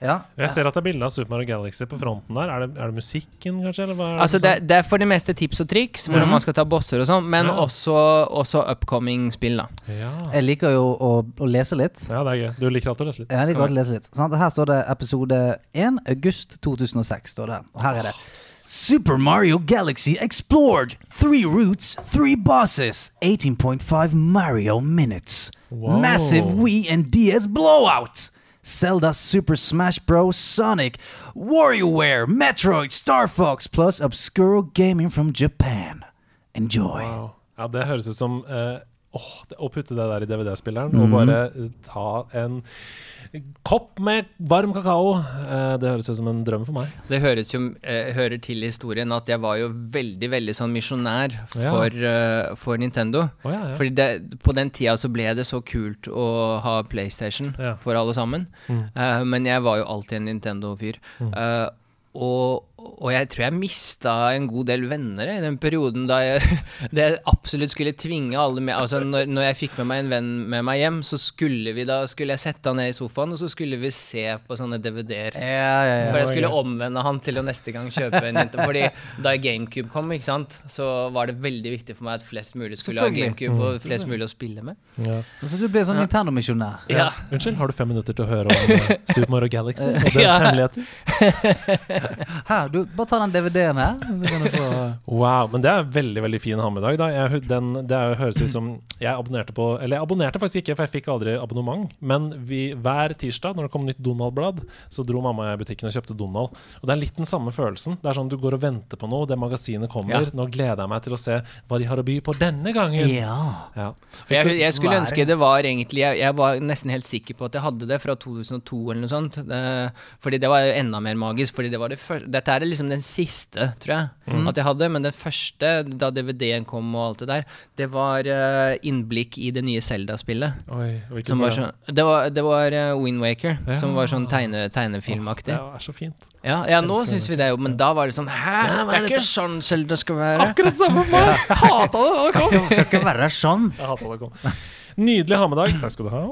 Ja. Jeg ser at det er bilde av Super Mario Galaxy på fronten der. Er det, er det musikken, kanskje? Eller hva er Altså, det, det, det er for det meste tips og triks, hvordan Mhm. man skal ta bosser og sånn, men Ja. også, også upcoming spill, da. ja. Jeg liker jo å, å lese litt. ja, det er gøy. Du liker alltid å lese litt. Jeg liker å lese litt. Sånn, Her står det episode 1, august 2006. står det. Og her er det. Super Mario Galaxy explored. Three routes, three bosses. 18.5 Mario minutes. Wow. Massive Wii and DS blowout. Zelda Super Smash Bros. Sonic. WarioWare, Metroid, Star Fox, plus Obscuro gaming from Japan. Enjoy. Wow. Ja, det høres ut som eh, åh, det, Å putte det der i DVD-spilleren mm. og bare eh, ta en kopp med varm kakao, eh, det høres ut som en drøm for meg. Det høres jo, eh, hører til historien at jeg var jo veldig veldig sånn misjonær Ja. for, eh, for Nintendo. Oh, ja, ja. Fordi det, på den tida så ble det så kult å ha PlayStation Ja. for alle sammen. Mm. Eh, men jeg var jo alltid en Nintendo-fyr. Eh, og, og jeg tror jeg mista en god del venner i den perioden da jeg, det jeg absolutt skulle tvinge alle med Altså når, når jeg fikk med meg en venn med meg hjem, så skulle vi da skulle jeg sette han ned i sofaen, og så skulle vi se på sånne DVD-er. Ja, ja, ja. For jeg skulle omvende han til å neste gang kjøpe en Nintendo. Fordi da GameCube kom, ikke sant, så var det veldig viktig for meg at flest mulig skulle ha GameCube og flest mulig å spille med. Ja. Så du ble sånn Ja. Nintendo-misjonær. Ja. Unnskyld, har du fem minutter til å høre om eh, Super Mario Galaxy og dens Ja. hemmeligheter? Her, du, bare ta den DVD-en her. Få Wow, men det er veldig veldig fin ha med i dag. Da. Jeg, den, det er, høres ut som Jeg abonnerte på Eller jeg abonnerte faktisk ikke, for jeg fikk aldri abonnement. Men vi, hver tirsdag når det kom nytt Donald-blad, så dro mamma og jeg i butikken og kjøpte Donald. Og det er litt den samme følelsen. Det er sånn Du går og venter på noe, det magasinet kommer. Ja. Nå gleder jeg meg til å se hva de har å by på denne gangen. Ja. Ja. For jeg, jeg skulle er ønske det? var egentlig jeg, jeg var nesten helt sikker på at jeg hadde det fra 2002 eller noe sånt. Det, fordi det var enda mer magisk. Fordi det var det første Dette er liksom den siste, tror jeg, Mm. at jeg hadde. Men den første, da DVD-en kom og alt det der, det var eh, innblikk i det nye Zelda-spillet. Som var det? sånn, det var, det var eh, Wind Waker, Ja. som var sånn tegne, tegnefilmaktig. Det er så fint. Ja, ja, nå syns vi det jo, men da var det sånn Hæ? Ja, det er ikke ikke sånn Zelda skal være. Akkurat samme med meg! Hata det da det kom! Det skal ikke være sånn. Jeg hata det det kom. Nydelig ha med deg. Takk skal du ha.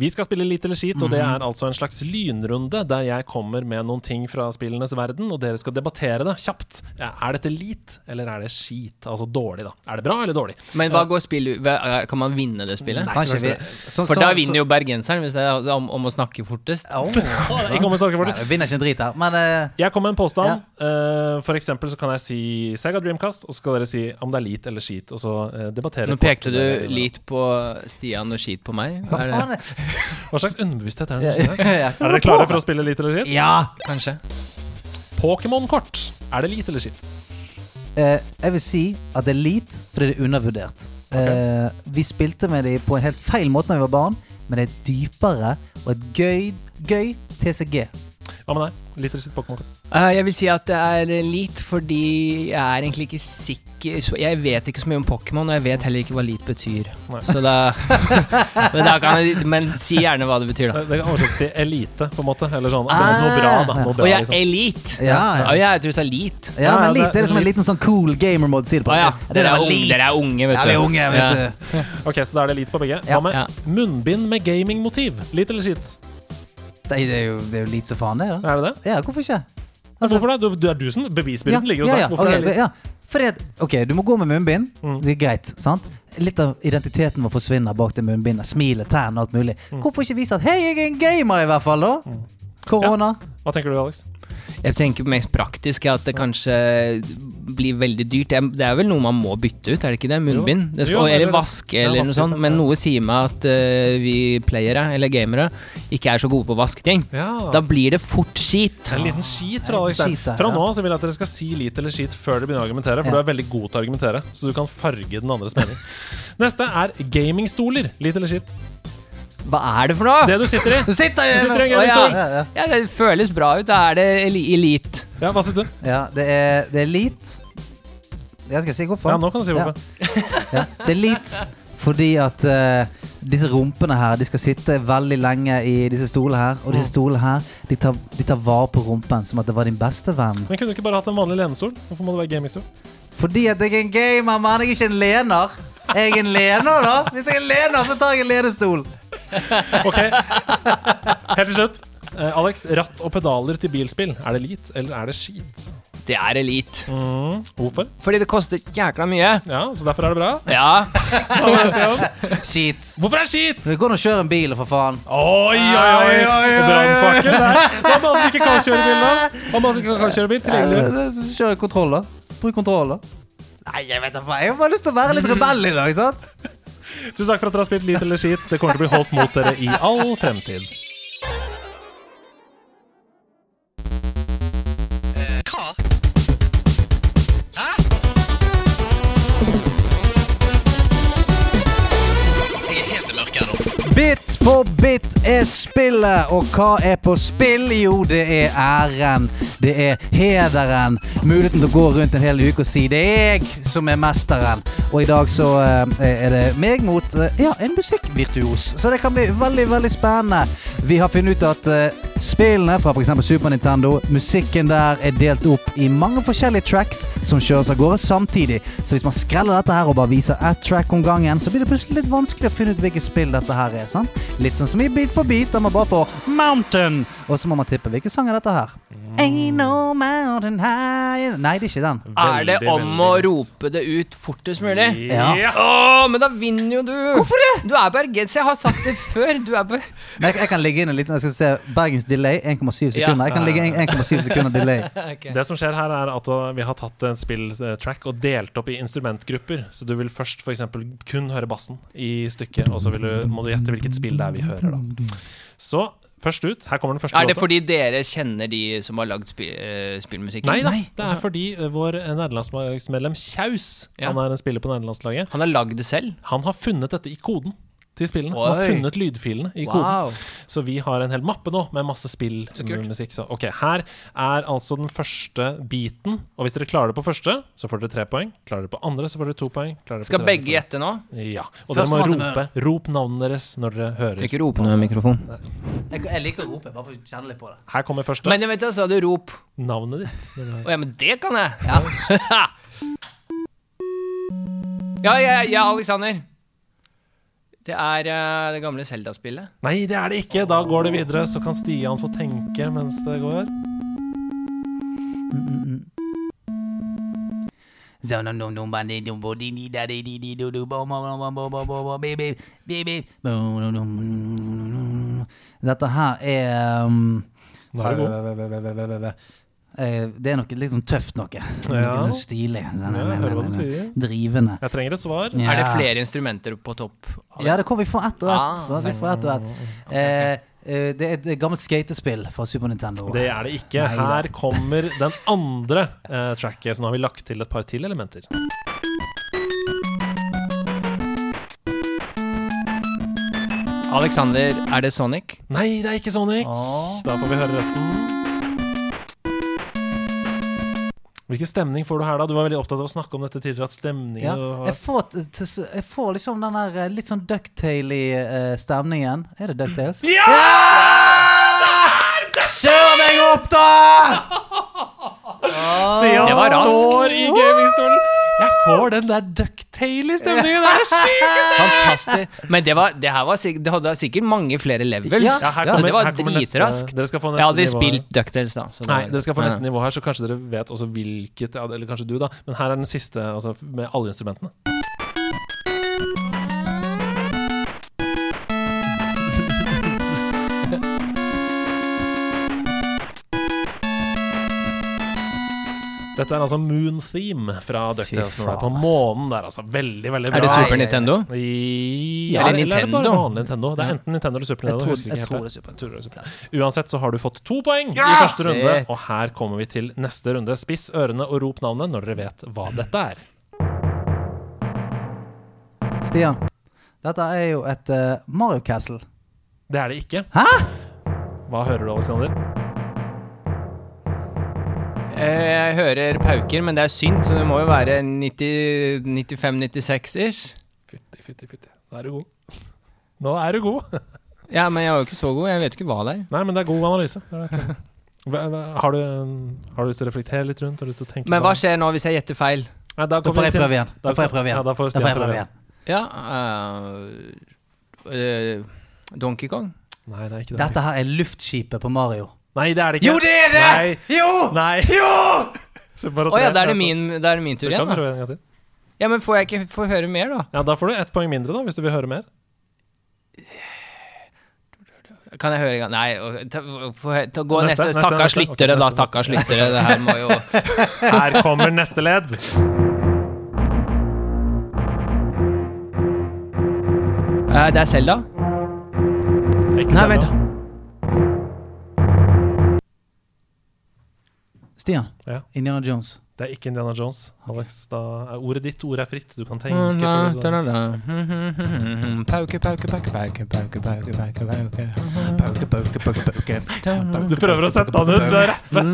Vi skal spille Litt eller skit, og det Mhm. er altså en slags lynrunde der jeg kommer med noen ting fra spillenes verden, og dere skal debattere det kjapt. Er dette lit, eller er det skit? Altså dårlig, da. Er det bra eller dårlig? Men hva går spill ut Kan man vinne det spillet? Kanskje vi så, For så- da så- vinner jo bergenseren, hvis det er om, om å snakke fortest. Ikke om å snakke fortest. Nei, vinner ikke en drit her, men uh, Jeg kommer med en påstand. Eh, for eksempel så kan jeg si Sega Dreamcast, og så skal dere si om det er lit eller skit, og så uh, debattere Nå pekte du litt på Stian og skit på meg. hva Er det- faen? Hva slags underbevissthet er det Ja, du sier. Er dere klare for å spille lite eller shit? Ja! Kanskje. Pokémon-kort. Er det lite eller shit? Eh, jeg vil si at det er lite fordi det er undervurdert. Eh, vi spilte med dem på en helt feil måte da vi var barn, men det er dypere og et gøy, gøy TCG. Hva med deg? Lite eller skit Pokémon-kort? Eh, jeg vil si at det er litt fordi jeg er egentlig ikke sikker Jeg vet ikke så mye om Pokémon, og jeg vet heller ikke hva lit betyr. Så da Men, da kan jeg, men si gjerne hva det betyr, da. Det kan oversettes til elite, på en måte. Eller sånn. Ah. Noe bra, da. Noe Og bra, liksom. er elite. Ja, ja. ja, jeg tror du sa lit. ja Ja, men det- lit det er som en liten sånn cool gamer-mode sier si det på. Å ja. Dere er, unge, dere er unge, vet Ja, du. vi er unge, vet Ja. du. Ok, så da er det lit på begge. Ja. Hva med Ja. munnbind med gamingmotiv? Lit eller shit? Det er jo, det er jo lit som faen, det. ja Er det det? Ja, hvorfor ikke? Altså- Hvorfor det? Du, er du som Bevisbyrden ligger hos deg. ja, Hvorfor ok, er det lit? ja. At, ok, du må gå med munnbind. Mm. Det er greit, sant? Litt av identiteten vår forsvinner bak det munnbindet. Smilet, tærne alt mulig. Mm. Hvorfor ikke vise at 'hei, jeg er en gamer', i hvert fall? da? Korona. Hva tenker du, Alex? Jeg tenker mest praktisk at det kanskje blir veldig dyrt. Det er- vel noe man må bytte ut, er det ikke det? Munnbind? Det skal, Jo, er eller vaske, eller noe sånt. Men noe sier meg at uh, vi playere, eller gamere, ikke er så gode på å vaske ting. Ja. Da blir det fort skit. En liten skit fra Alex der. Fra nå så vil jeg at dere skal si lit eller skit før dere begynner å argumentere, for Ja. du er veldig god til å argumentere, så du kan farge den andres mening. Neste er gamingstoler. Lit eller skit? Hva er det for noe? Det du sitter i. Du sitter Du sitter i en gamingstol. Ja, ja. Ja, det føles bra ut. Da er det eli- elite. Ja, hva syns du? ja, det er, det er elite. Jeg skal si hvorfor. Ja, nå kan du si hvorfor. Ja, det er lit fordi at uh, disse rumpene her De skal sitte veldig lenge i disse stolene her. Og disse stolene her de tar, de tar vare på rumpen som at det var din beste venn. Men kunne du ikke bare hatt en vanlig lenestol? Hvorfor må det være gamingstol? Fordi at jeg er en gamer, mann. Jeg er ikke en lener. Jeg er en lener, da. Hvis jeg er en lener, så tar jeg en lenestol. Ok, Helt til slutt. Eh, Alex, ratt og pedaler til bilspill. Er det lit, eller er det skit? Det er elite. Mm. Hvorfor? Fordi det koster jækla mye. Ja, Så derfor er det bra? Ja. Hva med deg, Stian? Skit. Hvorfor er det skit? Det går an å kjøre en bil, for faen. Oi, oi, oi! Oi, oi, oi. Brannfakkel der. Hva med alle som ikke kan kjøre bil, da? Hva med alle som ikke kan kjøre bil? Tilgjengelig. Så kjører jeg kontroll, da. Bruk kontroller. Nei, jeg vet da faen. Jeg har bare lyst til å være litt rebell i dag, sant? Tusen takk for at dere har spilt Lit eller skit. Det kommer til å bli holdt mot dere i all fremtid. Bit for bit er spillet, og hva er på spill? Jo, det er æren. Det er hederen. Muligheten til å gå rundt en hel uke og si 'det er jeg som er mesteren'. Og i dag så eh, er det meg mot eh, ja, en musikkvirtuos. Så det kan bli veldig, veldig spennende. Vi har funnet ut at eh, spillene fra f.eks. Super Nintendo, musikken der er delt opp i mange forskjellige tracks som kjøres av gårde samtidig. Så hvis man skreller dette her og bare viser ett track om gangen, så blir det plutselig litt vanskelig å finne ut hvilket spill dette her er. sant? Litt sånn som i Beat for beat, der man bare får Mountain, og så må man tippe hvilken sang er dette her. Ain't no mountain high Nei, det er ikke den. Er det om veldig å rope det ut fortest mulig? Ja. Å, men da vinner jo du! Hvorfor det? Du er bergenser. Jeg har sagt det før. Du er be... Men jeg, jeg kan ligge inn en liten Jeg skal se Bergens delay 1,7 sekunder. Jeg kan ligge 1,7 sekunder delay. okay. Det som skjer her, er at uh, vi har tatt en spilltrack og delt opp i instrumentgrupper. Så du vil først f.eks. kun høre bassen i stykket, og så vil du, må du gjette hvilket spill det er vi hører, da. Så først ut. Her kommer den første Er det låta. fordi dere kjenner de som har lagd spi uh, spillmusikken? Nei da, Nei, det er fordi uh, vår uh, nederlandslagsmedlem Kjaus, Ja. han er en spiller på nederlandslaget, Han har lagd det selv? han har funnet dette i koden til spillene. Han har funnet lydfilene i koden. Wow. Så vi har en hel mappe nå med masse spill Så kult. musikk. Så ok, her er altså den første biten. Og hvis dere klarer det på første, så får dere tre poeng. Klarer dere på andre, så får dere to poeng. Klarer dere på Skal begge gjette nå? Ja. Og Først dere må rope. Rop navnet deres når dere hører. Ikke rop noe i mikrofon. Jeg, liker å rope, bare for å kjenne litt på det. Her kommer første. Men jeg vet så sa du rop. Navnet ditt. Å ja, men det kan jeg! Ja, ja, ja, Alexander. Det er uh, det gamle Zelda-spillet. Nei, det er det ikke. Da går det videre, så kan Stian få tenke mens det går. Dette her er um, Nå er det. Eh, Det er noe litt sånn tøft noe. Ja. Noe stilig. Sånn, Ja, jeg hører hva du sier. Drivende. Jeg trenger et svar. Ja. Er det flere instrumenter på topp? Ja, det? kommer vi får ett og ett. Ah, vi får ett og ett. Eh, eh, det er et gammelt skatespill fra Super Nintendo. Det er det ikke. Nei da. Her kommer den andre eh, tracket. Så nå har vi lagt til et par til elementer. Alexander, er det Sonic? Nei, det er ikke Sonic. Åh. Da får vi høre resten. Hvilken stemning får du her, da? Du var veldig opptatt av å snakke om dette tidligere. At stemningen Ja, jeg, får, jeg får liksom den der eh, litt sånn ducktaily uh, stemningen. Er det ducktails? Ja! Kjør meg opp, da! Stian Det var raskt. står i gamingstolen. Jeg får den der ducktaily-stemningen. Det er sjukt! Fantastisk. Men det, var, det her var sikkert, det hadde sikkert mange flere levels. Ja, Ja, her Så kommer, det var her kommer neste. dritraskt. Dere skal få Jeg neste har aldri nivå her. spilt Ducktales, da. så det Nei, dere skal få neste nivå her, så kanskje dere vet også hvilket ja, Eller kanskje du, da. Men her er den siste, altså med alle instrumentene. Dette er altså Moon Theme fra er På månen der, altså. Veldig, veldig bra. Er det Super Nintendo? I, Eller eller, eller er det bare vanlig Nintendo. Det er enten Nintendo eller Super Jeg Nintendo. tror, jeg tror det. er Super Tror det er Super. Uansett så har du fått to poeng i første runde, Shit. og her kommer vi til neste runde. Spiss ørene og rop navnet når dere vet hva dette er. Stian, dette er jo et uh, Mario Castle. Det er det ikke. Hæ? Hva hører du, Alexander? Eh, Jeg hører pauker, men det er synt, så det må jo være 95-96-ish. Fytti, fytti, fytti. Nå er du god. Nå er du god. Ja, men jeg var jo ikke så god. Jeg vet ikke hva det er. Nei, men det er god analyse. Det er det. Har du, har du lyst til å reflektere litt rundt? Har du lyst til å tenke Men hva skjer nå hvis jeg gjetter feil? Nei, da, Da får jeg prøve igjen. Da får jeg prøve Ja, igjen. da får Da får jeg prøve igjen. igjen. Ja uh, uh, Donkey Kong? Nei, det er ikke det. Dette her er luftskipet på Mario. Nei, det er det ikke. Jo, det er det! Nei. Jo! Nei. Jo! Å ja, da er det min, da er det min tur igjen, da. prøve. Ja, Men får jeg ikke få høre mer, da? Ja, Da får du ett poeng mindre, da, hvis du vil høre mer. Kan jeg høre en gang? Nei, ta, få, ta, gå Neste, neste. Stakkars lyttere, da. Stakkars lyttere. Det her må jo Her kommer neste ledd. Eh, Det er Selda. Ikke Nei, Stian. Ja. Indiana Jones. Det er ikke Indiana Jones. Alex, da er ordet ditt. Ordet er fritt. Du kan tenke på det. Pauke, pauke, pauke, pauke, pauke, pauke, pauke, pauke. Pauke, pauke, pauke, pauke. Du prøver å sette han ut ved å rappe.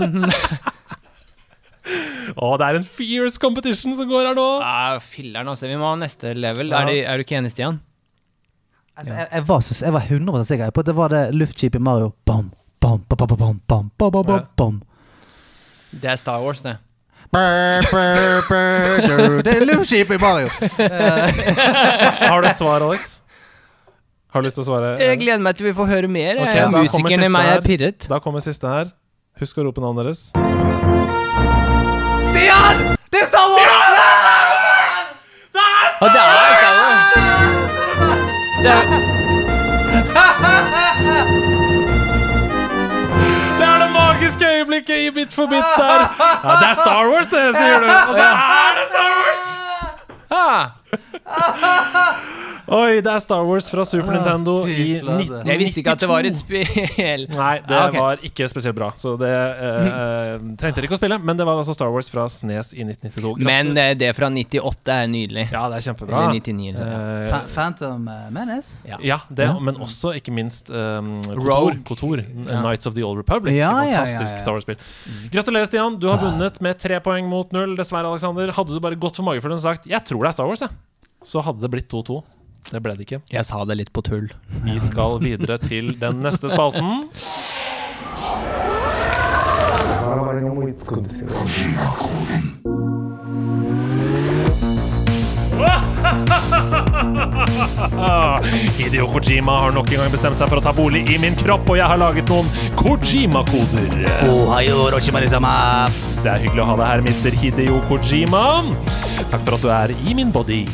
Å, det er en fierce competition som går her nå. Ah, Filler'n, altså. Vi må ha neste level. Ja. Er, du, er du ikke enig, Stian? Altså, jeg, jeg, var så, jeg var 100 sikker på at det var det luftskipet i Mario. Bam, bam, bam, bam, bam, bam, bam, bam, bam, bam. Det er Star Wars, det. Det er luftskipet i Mario! Har du et svar, Alex? Har du lyst til å svare? Jeg gleder meg til vi får høre mer. Okay, jeg. Musikeren i meg er pirret. Da kommer siste her. Husk å rope navnet deres. Stian! Det er Star Wars! Det er Star Wars! det er Star Wars! Det er, øyeblikket i Bit for bit der. Ja, det er Star Wars, det, sier du. Og så er det Star Wars! ah, Oi, det er Star Wars fra Super Nintendo fy i 1992. jeg visste ikke at det var et spill. Nei, det Ah, okay. var ikke spesielt bra. Så det eh, eh, trengte dere ikke å spille. Men det var altså Star Wars fra SNES i 1992. Men Gratulerer. eh, det fra 98 er nydelig. Ja, det er kjempebra. Eller 99, liksom. Eh, Fa- Phantom eh, Menace? Ja. ja, det, men også, ikke minst, um, Kotor. Kotor Ja. Nights of the Old Republic. Ja, ja, ja, Fantastisk ja. Star Wars-spill. Gratulerer, Stian. Du har vunnet med tre poeng mot null. Dessverre, Alexander. Hadde du bare gått for magefølelsen og sagt 'jeg tror det er Star Wars', jeg, så hadde det blitt 2-2. Det ble det ikke. Jeg sa det litt på tull. Vi skal videre til den neste spalten. Hideo Kojima har nok en gang bestemt seg for å ta bolig i min kropp, og jeg har laget noen Kojima-koder. Det er hyggelig å ha deg her, mister Hideo Kojima. Takk for at du er i min body.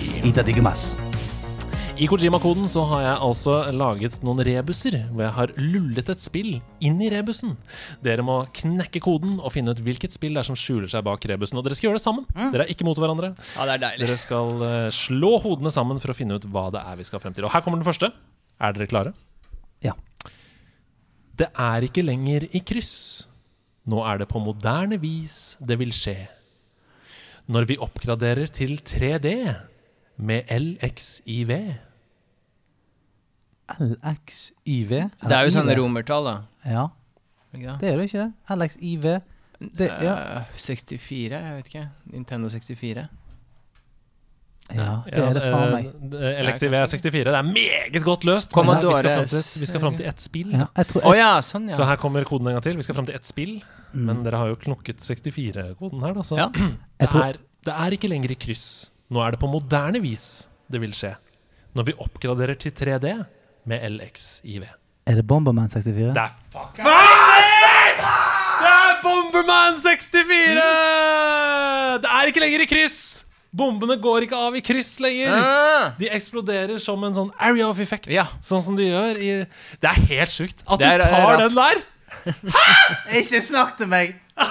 I Kojima-koden så har jeg altså laget noen rebuser, hvor jeg har lullet et spill inn i rebusen. Dere må knekke koden og finne ut hvilket spill det er som skjuler seg bak rebusen. Og dere skal gjøre det sammen. Dere er ikke mot hverandre. Ja, det er deilig. Dere skal eh, slå hodene sammen for å finne ut hva det er vi skal frem til. Og her kommer den første. Er dere klare? Ja. Det er ikke lenger i kryss. Nå er det på moderne vis det vil skje. Når vi oppgraderer til 3D med LXIV. LXYV? Det er jo sånne romertall, da. Ja, det? det er jo ikke. det. LXIV. Det, ja. Eh, 64, jeg vet ikke. Nintendo 64. ja, det er det faen meg. eh, LXIV er 64. Det er meget godt løst. Commodore vi, skal frem til et, vi skal fram til ett spill. Ja, jeg tror, Å ja, sånn, Så her kommer koden en gang til. Vi skal frem til ett spill. Men dere har jo knokket 64-koden her, da. Så Ja. det, er, det er ikke lenger i kryss. Nå er det på moderne vis det vil skje. Når vi oppgraderer til 3D med LXIV. Er det Bomberman 64? Det er fucking Det er Bomberman 64! Det er ikke lenger i kryss! Bombene går ikke av i kryss lenger. Ah, De eksploderer som en sånn area of effect. Ja. Sånn som de gjør i Det er helt sjukt. At er- du tar er den der! Hæ?! Ikke snakk til meg!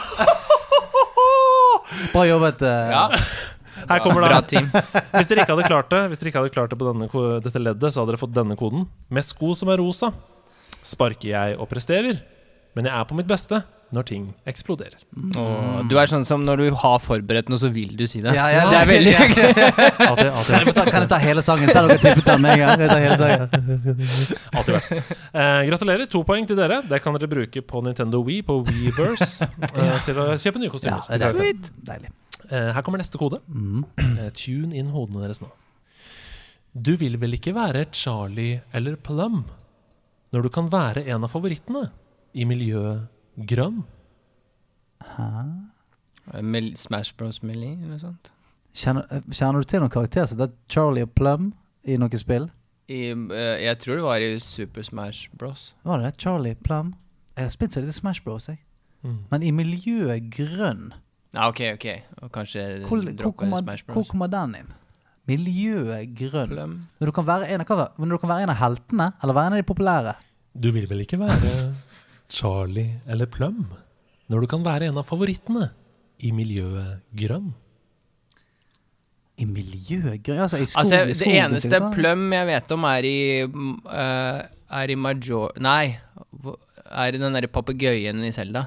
Bra jobbet. Uh... ja. Her kommer Bra det. team. Hvis dere ikke hadde klart det Hvis dere ikke hadde klart det på denne, dette leddet, så hadde dere fått denne koden. Med sko som er rosa, sparker jeg og presterer. Men jeg er på mitt beste når ting eksploderer. Og du er sånn som når du har forberedt noe, så vil du si det. Ja, ja, det er veldig ja. Alltid, alltid, Kan jeg ta, kan jeg ta hele sangen? Selv om jeg tippet den med en gang. Jeg hele sangen. alltid verst. Eh, gratulerer. To poeng til dere. Det kan dere bruke på Nintendo Wii, på Weverse, eh, til å kjøpe nye Ja, kostymer. det er Sweet. deilig. Eh, her kommer neste kode. Mm. Eh, tune inn hodene deres nå. Du vil vel ikke være Charlie eller Plum når du kan være en av favorittene i miljøet grønn? Hæ? Smash Bros. Melee eller noe sånt. Kjenner, eh, kjenner du til noen karakter som heter Charlie og Plum i noen spill? I, uh, jeg tror det var i Super Smash Bros. Var det Charlie Plum? Jeg har spilt seg litt Smash Bros, jeg. Mm. Men i miljøet grønn, Ja, ok, ok. Og kanskje hvor, kommer, Smash hvor kommer den inn? Miljøet grønn. Når du kan være en av, hva når du kan være en av heltene, eller være en av de populære. Du vil vel ikke være Charlie eller Plum når du kan være en av favorittene i miljøet grønn? I miljøet grønn? Altså i skog, Altså, i det skogen, eneste det. Plum jeg vet om, er i eh, Er i Major... Nei, er i den derre papegøyen i Selda.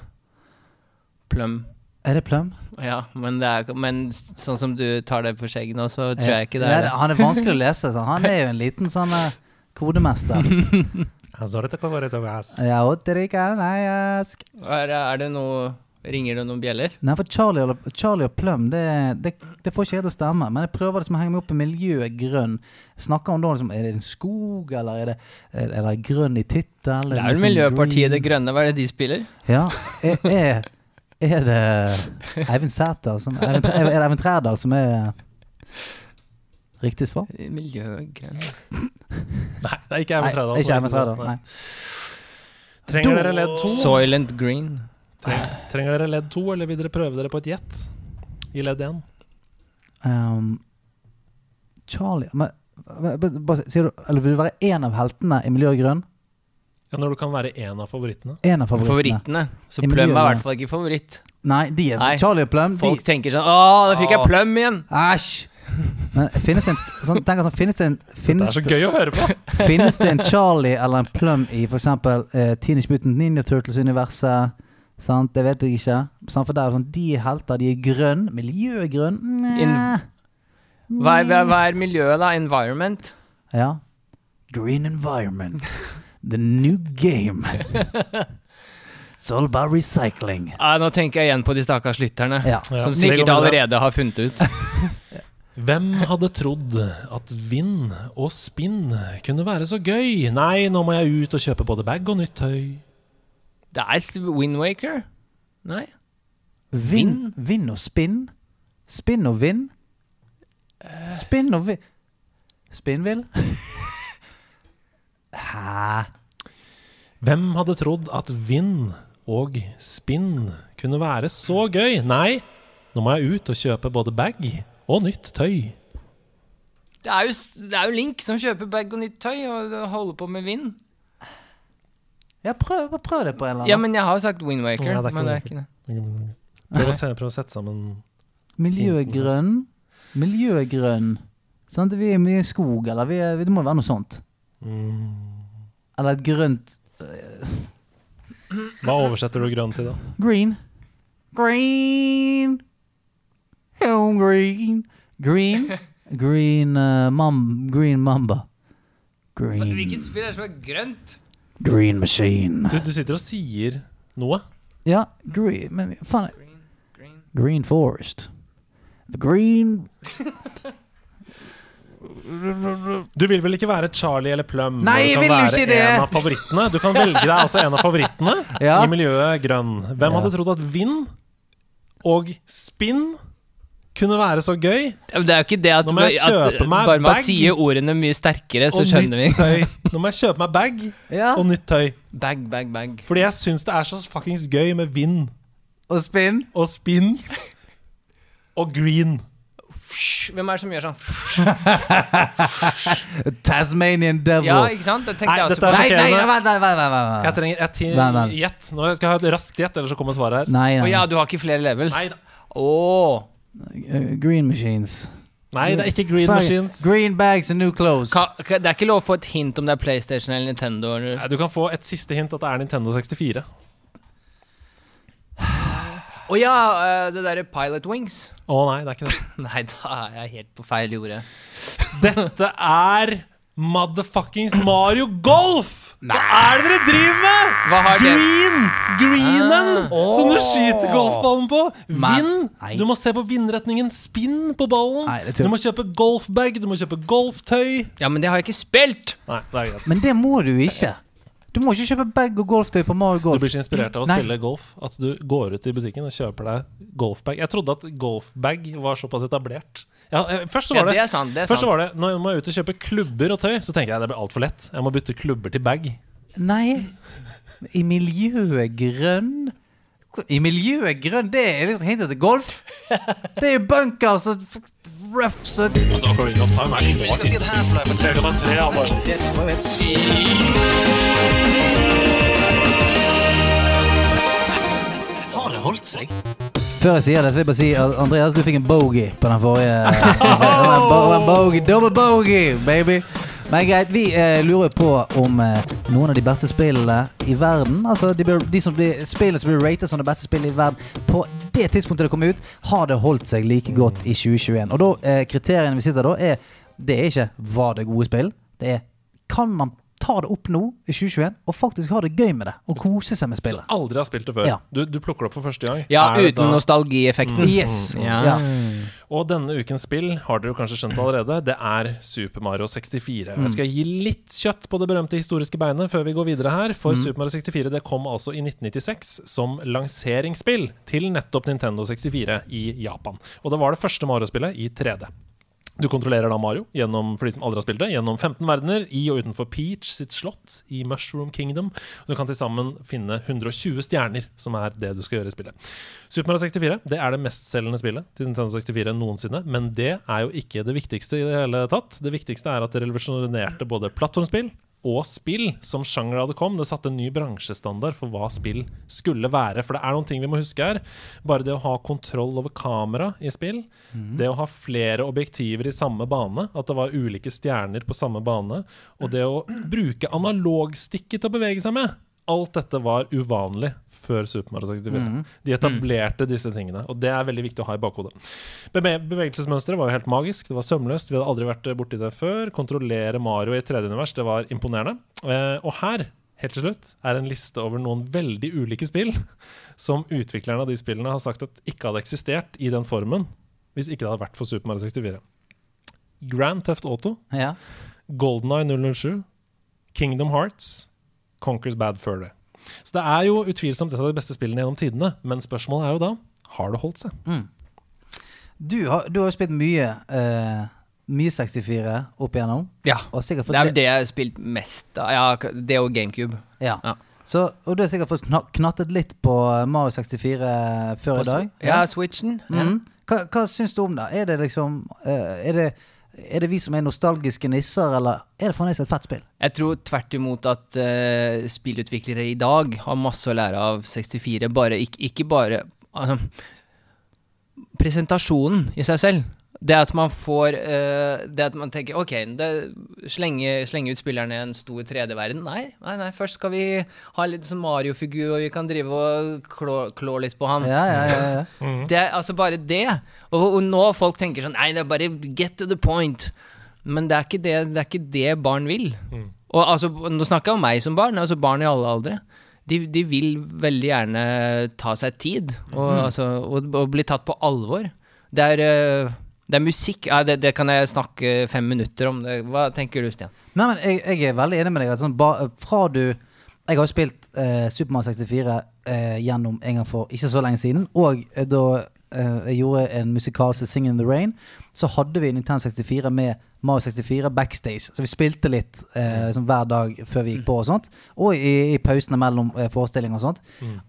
Plum. Er det Plum? Ja, men, det er, men sånn som du tar det på skjegget nå, så tror jeg ikke det er det. Han er vanskelig å lese. Så han er jo en liten sånn eh, kodemester. Ja, jeg. Er, er det noe Ringer det noen bjeller? Nei, for Charlie og, Charlie og Plum, det, det, det får ikke helt å stemme. Men jeg prøver liksom å henge meg opp i miljøet grønn. Snakker om da liksom Er det en skog, eller er det, er, er det grønn i tittel? Det er jo Miljøpartiet Det Grønne, hva er det de spiller? Ja. Er, er, er det Eivind Sæter som Er det Eivind Trædal som er riktig svar? Miljøet Nei, det er ikke Eivind Trædal. ikke Eivind Trædal. Nei. Trenger dere ledd to? Soylent Green. Trenger, trenger dere ledd to, eller vil dere prøve dere på et gjett i ledd én? Um, Charlie men, men, men, bare, Sier du Eller vil du være én av heltene i miljøet grønn? Ja, når du kan være en av favorittene. En av favorittene? Favorittene. Så I Plum er i hvert fall ikke favoritt. Nei, de er Nei. Charlie og Plum. Folk De, tenker sånn Å, da fikk jeg Plum igjen! æsj! Men finnes det en sånn, tenker sånn, finnes det en Det finnes, er så gøy å høre på! finnes det en Charlie eller en Plum i f.eks. Uh, Teenage Mutant Ninja Turtles-universet? Sant? Det vet jeg ikke. Sant? For der er sånn, De er helter, de er grønn. Miljøet grønn. Nja. Hva er, hva er- hva er miljøet, da? Environment? Ja. Green environment. The new game. It's all about recycling. Ah, nå tenker jeg igjen på de stakkars lytterne. Ja. Som sikkert allerede har funnet ut. Hvem hadde trodd at vind og spinn kunne være så gøy? Nei, nå må jeg ut og kjøpe både bag og nytt tøy. Det er Windwaker? Nei? Vind, vind og spinn. Spinn og vind. Spinn og vind Spinnvill? Hæ? Hvem hadde trodd at vind og spinn kunne være så gøy? Nei, nå må jeg ut og kjøpe både bag og nytt tøy. Det er, jo, det er jo Link som kjøper bag og nytt tøy og holder på med vind. Ja, prøv, prøv det på en eller annen. Ja, men jeg har jo sagt Windwaker. Ja, det men det er ikke det. Prøv å, se, prøv å sette sammen Miljøgrønn Miljøgrønn Sånn grønn. Sant? Vi er mye i skog, eller vi er, det må være noe sånt. Mm, Eller et grønt Hva oversetter du grønn til, da? Green. Green. Oh, green. Green. Green uh, mam, Green Mamba. Green. Hvilket spill er det som er grønt? Green Machine. Du, du sitter og sier noe. Ja, green. Men faen Green, green. Green Forest. The Green Du vil vel ikke være Charlie eller Plum? Nei, jeg vil ikke det! En av favorittene. Du kan velge deg altså en av favorittene Ja. i miljøet grønn. Hvem Ja. hadde trodd at vind og spinn kunne være så gøy? Ja, men Det er jo ikke det at, Nå må jeg at kjøpe meg bare man bag. sier ordene mye sterkere, så og skjønner vi. tøy. Nå må jeg kjøpe meg bag Ja. og nytt tøy. Bag, bag, bag. Fordi jeg syns det er så fuckings gøy med vind Og spinn. og spins og green. Hvem er det som gjør sånn? Tasmanian Devil. Ja, ikke sant? Det tenkte Nei, jeg også på. nei, nei, nei, nei, nei, nei. Jeg trenger et gjett. Nå skal jeg ha et raskt gjett, ellers så kommer svaret her. Nei, Å nei. ja, du har ikke flere levels? Nei, da. Åh. Uh, Green Machines. nei, det er ikke Green. Machines. Green bags and new clothes. Ka, ka, det er ikke lov å få et hint om det er PlayStation eller Nintendo? Eller? Nei, Du kan få et siste hint at det er Nintendo 64. Å ja, eh, det derre Pilot Wings. Å nei, det er ikke det. Nei, da er jeg helt på feil jorde. Dette er motherfuckings Mario Golf! Hva er det dere driver med?! Hva har det Green! Greenen! Ah. Som du skyter golfballen på. Vinn! Vind! Du må se på vindretningen. Spinn på ballen. Nei, Du må kjøpe golfbag, du må kjøpe golftøy. Ja, men det har jeg ikke spilt! Nei, det er greit. Men det må du ikke. Du må ikke kjøpe bag og golftøy på Mario Du blir så inspirert av å Nei. spille golf at du går ut i butikken og kjøper deg golfbag. Jeg trodde at golfbag var såpass etablert. Ja, eh, først så var det det, er sant. Det er først så var det Når jeg må ut og kjøpe klubber og tøy, så tenker jeg at det blir altfor lett. Jeg må bytte klubber til bag. Nei, i miljøet grønn I miljøet grønn, det er liksom hintet til golf. Det er jo bunkers og rough så Altså, Ocarina of Time er Hvis vi si et Half-Life 3 er helt sykt. Har det holdt seg? Før jeg sier det, så vil jeg bare si at Andreas, du fikk en bogey på den forrige. Bogey, Double bogey, baby! Men greit, vi eh, lurer på om eh, noen av de beste spillene i verden Altså de, de som blir, spillene som blir ratet som det beste spillet i verden på det tidspunktet det kom ut, har det holdt seg like godt i 2021. Og da, eh, kriteriene vi sitter da, er Det er ikke var det gode spill. Det er kan man ta det opp nå i 2021 og faktisk har det gøy med det og koser seg med spillet. Aldri har spilt det før. Ja. Du, du plukker det opp for første gang. Ja, Er uten nostalgieffekten. nostalgieffekten. Yes. Ja. Ja. Og denne ukens spill har dere kanskje skjønt allerede. Det er Super Mario 64. Jeg skal gi litt kjøtt på det berømte historiske beinet før vi går videre her. For Super Mario 64 det kom altså i 1996 som lanseringsspill til nettopp Nintendo 64 i Japan. Og det var det første Mario-spillet i 3D. Du kontrollerer da Mario, gjennom, for de som aldri har spilt det, gjennom 15 verdener i og utenfor Peach sitt slott i Mushroom Kingdom. Du kan til sammen finne 120 stjerner, som er det du skal gjøre i spillet. Super Mario 64 det er det mestselgende spillet til Nintendo 64 noensinne, men det er jo ikke det viktigste i det hele tatt. Det viktigste er at det revolusjonerte både plattformspill og spill som sjanger da det kom. Det satte en ny bransjestandard for hva spill skulle være. For det er noen ting vi må huske her. Bare det å ha kontroll over kamera i spill, det å ha flere objektiver i samme bane, at det var ulike stjerner på samme bane, og det å bruke analogstikket til å bevege seg med. Alt dette var uvanlig før Super Mario 64. De etablerte disse tingene, og det er veldig viktig å ha i bakhodet. Beve bevegelsesmønsteret var jo helt magisk. Det var sømløst. Vi hadde aldri vært borti det før. Kontrollere Mario i 3D-univers, det var imponerende. Eh, og her, helt til slutt, er en liste over noen veldig ulike spill som utviklerne av de spillene har sagt at ikke hadde eksistert i den formen hvis ikke det hadde vært for Super Mario 64. Grand Theft Auto, Ja. Golden Eye 007, Kingdom Hearts, Conquers Bad Furry. Så det er jo utvilsomt et av de beste spillene gjennom tidene, men spørsmålet er jo da har det holdt seg? Du har, du har jo spilt mye Uh Mye 64 opp igjennom. Ja. Og fått Det er jo det jeg har spilt mest av. Ja, det og GameCube. Ja. Ja. Så, og du har sikkert fått knattet litt på Mario 64 før i dag. Ja, Switchen. Ja. Mhm. Hva, hva syns du om det? Er det liksom eh, er, det, er det vi som er nostalgiske nisser, eller er det fremdeles et fett spill? Jeg tror tvert imot at uh, spillutviklere i dag har masse å lære av 64. Bare, ikke, ikke bare altså, Presentasjonen i seg selv. Det at man får uh, Det at man tenker OK, det, slenge, slenge ut spillerne i en stor 3D-verden. Nei, nei, nei, først skal vi ha litt sånn Mario-figur, og vi kan drive og klå, klå litt på han. Ja, ja, ja, ja. Det er altså bare det. Og, og nå folk tenker sånn Nei, det er bare get to the point. Men det er ikke det, det, er ikke det barn vil. Og altså, Nå snakker jeg om meg som barn, altså barn i alle aldre. De, de vil veldig gjerne ta seg tid og, altså, og, og bli tatt på alvor. Det er, eh, det er musikk. Ja, det, det kan jeg snakke fem minutter om. Hva tenker du, Stian? Nei, men jeg, jeg er veldig enig med deg. At sånn, ba, fra du Jeg har jo spilt eh, Supermann 64 eh, gjennom en gang for ikke så lenge siden. Og eh, da eh, jeg gjorde en musikal som Sing in the Rain, så hadde vi Nintendo 64 med Mario 64 backstage. Så vi spilte litt eh, liksom hver dag før vi gikk på og sånt. Og i, i pausene mellom eh, forestillinger og sånt.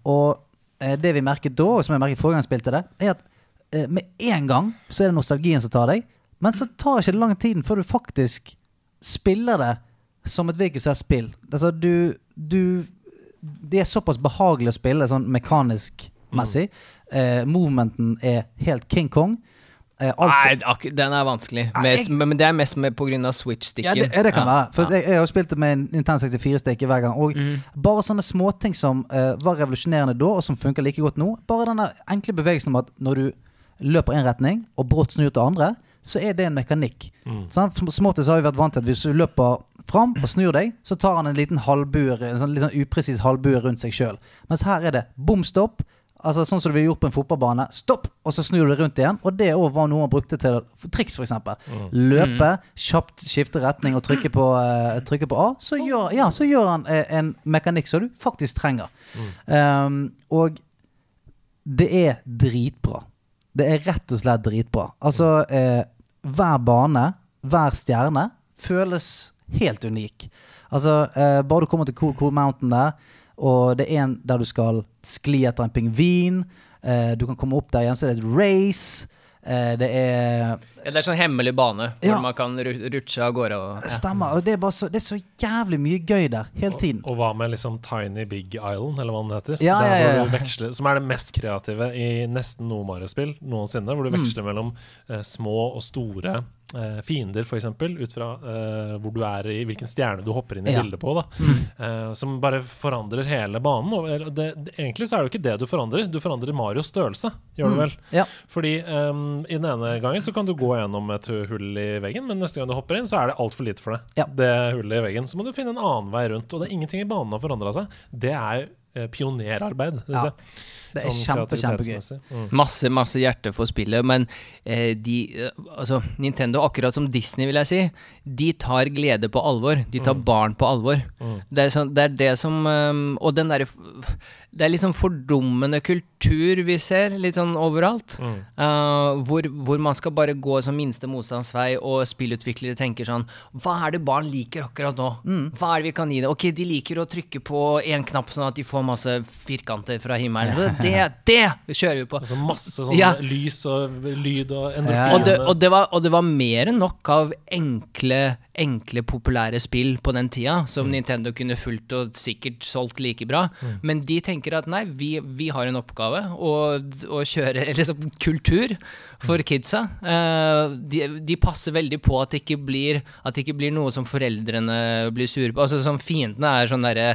Og eh, det vi merket da, og som jeg merket forrige gang jeg spilte det, er at med en gang så er det nostalgien som tar deg. Men så tar ikke det lang tid før du faktisk spiller det som et hvilket som helst spill. Altså, du, du Det er såpass behagelig å spille sånn mekanisk messig. Eh, movementen er helt King Kong. Eh, Nei, den er vanskelig. Mest, jeg- men det er mest med pga. switch-stikken. ja, det kan Ja, være. For ja. jeg, jeg har spilt det med en Nintendo 64-stikke hver gang. Og mm. bare sånne småting som eh, var revolusjonerende da, og som funker like godt nå. Bare den enkle bevegelsen om at når du løper i en retning, og brått snur til andre, så er det en mekanikk. Mm. Sånn, Småttis har vi vært vant til at hvis du løper fram og snur deg, så tar han en liten halvbue, en sånn litt sånn upresis halvbue rundt seg sjøl. Mens her er det bom stopp, Altså Sånn som du ville gjort på en fotballbane. Stopp! Og så snur du deg rundt igjen. Og det òg var noe man brukte til for triks, f.eks. Mm. Løpe, kjapt skifte retning og trykke på, uh, trykke på A. Så gjør, ja, så gjør han uh, en mekanikk som du faktisk trenger. Um, og det er dritbra. Det er rett og slett dritbra. Altså, eh, hver bane, hver stjerne, føles helt unik. Altså, eh, bare du kommer til Cool Cool Mountain der, og det er en der du skal skli etter en pingvin, eh, du kan komme opp der igjen, så er det et race. Eh, det er Ja, det er sånn hemmelig bane hvor Ja. man kan rutsje av gårde. Og, ja. Stemmer. Og det er, bare så, det er så jævlig mye gøy der hele tiden. Og hva med liksom Tiny Big Island, eller hva den heter? Ja, Der ja, ja, hvor ja. du veksler, som er det mest kreative i nesten noe Mario-spill noensinne. Hvor du Mm. veksler mellom eh, små og store eh, fiender, f.eks. Ut fra eh, hvor du er i hvilken stjerne du hopper inn i Ja. bildet på. da eh, Som bare forandrer hele banen. Og det, det, egentlig så er det jo ikke det du forandrer, du forandrer Marios størrelse. Gjør du vel? Ja. Fordi um, i den ene gangen så kan du gå gjennom et hull i veggen, men neste gang du hopper inn, så er det altfor lite for deg. Ja. Det hullet i veggen. Så må du finne en annen vei rundt. Og det er ingenting i banen har forandra seg. Det er pionerarbeid, syns Ja. jeg. Det er Sånn kjempe, kjempegøy. Mm. Masse, masse hjerte for spillet, men eh, de eh, Altså, Nintendo, akkurat som Disney, vil jeg si, de tar glede på alvor. De tar barn på alvor. Det, er sånn, det er det som um, Og den derre Det er liksom fordummende kultur vi ser litt sånn overalt. Eh, hvor, hvor man skal bare gå som minste motstandsvei, og spillutviklere tenker sånn Hva er det barn liker akkurat nå? Hva er det vi kan gi det? Ok, de liker å trykke på én knapp sånn at de får masse firkanter fra himmelen. Det, det kjører vi på. Altså masse sånn Ja. lys og lyd og Ja, endorfiner. Og det, og, det var, og det var mer enn nok av enkle, enkle, populære spill på den tida, som Nintendo kunne fulgt og sikkert solgt like bra. Men de tenker at nei, vi, vi har en oppgave å, å kjøre liksom, kultur for kidsa. Eh, de, de passer veldig på at det ikke blir At det ikke blir noe som foreldrene blir sure på. Altså som Fiendene er sånn derre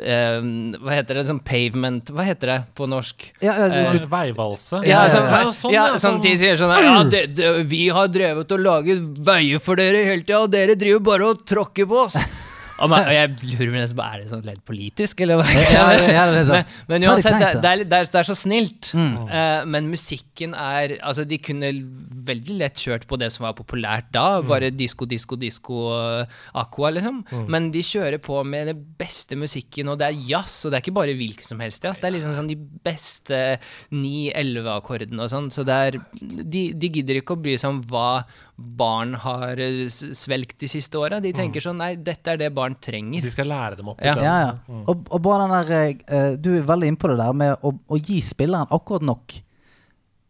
eh, Hva heter det? Sånn pavement Hva heter det på norsk? Ja, ja, du, Veivalse. Ja, ja, sånn, ja, ja, sånn, ja, ja, sånn sånn- de sier sånn Ja, det, det, vi har drevet og laget veier for dere hele tida, og dere driver bare og tråkker på oss. Og jeg lurer meg nesten på, Er det sånn litt politisk, eller hva? Ja, ja, sånn. men, men uansett, det, det, er, det, er, det er så snilt. Mm. Uh, men musikken er Altså, de kunne veldig lett kjørt på det som var populært da. Mm. Bare disko, disko, disko, uh, aqua, liksom. Men de kjører på med den beste musikken, og det er jazz, og det er ikke bare hvilken som helst jazz. Det er liksom sånn de beste 9-11 akkordene og sånn. Så det er de, de gidder ikke å bry seg om hva barn har eh, svelgt de siste åra. De tenker sånn Nei, dette er det barn trenger. De skal lære dem opp Ja. stedet. ja, ja. Og, og bare den der eh, Du er veldig innpå det der med å, å gi spilleren akkurat nok.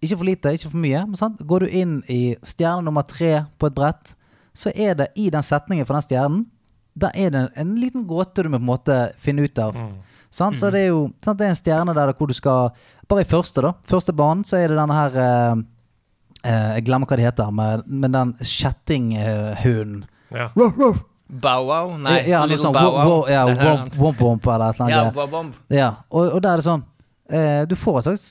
Ikke for lite, ikke for mye. Men sant? Går du inn i stjerne nummer tre på et brett, så er det i den setningen for den stjernen Der er det en liten gåte du må på en måte finne ut av. Sant? Så det er jo sant? Det er en stjerne der hvor du skal Bare i første, da. Første banen så er det denne her eh, eh, Jeg glemmer hva det heter, men, men den kjettinghunden. Ja. Bow wow? Nei, ja, noe Little sånn Bow wo- wo- Wow. ja, womp, womp, womp eller et eller Ja, annet. Ja, Ja, og, og der er det sånn eh, Du får et slags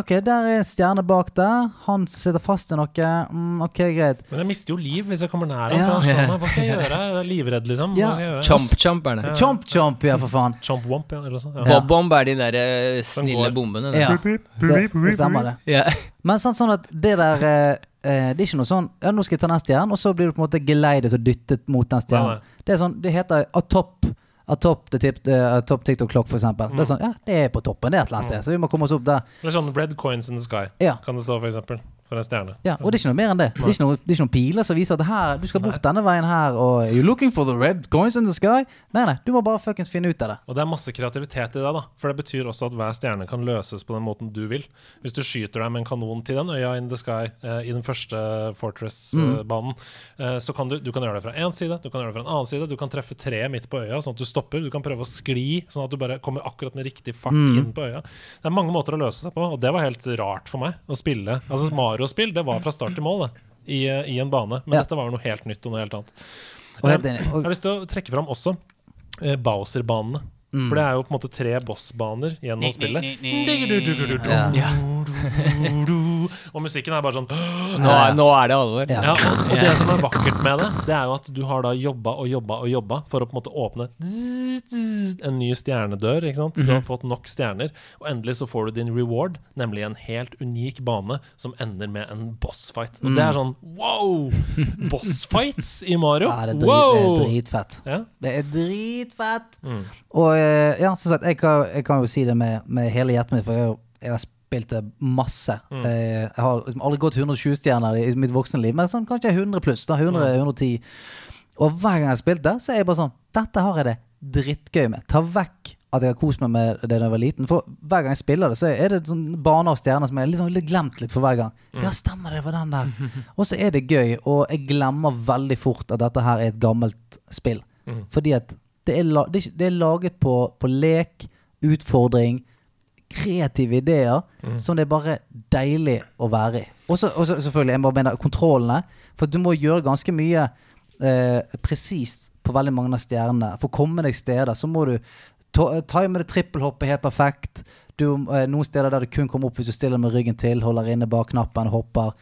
Ok, der er en stjerne bak der. Han sitter fast i noe. Mm, ok, greit. Men jeg mister jo liv hvis jeg kommer nær ham. Ja. Hva skal jeg gjøre? Jeg er livredd, liksom. Ja. Hva skal jeg gjøre? Chomp chomp det. Chomp chomp, ja, for faen. Chomp womp, ja. Eller sånn. Ja. Ja. Bob-bomb er de der eh, snille bombene. Der. Ja, det, det stemmer, det. Ja. Men sånn, sånn at det der eh, eh, Det er ikke noe sånn Ja, nå skal jeg ta den stjernen, og så blir du på en måte geleidet og dyttet mot den Nei, stjernen. Det er sånn Det heter atop. Atop the tip, uh, top TikTok clock, for eksempel. Det er sånn Ja, det er på toppen, det er et eller annet sted. Så vi må komme oss opp der. Eller sånn Red coins in the sky, Ja. kan det stå, for eksempel. For en stjerne. Ja, og det er ikke noe mer enn det. Det er ikke, noe, noen piler som viser at her, du skal bort denne veien her, og You're looking for the red coins in the sky? Nei, nei, du må bare fuckings finne ut av det. Og det er masse kreativitet i det, da. For det betyr også at hver stjerne kan løses på den måten du vil. Hvis du skyter deg med en kanon til den øya in the sky eh, i den første Fortress-banen, eh, så kan du, du kan gjøre det fra én side, du kan gjøre det fra en annen side. Du kan treffe treet midt på øya, sånn at du stopper. Du kan prøve å skli, sånn at du bare kommer akkurat med riktig fart inn på øya. Det er mange måter å løse seg på, og det var helt rart for meg å spille. Altså Mario-spill, det var fra start til mål, det. I, eh, i en bane. Men Ja. dette var noe helt nytt og noe helt annet. Og jeg, Eh, jeg har lyst til å trekke fram også eh, Bowser-banene. Mm. For det er jo på en måte tre boss-baner gjennom spillet. Ja. Og musikken er bare sånn Nå, er, nå er det alvor. Ja. ja, og, det som er vakkert med det, det er jo at du har da jobba og jobba og jobba for å på en måte åpne en ny stjernedør. ikke sant? Du har fått nok stjerner, og endelig så får du din reward, nemlig en helt unik bane som ender med en bossfight. Og det er sånn wow! Bossfights i Mario? Ja, det er, drit, det er dritfett. Ja. Det er dritfett! Mm. Og eh, ja, som sagt, jeg kan, jeg kan jo si det med, med hele hjertet mitt, for jeg, jeg har spilt det masse. Mm. Eh, Jeg har liksom aldri gått 120 stjerner i mitt voksne liv, men sånn kanskje 100 pluss. da, 100, Mm. 110. Og hver gang jeg har spilt det, så er jeg bare sånn Dette har jeg det drittgøy med. Ta vekk at jeg har kost meg med det da jeg var liten. For hver gang jeg spiller det, så er det sånn baner og stjerner som jeg litt, sånn, litt glemt litt for hver gang. Mm. Ja, stemmer det, for var den der. Og så er det gøy, og jeg glemmer veldig fort at dette her er et gammelt spill. Mm. Fordi at det, er det er laget på, på lek, utfordring, kreative ideer, Mm. som det er bare deilig å være i. Og så selvfølgelig, jeg må mener kontrollene. For du må gjøre ganske mye eh, presist på veldig mange av stjernene. For å komme deg steder så må du time det trippelhoppet helt perfekt. Du, eh, noen steder der du kun kommer opp hvis du stiller med ryggen til, holder inne bak knappen, hopper.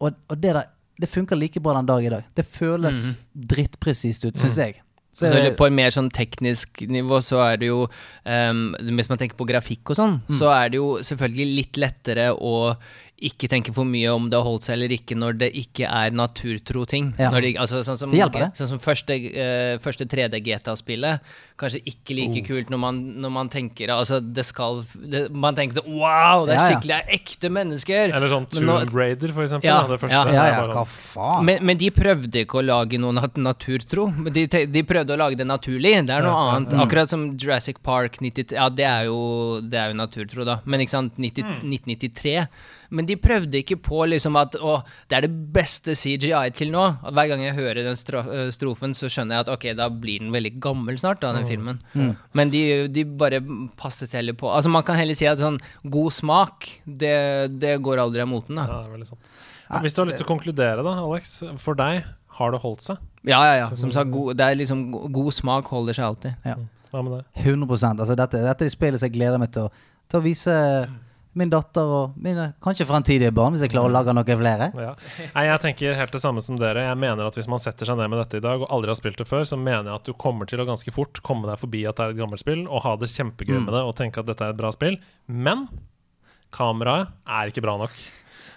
Og, og det der det funker like bra den dag i dag. Det føles drittpresist ut, syns jeg. Så, Så på en mer sånn teknisk nivå så er det jo um, Hvis man tenker på grafikk og sånn, Mm. så er det jo selvfølgelig litt lettere å ikke tenke for mye om det har holdt seg eller ikke når det ikke er naturtro ting. Ja. Det, altså, sånn som, Det hjelper, det. Sånn som første, uh, første 3D GTA-spillet. Kanskje ikke like Oh. kult når man, når man tenker Altså, det skal det, Man tenkte wow, det er Ja, skikkelig det er ekte mennesker! Eller sånn Men Tomb Raider, for eksempel. Ja, da, det første. ja. Ja, ja, bare hva sånn- faen? Men, men de prøvde ikke å lage noe nat naturtro. De, de prøvde å lage det naturlig. Det er noe Ja, ja, annet. Akkurat som Jurassic Park 90, Ja, det er, jo, det er jo naturtro, da. Men ikke sant, 90, 1993. Men de prøvde ikke på liksom at å, det er det beste CGI til nå. Hver gang jeg hører den øh, strofen, så skjønner jeg at ok, da blir den veldig gammel snart, da, den filmen. Men de, de bare passet heller på. Altså Man kan heller si at sånn god smak, det, det går aldri av moten, da. Ja, det er veldig sant. Men Hvis du har lyst til å konkludere, da, Alex. For deg, har det holdt seg? Ja, ja, ja. Som sagt, god, det er liksom god smak holder seg alltid. Hva med det? 100 altså dette, dette er spillet som jeg gleder meg til å, til å vise min datter og mine kanskje fremtidige barn, hvis jeg klarer å lage noen flere. Ja. Nei, jeg tenker helt det samme som dere. Jeg mener at Hvis man setter seg ned med dette i dag og aldri har spilt det før, så mener jeg at du kommer til å ganske fort komme deg forbi at det er et gammelt spill, og ha det kjempegøy med det og tenke at dette er et bra spill. Men kameraet er ikke bra nok.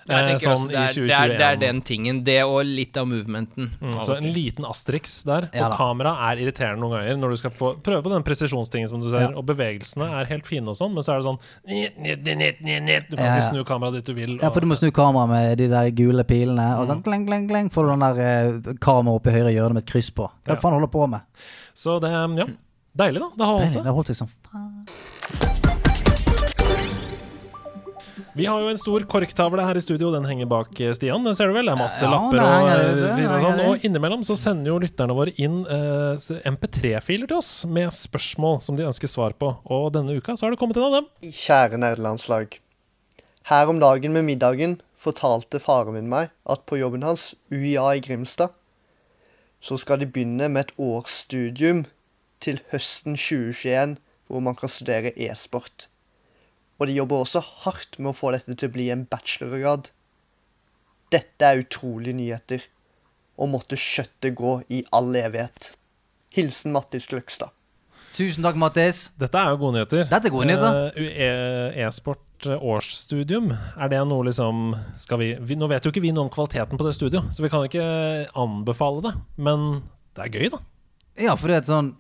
Eh, sånn det det, i er, det, er, det er den tingen. Det og litt av movementen. Mm, så en liten asterix der. Og ja, kamera er irriterende noen ganger når du skal få prøve på den presisjonstingen som du ser. Ja. Og bevegelsene er helt fine og sånn, men så er det sånn. Du kan ikke ja. snu kameraet dit du vil. Ja, for du må snu kameraet med de der gule pilene, og sånn kleng, kleng, kleng, får du den der eh, kameraet oppe i høyre hjørne med et kryss på. Hva Ja. faen holder du på med? Så det, ja. Deilig, da. Det har holdt seg. det har holdt seg som faen. Vi har jo en stor korktavle her i studio. Den henger bak eh, Stian. Den ser du vel? Det er masse Ja, lapper og, henger eh, det, og sånn. Og innimellom så sender jo lytterne våre inn uh, MP3-filer til oss med spørsmål som de ønsker svar på. Og denne uka så har det kommet en av dem. Kjære nederlandslag. Her om dagen med middagen fortalte faren min meg at på jobben hans, UiA i Grimstad, så skal de begynne med et årsstudium til høsten 2021 hvor man kan studere e-sport. Og de jobber også hardt med å få dette til å bli en bachelorgrad. Dette er utrolige nyheter, og måtte kjøttet gå i all evighet. Hilsen Mattis Gløgstad. Tusen takk, Mattis. Dette er jo gode nyheter. Dette er gode nyheter. Eh, e- E-sport eh, årsstudium, er det noe liksom skal vi, vi Nå vet jo ikke vi noe om kvaliteten på det studioet, så vi kan ikke anbefale det. Men det er gøy, da. Ja, for det er et sånn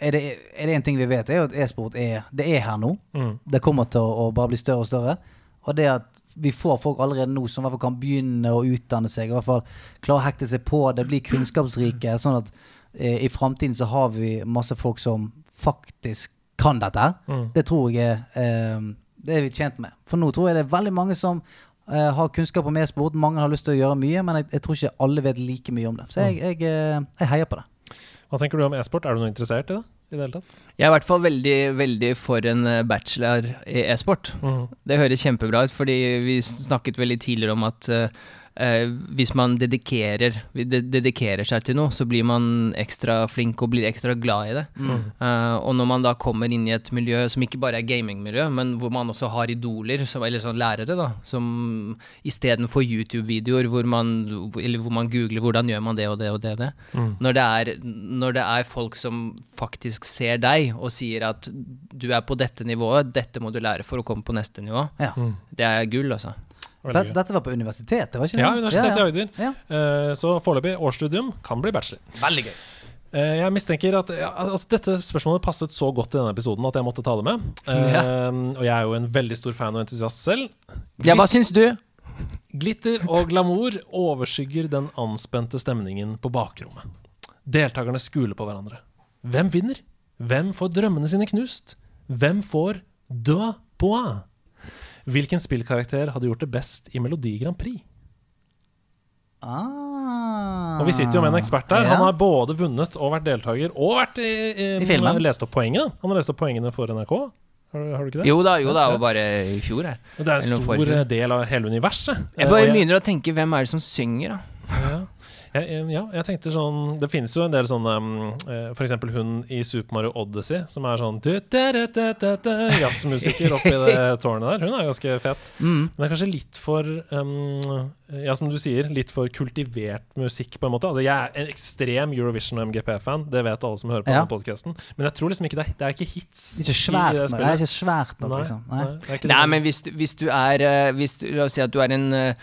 er det, er det en ting vi vet, er jo at e-sport er, det er her nå. Mm. Det kommer til å, å bare bli større og større. Og det at vi får folk allerede nå som i hvert fall kan begynne å utdanne seg, i hvert fall klare å hekte seg på, det blir kunnskapsrike, sånn at eh, i framtiden så har vi masse folk som faktisk kan dette. Mm. Det tror jeg eh, det er vi tjent med. For nå tror jeg det er veldig mange som eh, har kunnskap om e-sport. Mange har lyst til å gjøre mye, men jeg, jeg tror ikke alle vet like mye om det. Så jeg, jeg, eh, jeg heier på det. Hva tenker du om e-sport? Er du noe interessert i det? I det hele tatt? Jeg er i hvert fall veldig, veldig for en eh, bachelor i e-sport. Mm. Det høres kjempebra ut, fordi vi snakket veldig tidligere om at eh, eh, hvis man dedikerer, dedikerer seg til noe, så blir man ekstra flink og blir ekstra glad i det. Eh, og når man da kommer inn i et miljø som ikke bare er gamingmiljø, men hvor man også har idoler, som, eller sånn lærere, da, som istedenfor YouTube-videoer hvor man, hvor man googler hvordan gjør man det og det og det, og det. Når, det er, når det er folk som faktisk ser deg og sier at du er på dette nivået, dette må du lære for å komme på neste nivå, Ja. det er gull, altså. Det, dette var på universitetet, var ikke det? Ja, Universitetet i Agder. Ja. Eh, Så foreløpig årsstudium kan bli bachelor. Veldig gøy. Eh, Jeg mistenker at altså, Dette spørsmålet passet så godt i denne episoden at jeg måtte ta det med. Eh, Og jeg er jo en veldig stor fan og entusiast selv. Ja, hva syns du? Glitter og glamour overskygger den anspente stemningen på bakrommet. Deltakerne skuler på hverandre. Hvem vinner? Hvem får drømmene sine knust? Hvem får deux points? Hvilken spillkarakter hadde gjort det best i Melodi Grand Prix? Ah. Og vi sitter jo med en ekspert der. Ja. Han har både vunnet og vært deltaker, og vært i, i, I filmen. lest opp poengene. Han har lest opp poengene for NRK. Har, du- har du ikke det? Jo da, jo da, og bare i fjor her. Det er en stor del av hele universet. Jeg Eh, bare begynner å tenke, hvem er det som synger, da? Ja. Jeg, jeg- ja, jeg tenkte sånn Det finnes jo en del sånne um, F.eks. For eksempel hun i Super Mario Odyssey, som er sånn jazzmusiker oppi det tårnet der. Hun er ganske fet. Mm. Men det er kanskje litt for um, Ja, som du sier, litt for kultivert musikk, på en måte. Altså, jeg er en ekstrem Eurovision- og MGP-fan, det vet alle som hører på Ja. denne podkasten. Men jeg tror liksom ikke det, det er ikke hits. Ikke svært i nok. Det er ikke svært nok, liksom. nei, Nei. det er ikke Nei, men hvis, du- hvis du er eh, hvis du, La oss si at du er en eh,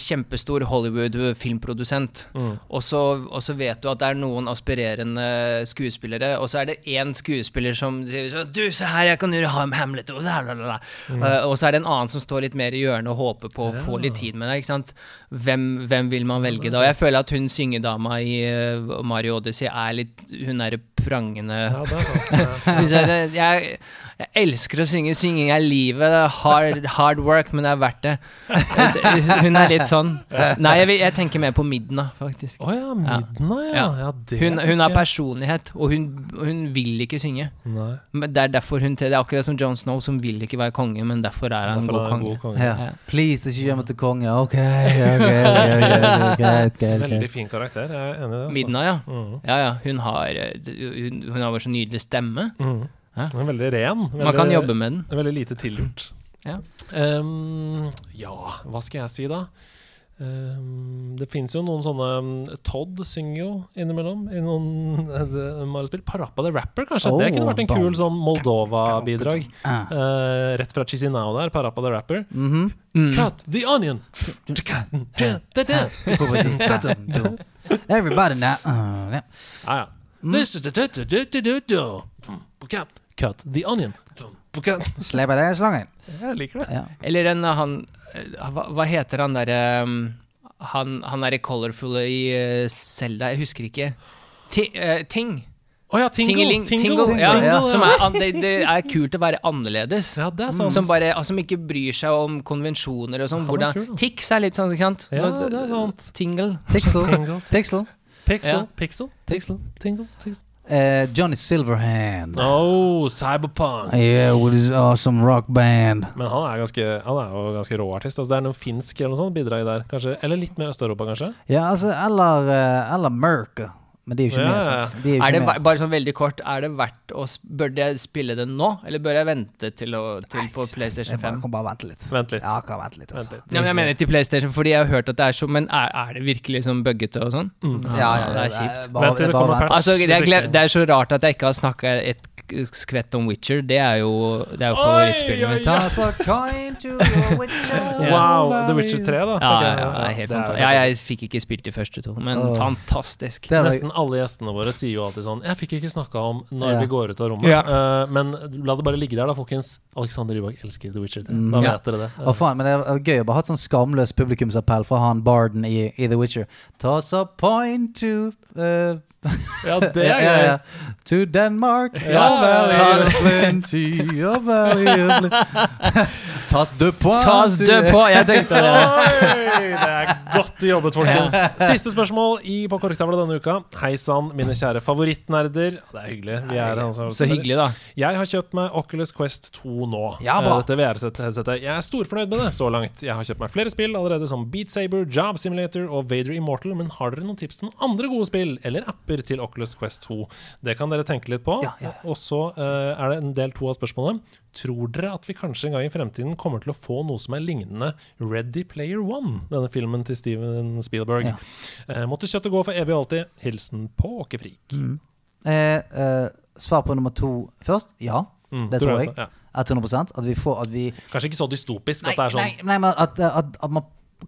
kjempestor Hollywood-filmprodusent, Mm. og, så, og så vet du at det er noen aspirerende skuespillere, og så er det én skuespiller som sier sånn Du, se her, jeg kan gjøre Hamlet og. Mm. uh, Og så er det en annen som står litt mer i hjørnet og håper på å få litt tid med deg. ikke sant? Hvem, hvem vil man velge da? Og jeg føler at hun syngedama i uh, Mario Odyssey er litt Hun er prangende Ja, det er sant. Ja. jeg, jeg, elsker å synge. Synging er livet. Det hard, hard work, men det er verdt det. Hun er litt sånn. Nei, jeg, jeg tenker mer på Midna, faktisk. Å ja, Midna, ja. Ja. ja det Hun, hun har personlighet, og hun, hun vil ikke synge. Nei. Men Det er derfor hun Det er akkurat som John Snow, som vil ikke være konge, men derfor er han en Derfor god er konge. god konge. Ja. Ja. Please, ikke gjør meg til konge. OK, ok, ok, ok, greit, greit, greit. Veldig fin karakter. Jeg er enig i det. Altså. Midna, ja. Mm. Ja, ja. Hun har, hun, hun har bare så nydelig stemme. Mm. Ja. Den er veldig ren. Veldig, Man kan jobbe med den. Veldig lite tilgjort. Ja. Ehm, ja, hva skal jeg si da? Um, det fins jo noen sånne um, Todd synger jo innimellom i noen uh, Mario-spill. Parappa the Rapper, kanskje? det Oh, kunne vært en kul sånn Moldova-bidrag. Eh, rett fra Chisinau der, Parappa the Rapper. Mhm. Mm. Cut the onion! Everybody now. Uh, yeah. Ah, ja. This is the du- du- du- du- du- du. Cut. Cut the onion. Cut. Slipper deg slangen. Jeg liker det. Ja. Eller en uh, han uh, hva, hva heter han derre um, Han, han er i Colorful i uh, Zelda, jeg husker ikke. Ti, uh, ting. Å ja, Tingle. tingle, Tingle. Tingle, ja, Tingle, ja. Som er, det, det er kult å være annerledes. Ja, det er sant. Som, bare, altså, som ikke bryr seg om konvensjoner og sånn. Er Hvordan. Tix er litt sånn, ikke sant? Ja, det er sant. Tingle. Tixel. Tingle. Tixel. Pixel. Ja. Pixel. Tixel. Tingle. Tingle. Eh, Johnny Silverhand. Oh, Cyberpunk. Yeah, with his awesome rock band. Men han er, ganske, han er jo ganske rå artist. Altså, det er noe finsk eller noe sånt bidrag der. Kanskje. Eller litt mer Øst-Europa, kanskje. Ja, altså, eller, eh, eller Merc. Men de er jo ikke Ja, med, sant? De er jo Er det med. bare sånn veldig kort, er det verdt å Bør jeg spille det nå, eller bør jeg vente til, å, til på PlayStation 5? Jeg kan bare vente litt. Vent litt. Ja, kan vente litt. Altså. Vent litt. Ja, men jeg mener til PlayStation, fordi jeg har hørt at det er så Men er, er det virkelig sånn buggete og sånn? Mm. Ja, ja, det er kjipt. Bare, Vent til det kommer patch. Altså, det, er, det er så rart at jeg ikke har snakka et skvett om Witcher. Det er jo, det er jo favorittspillet mitt. Wow, The Witcher 3, da. Ja, ja, ja, det er helt det fantastisk. Ja, jeg fikk ikke spilt de første to, men oh. fantastisk. Det er det- Nesten alle gjestene våre sier jo alltid sånn Jeg fikk ikke snakka om når vi går ut av rommet. Eh, men la det bare ligge der, da, folkens. Alexander Rybak elsker The Witcher 3. Mm. Da vet dere det. Å faen, men det er gøy å bare ha et sånn skamløs publikumsappell fra han Barden i, i The Witcher. Toss a point to eh, Ja, det er ja, gøy. ja. To Denmark, Ja. Tas de point. Tas de på! Jeg tenkte det. Oi, det er godt jobbet, folkens. Siste spørsmål i På korktavla denne uka. Hei sann, mine kjære favorittnerder. Det er hyggelig. Vi er altså, Så hyggelig, da. Jeg har kjøpt meg Oculus Quest 2 nå. Ja, bra. Eh, Dette VR-headsetet. Jeg er storfornøyd med det så langt. Jeg har kjøpt meg flere spill allerede, som Beat Saber, Job Simulator og Vader Immortal. Men har dere noen tips til noen andre gode spill eller apper til Oculus Quest 2? Det kan dere tenke litt på. Ja, ja. Og så uh, er det en del to av spørsmålet. Tror dere at vi kanskje en gang i fremtiden kommer til å få noe som er lignende Ready Player One, denne filmen til Steven Spielberg? Ja. Uh, måtte kjøttet gå for evig og alltid. Hilsen Påkefrik. Mm. Eh, eh, svar på nummer to først. Ja, Mm, det tror jeg. også, Ja. 100% At vi får At vi Kanskje ikke så dystopisk Nei, at det er sånn nei, nei men at, at, at man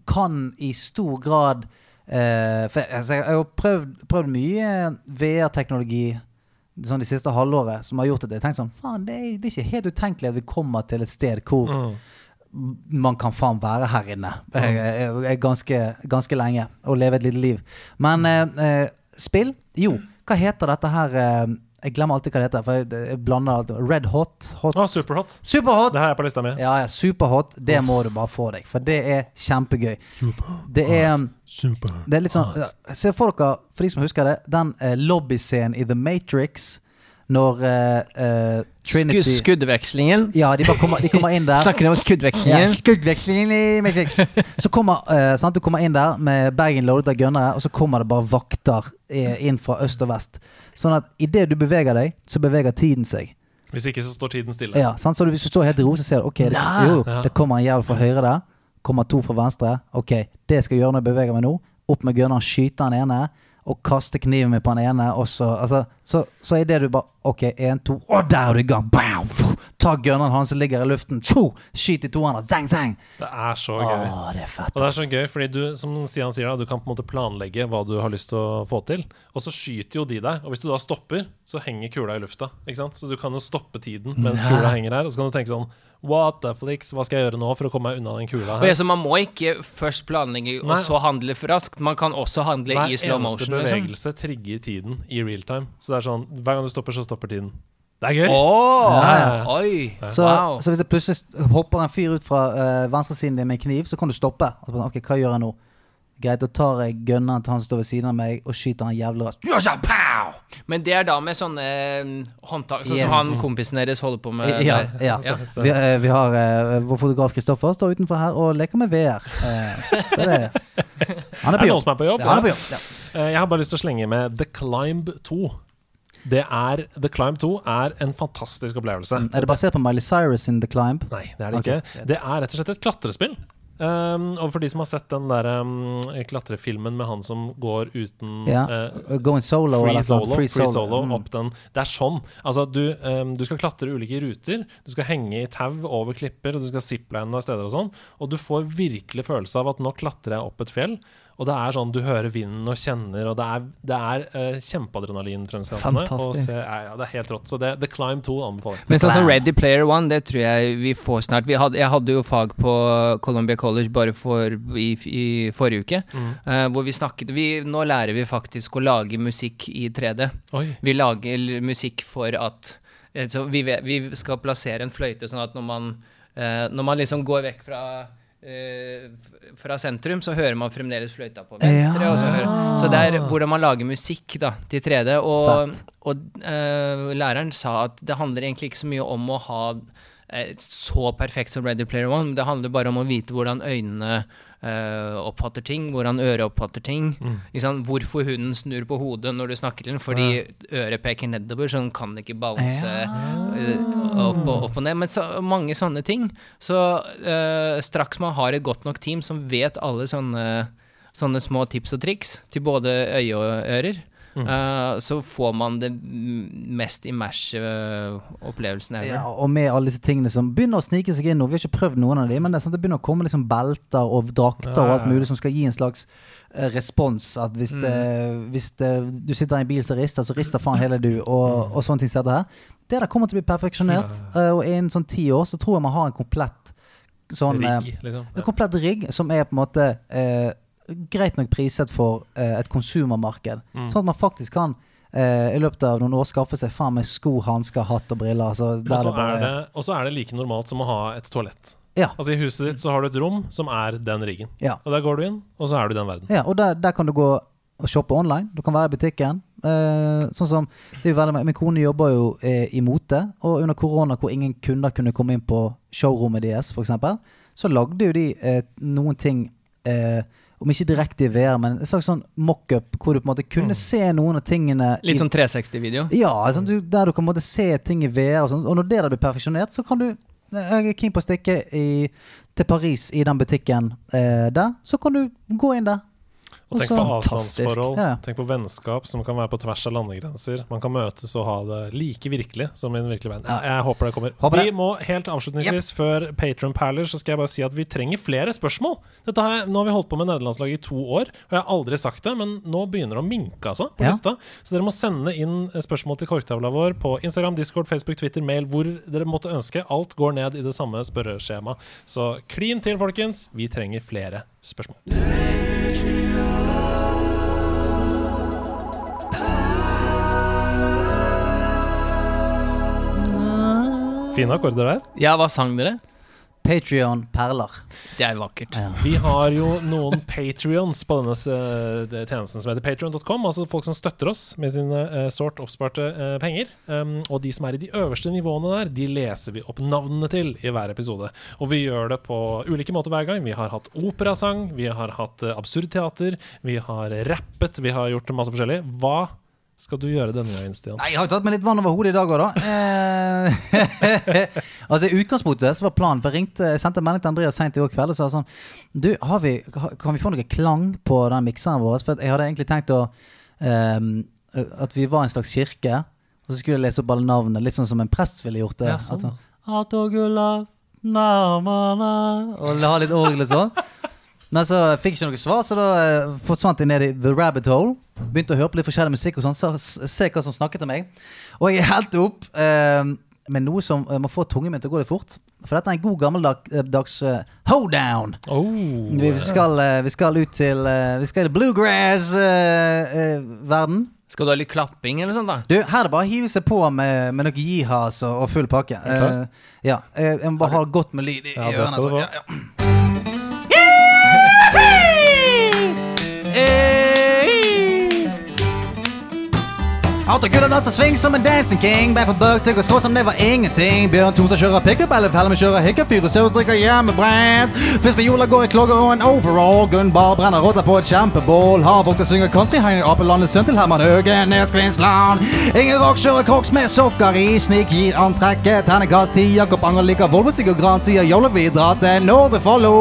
kan i stor grad eh, For jeg, altså, jeg har jo prøvd, prøvd mye VR-teknologi sånn de siste halvåret som har gjort at jeg har tenkt sånn Faen, det, er- det er ikke helt utenkelig at vi kommer til et sted hvor Mm. man kan faen være her inne eh, eh, eh, ganske, ganske lenge og leve et lite liv. Men eh, eh, spill? Jo, hva heter dette her eh, Jeg glemmer alltid hva det heter, for jeg, jeg blander alt. Red Hot? hot. Ah, superhot. Superhot! Det har jeg på lista mi. Ja, ja, superhot. Det må du bare få deg, for det er kjempegøy. Det er, um, det er litt sånn ja, Se for dere, for de som husker det, den eh, lobbyscenen i The Matrix når uh, eh, Trinity Sku- Skuddvekslingen. Ja, de bare kommer, de kommer inn der. Snakker om Ja, skuddvekslingen. skuddvekslingen i Matrix. Så kommer uh, sant, Du kommer inn der med bagen loadet av gunnere, og så kommer det bare vakter inn fra øst og vest. Sånn at idet du beveger deg, så beveger tiden seg. Hvis ikke så står tiden stille. Ja, sant? Så hvis du står helt i ro, så ser du Ok, det, jo, det kommer en jævel fra høyre der. Kommer to fra venstre. Ok, det skal jeg gjøre når jeg beveger meg nå. Opp med gunneren, skyte den ene. Og kaste kniven min på den ene. Og så, altså, så, så idet du bare Ok, én, to Og der er du i gang! Bam! Fuh! Ta gunneren hans som ligger i luften. Fuh! Skyt i to. Zang, zang! Det er så gøy. Åh, det er fett. Og det er så gøy, fordi du som Stian sier da, du kan på en måte planlegge hva du har lyst til å få til. Og så skyter jo de deg. Og hvis du da stopper, så henger kula i lufta. Ikke sant? Så du kan jo stoppe tiden mens kula henger her. Og så kan du tenke sånn What the flix, hva skal jeg gjøre nå for å komme meg unna den kula her? så Man må ikke først planlegge og Nei. så handle for raskt. Man kan også handle Hver i slow eneste motion. Liksom. bevegelse trigger tiden i real time. Så det er sånn hver gang du stopper, så stopper tiden. Det er gøy! Oh, Ja, ja. Oi! Så, wow. så hvis det plutselig hopper en fyr ut fra uh, venstresiden din med en kniv, så kan du stoppe. Altså, ok, hva gjør jeg nå? Greit, da tar jeg gunneren til han som står ved siden av meg, og skyter han jævlig raskt. Men det er da med sånne mm, håndtak, sånn Yes. som han kompisen deres holder på med Ja, der. ja. Ja. Vi, eh, vi har eh, vår fotograf Kristoffer står utenfor her og leker med VR. Eh, så det, han er Er på noen jobb. som er på jobb? Ja, er på jobb. Ja. Eh, Jeg har bare lyst til å slenge med The Climb 2. Det er, The Climb 2 er en fantastisk opplevelse. Er det basert på Miley Cyrus in The Climb? Nei, det er det okay. ikke. Det er rett og slett et klatrespill. Um, og for de som har sett den der um, klatrefilmen med han som går uten Ja. uh, Going solo Free eller free solo, free solo, Mm. opp den. Det er sånn. Altså, du, um, du skal klatre ulike ruter. Du skal henge i tau over klipper, og du skal zipline av steder og sånn. Og du får virkelig følelse av at nå klatrer jeg opp et fjell. Og det er sånn, du hører vinden og kjenner, og det er, det er uh, kjempeadrenalinfremskapende. Og Fantastisk. se, ja, ja, det er helt rått. Så det, The Climb 2 anbefaler jeg. Men sånn som Ready Player One, det tror jeg vi får snart. Vi hadde, jeg hadde jo fag på Columbia College bare for, i, i forrige uke, Mm. uh, hvor vi snakket vi, Nå lærer vi faktisk å lage musikk i 3D. Oi. Vi lager musikk for at eh, så vi, vi skal plassere en fløyte sånn at når man, uh, når man liksom går vekk fra f- fra sentrum, så hører man fremdeles fløyta på venstre. Og så, så det er hvordan man lager musikk da, til 3D. Og, og uh, læreren sa at det handler egentlig ikke så mye om å ha uh, så perfekt som Ready Player One. Det handler bare om å vite hvordan øynene eh, oppfatter ting, hvordan øret oppfatter ting. Mm. Sant? Hvorfor hunden snur på hodet når du snakker til den, fordi øret peker nedover, så den kan ikke bounce eh, opp, og, opp og ned. Men så, mange sånne ting. Så uh, straks man har et godt nok team som vet alle sånne, sånne små tips og triks til både øye og ører, Mm. eh, så får man det mest immersive opplevelsen ever. Ja, og med alle disse tingene som begynner å snike seg inn nå. Vi har ikke prøvd noen av dem, men det, er sånn, at det begynner å komme liksom belter og drakter og alt Ja, ja. mulig som skal gi en slags eh, respons. At hvis, det, hvis det, du sitter i en bil som rister, så rister faen hele du, og, og sånne ting som dette her. Det der kommer til å bli perfeksjonert, eh, og innen sånn ti år så tror jeg man har en komplett sånn Rigg, liksom. en komplett rigg som er på en måte eh, greit nok priset for eh, et konsumermarked. Mm. Sånn at man faktisk kan eh, i løpet av noen år skaffe seg faen meg sko, hansker, hatt og briller. Altså, Og så det bare, er det, og så er det like normalt som å ha et toalett. Ja. Altså I huset ditt så har du et rom som er den riggen. Ja. Og der går du inn, og så er du i den verden. Ja, og der, der kan du gå og shoppe online. Du kan være i butikken. Eh, sånn som det veldig, Min kone jobber jo eh, i mote, og under korona hvor ingen kunder kunne komme inn på showrommet deres, f.eks., så lagde jo de eh, noen ting eh, om ikke direkte i VR, men en slags sånn mock-up hvor du på en måte kunne se noen av tingene Litt sånn 360-video. Ja, sånn, du, der du kan måte se ting i VR. Og, sånt, og når det blir perfeksjonert, så kan du Jeg er keen på å stikke i, til Paris i den butikken eh, der. Så kan du gå inn der. Og tenk på avstandsforhold, Ja. tenk på vennskap som kan være på tvers av landegrenser. Man kan møtes og ha det like virkelig som i en virkelig verden. Jeg, jeg håper det kommer. Håper vi må helt avslutningsvis, før Patron Perler, så skal jeg bare si at vi trenger flere spørsmål. Har jeg, nå har vi holdt på med nederlandslaget i to år, og jeg har aldri sagt det, men nå begynner det å minke, altså, på Ja. lista. Så dere må sende inn spørsmål til korktavla vår på Instagram, Discord, Facebook, Twitter, mail, hvor dere måtte ønske. Alt går ned i det samme spørreskjemaet. Så klin til, folkens. Vi trenger flere spørsmål. Fine akkorder der. Ja, hva sang dere? Patrion perler. Det er vakkert. Ja. Vi har jo noen patrions på denne eh, tjenesten som heter patrion.com. Altså folk som støtter oss med sine uh, sårt oppsparte uh, penger. Um, og de som er i de øverste nivåene der, de leser vi opp navnene til i hver episode. Og vi gjør det på ulike måter hver gang. Vi har hatt operasang, vi har hatt uh, absurdteater, vi har rappet, vi har gjort masse forskjellig. Hva skal du gjøre denne gangen, Stian? Nei, jeg har jo tatt meg litt vann over hodet i dag òg, da. Eh, altså I utgangspunktet så var planen For jeg ringte, jeg sendte en melding til Andreas seint i går kveld og sa sånn Du, har vi, kan vi få noe klang på den mikseren vår? For jeg hadde egentlig tenkt å ehm, At vi var en slags kirke, og så skulle jeg lese opp alle navnene, litt sånn som en prest ville gjort det. Ja, sånn. At sånn, og la litt orgel og sånn. Men så fikk jeg ikke noe svar, så da eh, forsvant jeg ned i the rabbit hole. Begynte å høre på litt forskjellig musikk og sånn, så se hva som snakket til meg. Og jeg helte opp eh, med noe som eh, må få tungen min til å gå litt fort. For dette er en god gammeldags uh, hoedown. Oh, Vi skal, eh, vi skal ut til uh, Vi skal i bluegrass-verden. Skal du ha litt klapping eller sånt, da? du, her er det bare å hive seg på med, med noe jihas og, og full pakke. Eh, ja, eh, Jeg må bare ha godt med lyd i, Ja, i ørene. Ja, ja. Out of good danser sving som en dancing king. Bær for bøk, tygg og skrå som det var ingenting. Bjørn Thonstad kjører pickup, eller Fellem kjører hiccup. Fyre Søs drikker hjemmebrent. Fisk med jola går i klogger og en overall. Gunnbar brenner rotter på et kjempebål. Harvokter, synger country, henger apelandets sønn til Herman Høgenes Nes Kvinnsland. Ingen rock kjører crocs med sokker i. Snik gir antrekket. Ternekast ti. Jakob Anger liker Volvo, Sigurd Gran sier jolle vi drar til Nordre Follo.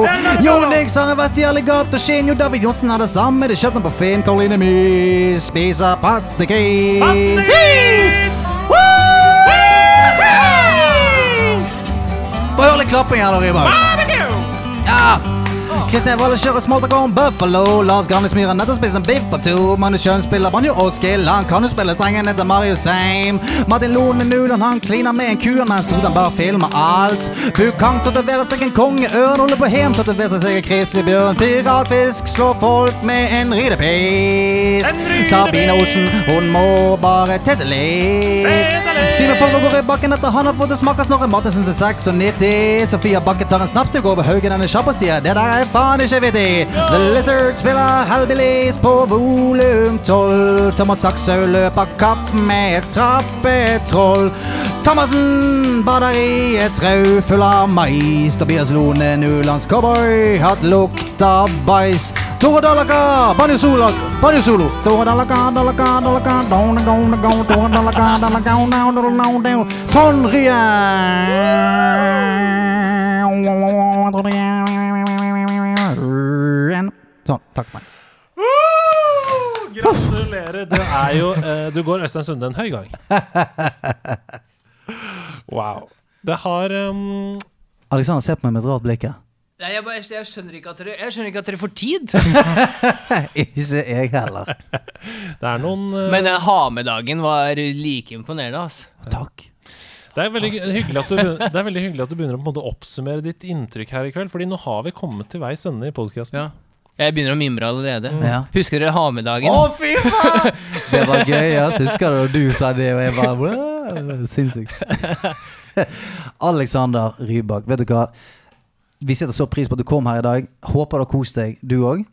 Jon Nix har en vest i alligator skinn. Jo David Johnsen har det samme. Det kjøpte han på Finn. Karoline Mys spiser pattegris. Woo! Få høre litt klapping her, da, Rybak. Ja. Kristian Valle kjører Smoltagon Buffalo. Lars Granlis Myhren nettopp spist en biff på to. Magnus Schjøn spiller banjo og skill. Han kan jo spille strengen etter Mario Same. Martin Lone Nuland han kliner med en ku mens Todan bare filmer alt. Bukang tatoverer seg en kongeørn. Ole på Hem tatoverer seg en kriselig bjørn. Piratfisk slår folk med en ridepis. Sabine Olsen, hun må bare tese litt. Simen Folmer går i bakken etter han har fått smake Snorre Martinsen sin 96. Sofia Bakke tar en snaps til går gå over haugen denne kjapp og sier det der er faen ikke. The Lizard spiller Hellbillies på volum 12. Thomas Sakshaug løper kapp med et trappetroll. Thomassen bader i et trau full av mais. Tobias Lone, Nulands cowboy, hatt lukt av bæsj. Tore Dalaka, banjo solo. Banjo solo. Tore Dalaka, Dalaka, Dalaka, down, down, down, Tore Dalaka, Dalaka, down, down, down, down. Sånn, takk for meg. Gratulerer. Det er jo eh, Du går Øystein Sunde en høy gang. Wow. Det har um, Alexander ser på meg med et rart blikk her. Nei, jeg, bare, jeg, skjønner ikke at dere, jeg skjønner ikke at dere får tid. Ikke jeg heller. Det er noen uh... Men den ha-med-dagen var like imponerende. Altså. Takk. det, er veldig hyggelig at du, det er veldig hyggelig at du begynner å på en måte oppsummere ditt inntrykk her i kveld. Fordi nå har vi kommet til veis ende i podkasten. Ja. Jeg begynner å mimre allerede. Ja. Husker dere ha-med-dagen? Å, fy faen! Det var gøy, ass. Husker du da du sa det, og jeg bare Sinnssykt. Alexander Rybak, vet du hva? vi setter så pris på at du kom her i dag. Håper du har kost deg, du òg.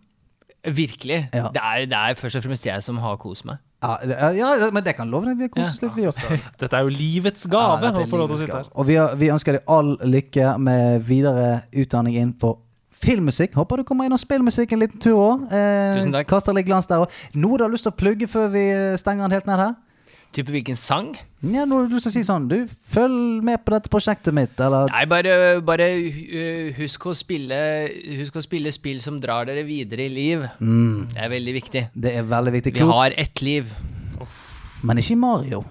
Virkelig. Ja. Det, er, det er først og fremst jeg som har kost meg. Ja, ja, ja, men det kan love deg. Vi har kost oss litt, vi òg. Dette er jo livets gave Ja, å få lov til å livets sitte gave. her. Og vi, har, vi ønsker deg all lykke med videre utdanning innenfor filmmusikk. Håper du kommer innom spillmusikk en liten tur òg. Eh, Tusen takk. Kaster litt glans der òg. Noe du har lyst til å plugge før vi stenger den helt ned her? Type hvilken sang? Ja, noe du skal si sånn Du, følg med på dette prosjektet mitt, eller Nei, bare, bare uh, husk, å spille, husk å spille spill som drar dere videre i liv. mm, Det er veldig viktig. Det er veldig viktig. Vi har ett liv. men ikke Mario.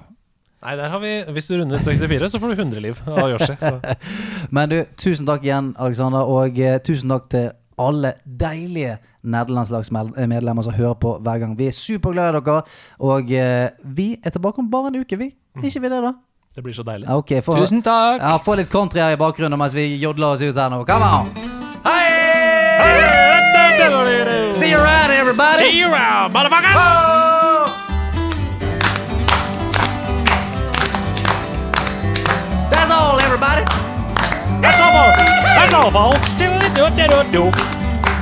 Nei, der har vi Hvis du runder 64, så får du 100 liv av Yoshi. Så. Men du, tusen takk igjen, Alexander. Og eh, tusen takk til alle deilige nederlandslagsmedlemmer som hører på hver gang. Vi er superglade i dere. Og eh, vi er tilbake om bare en uke, vi. Er ikke vi det, da? Det blir så deilig. Ok, få, Tusen takk! ja, få litt country her i bakgrunnen mens vi jodler oss ut her nå. Come on! Hei! See you around, everybody! See you around, motherfucker! on. That's all, folks. Do it, do it, do it, do it.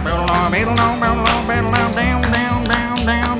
On, on, on, on, down, down, down, down,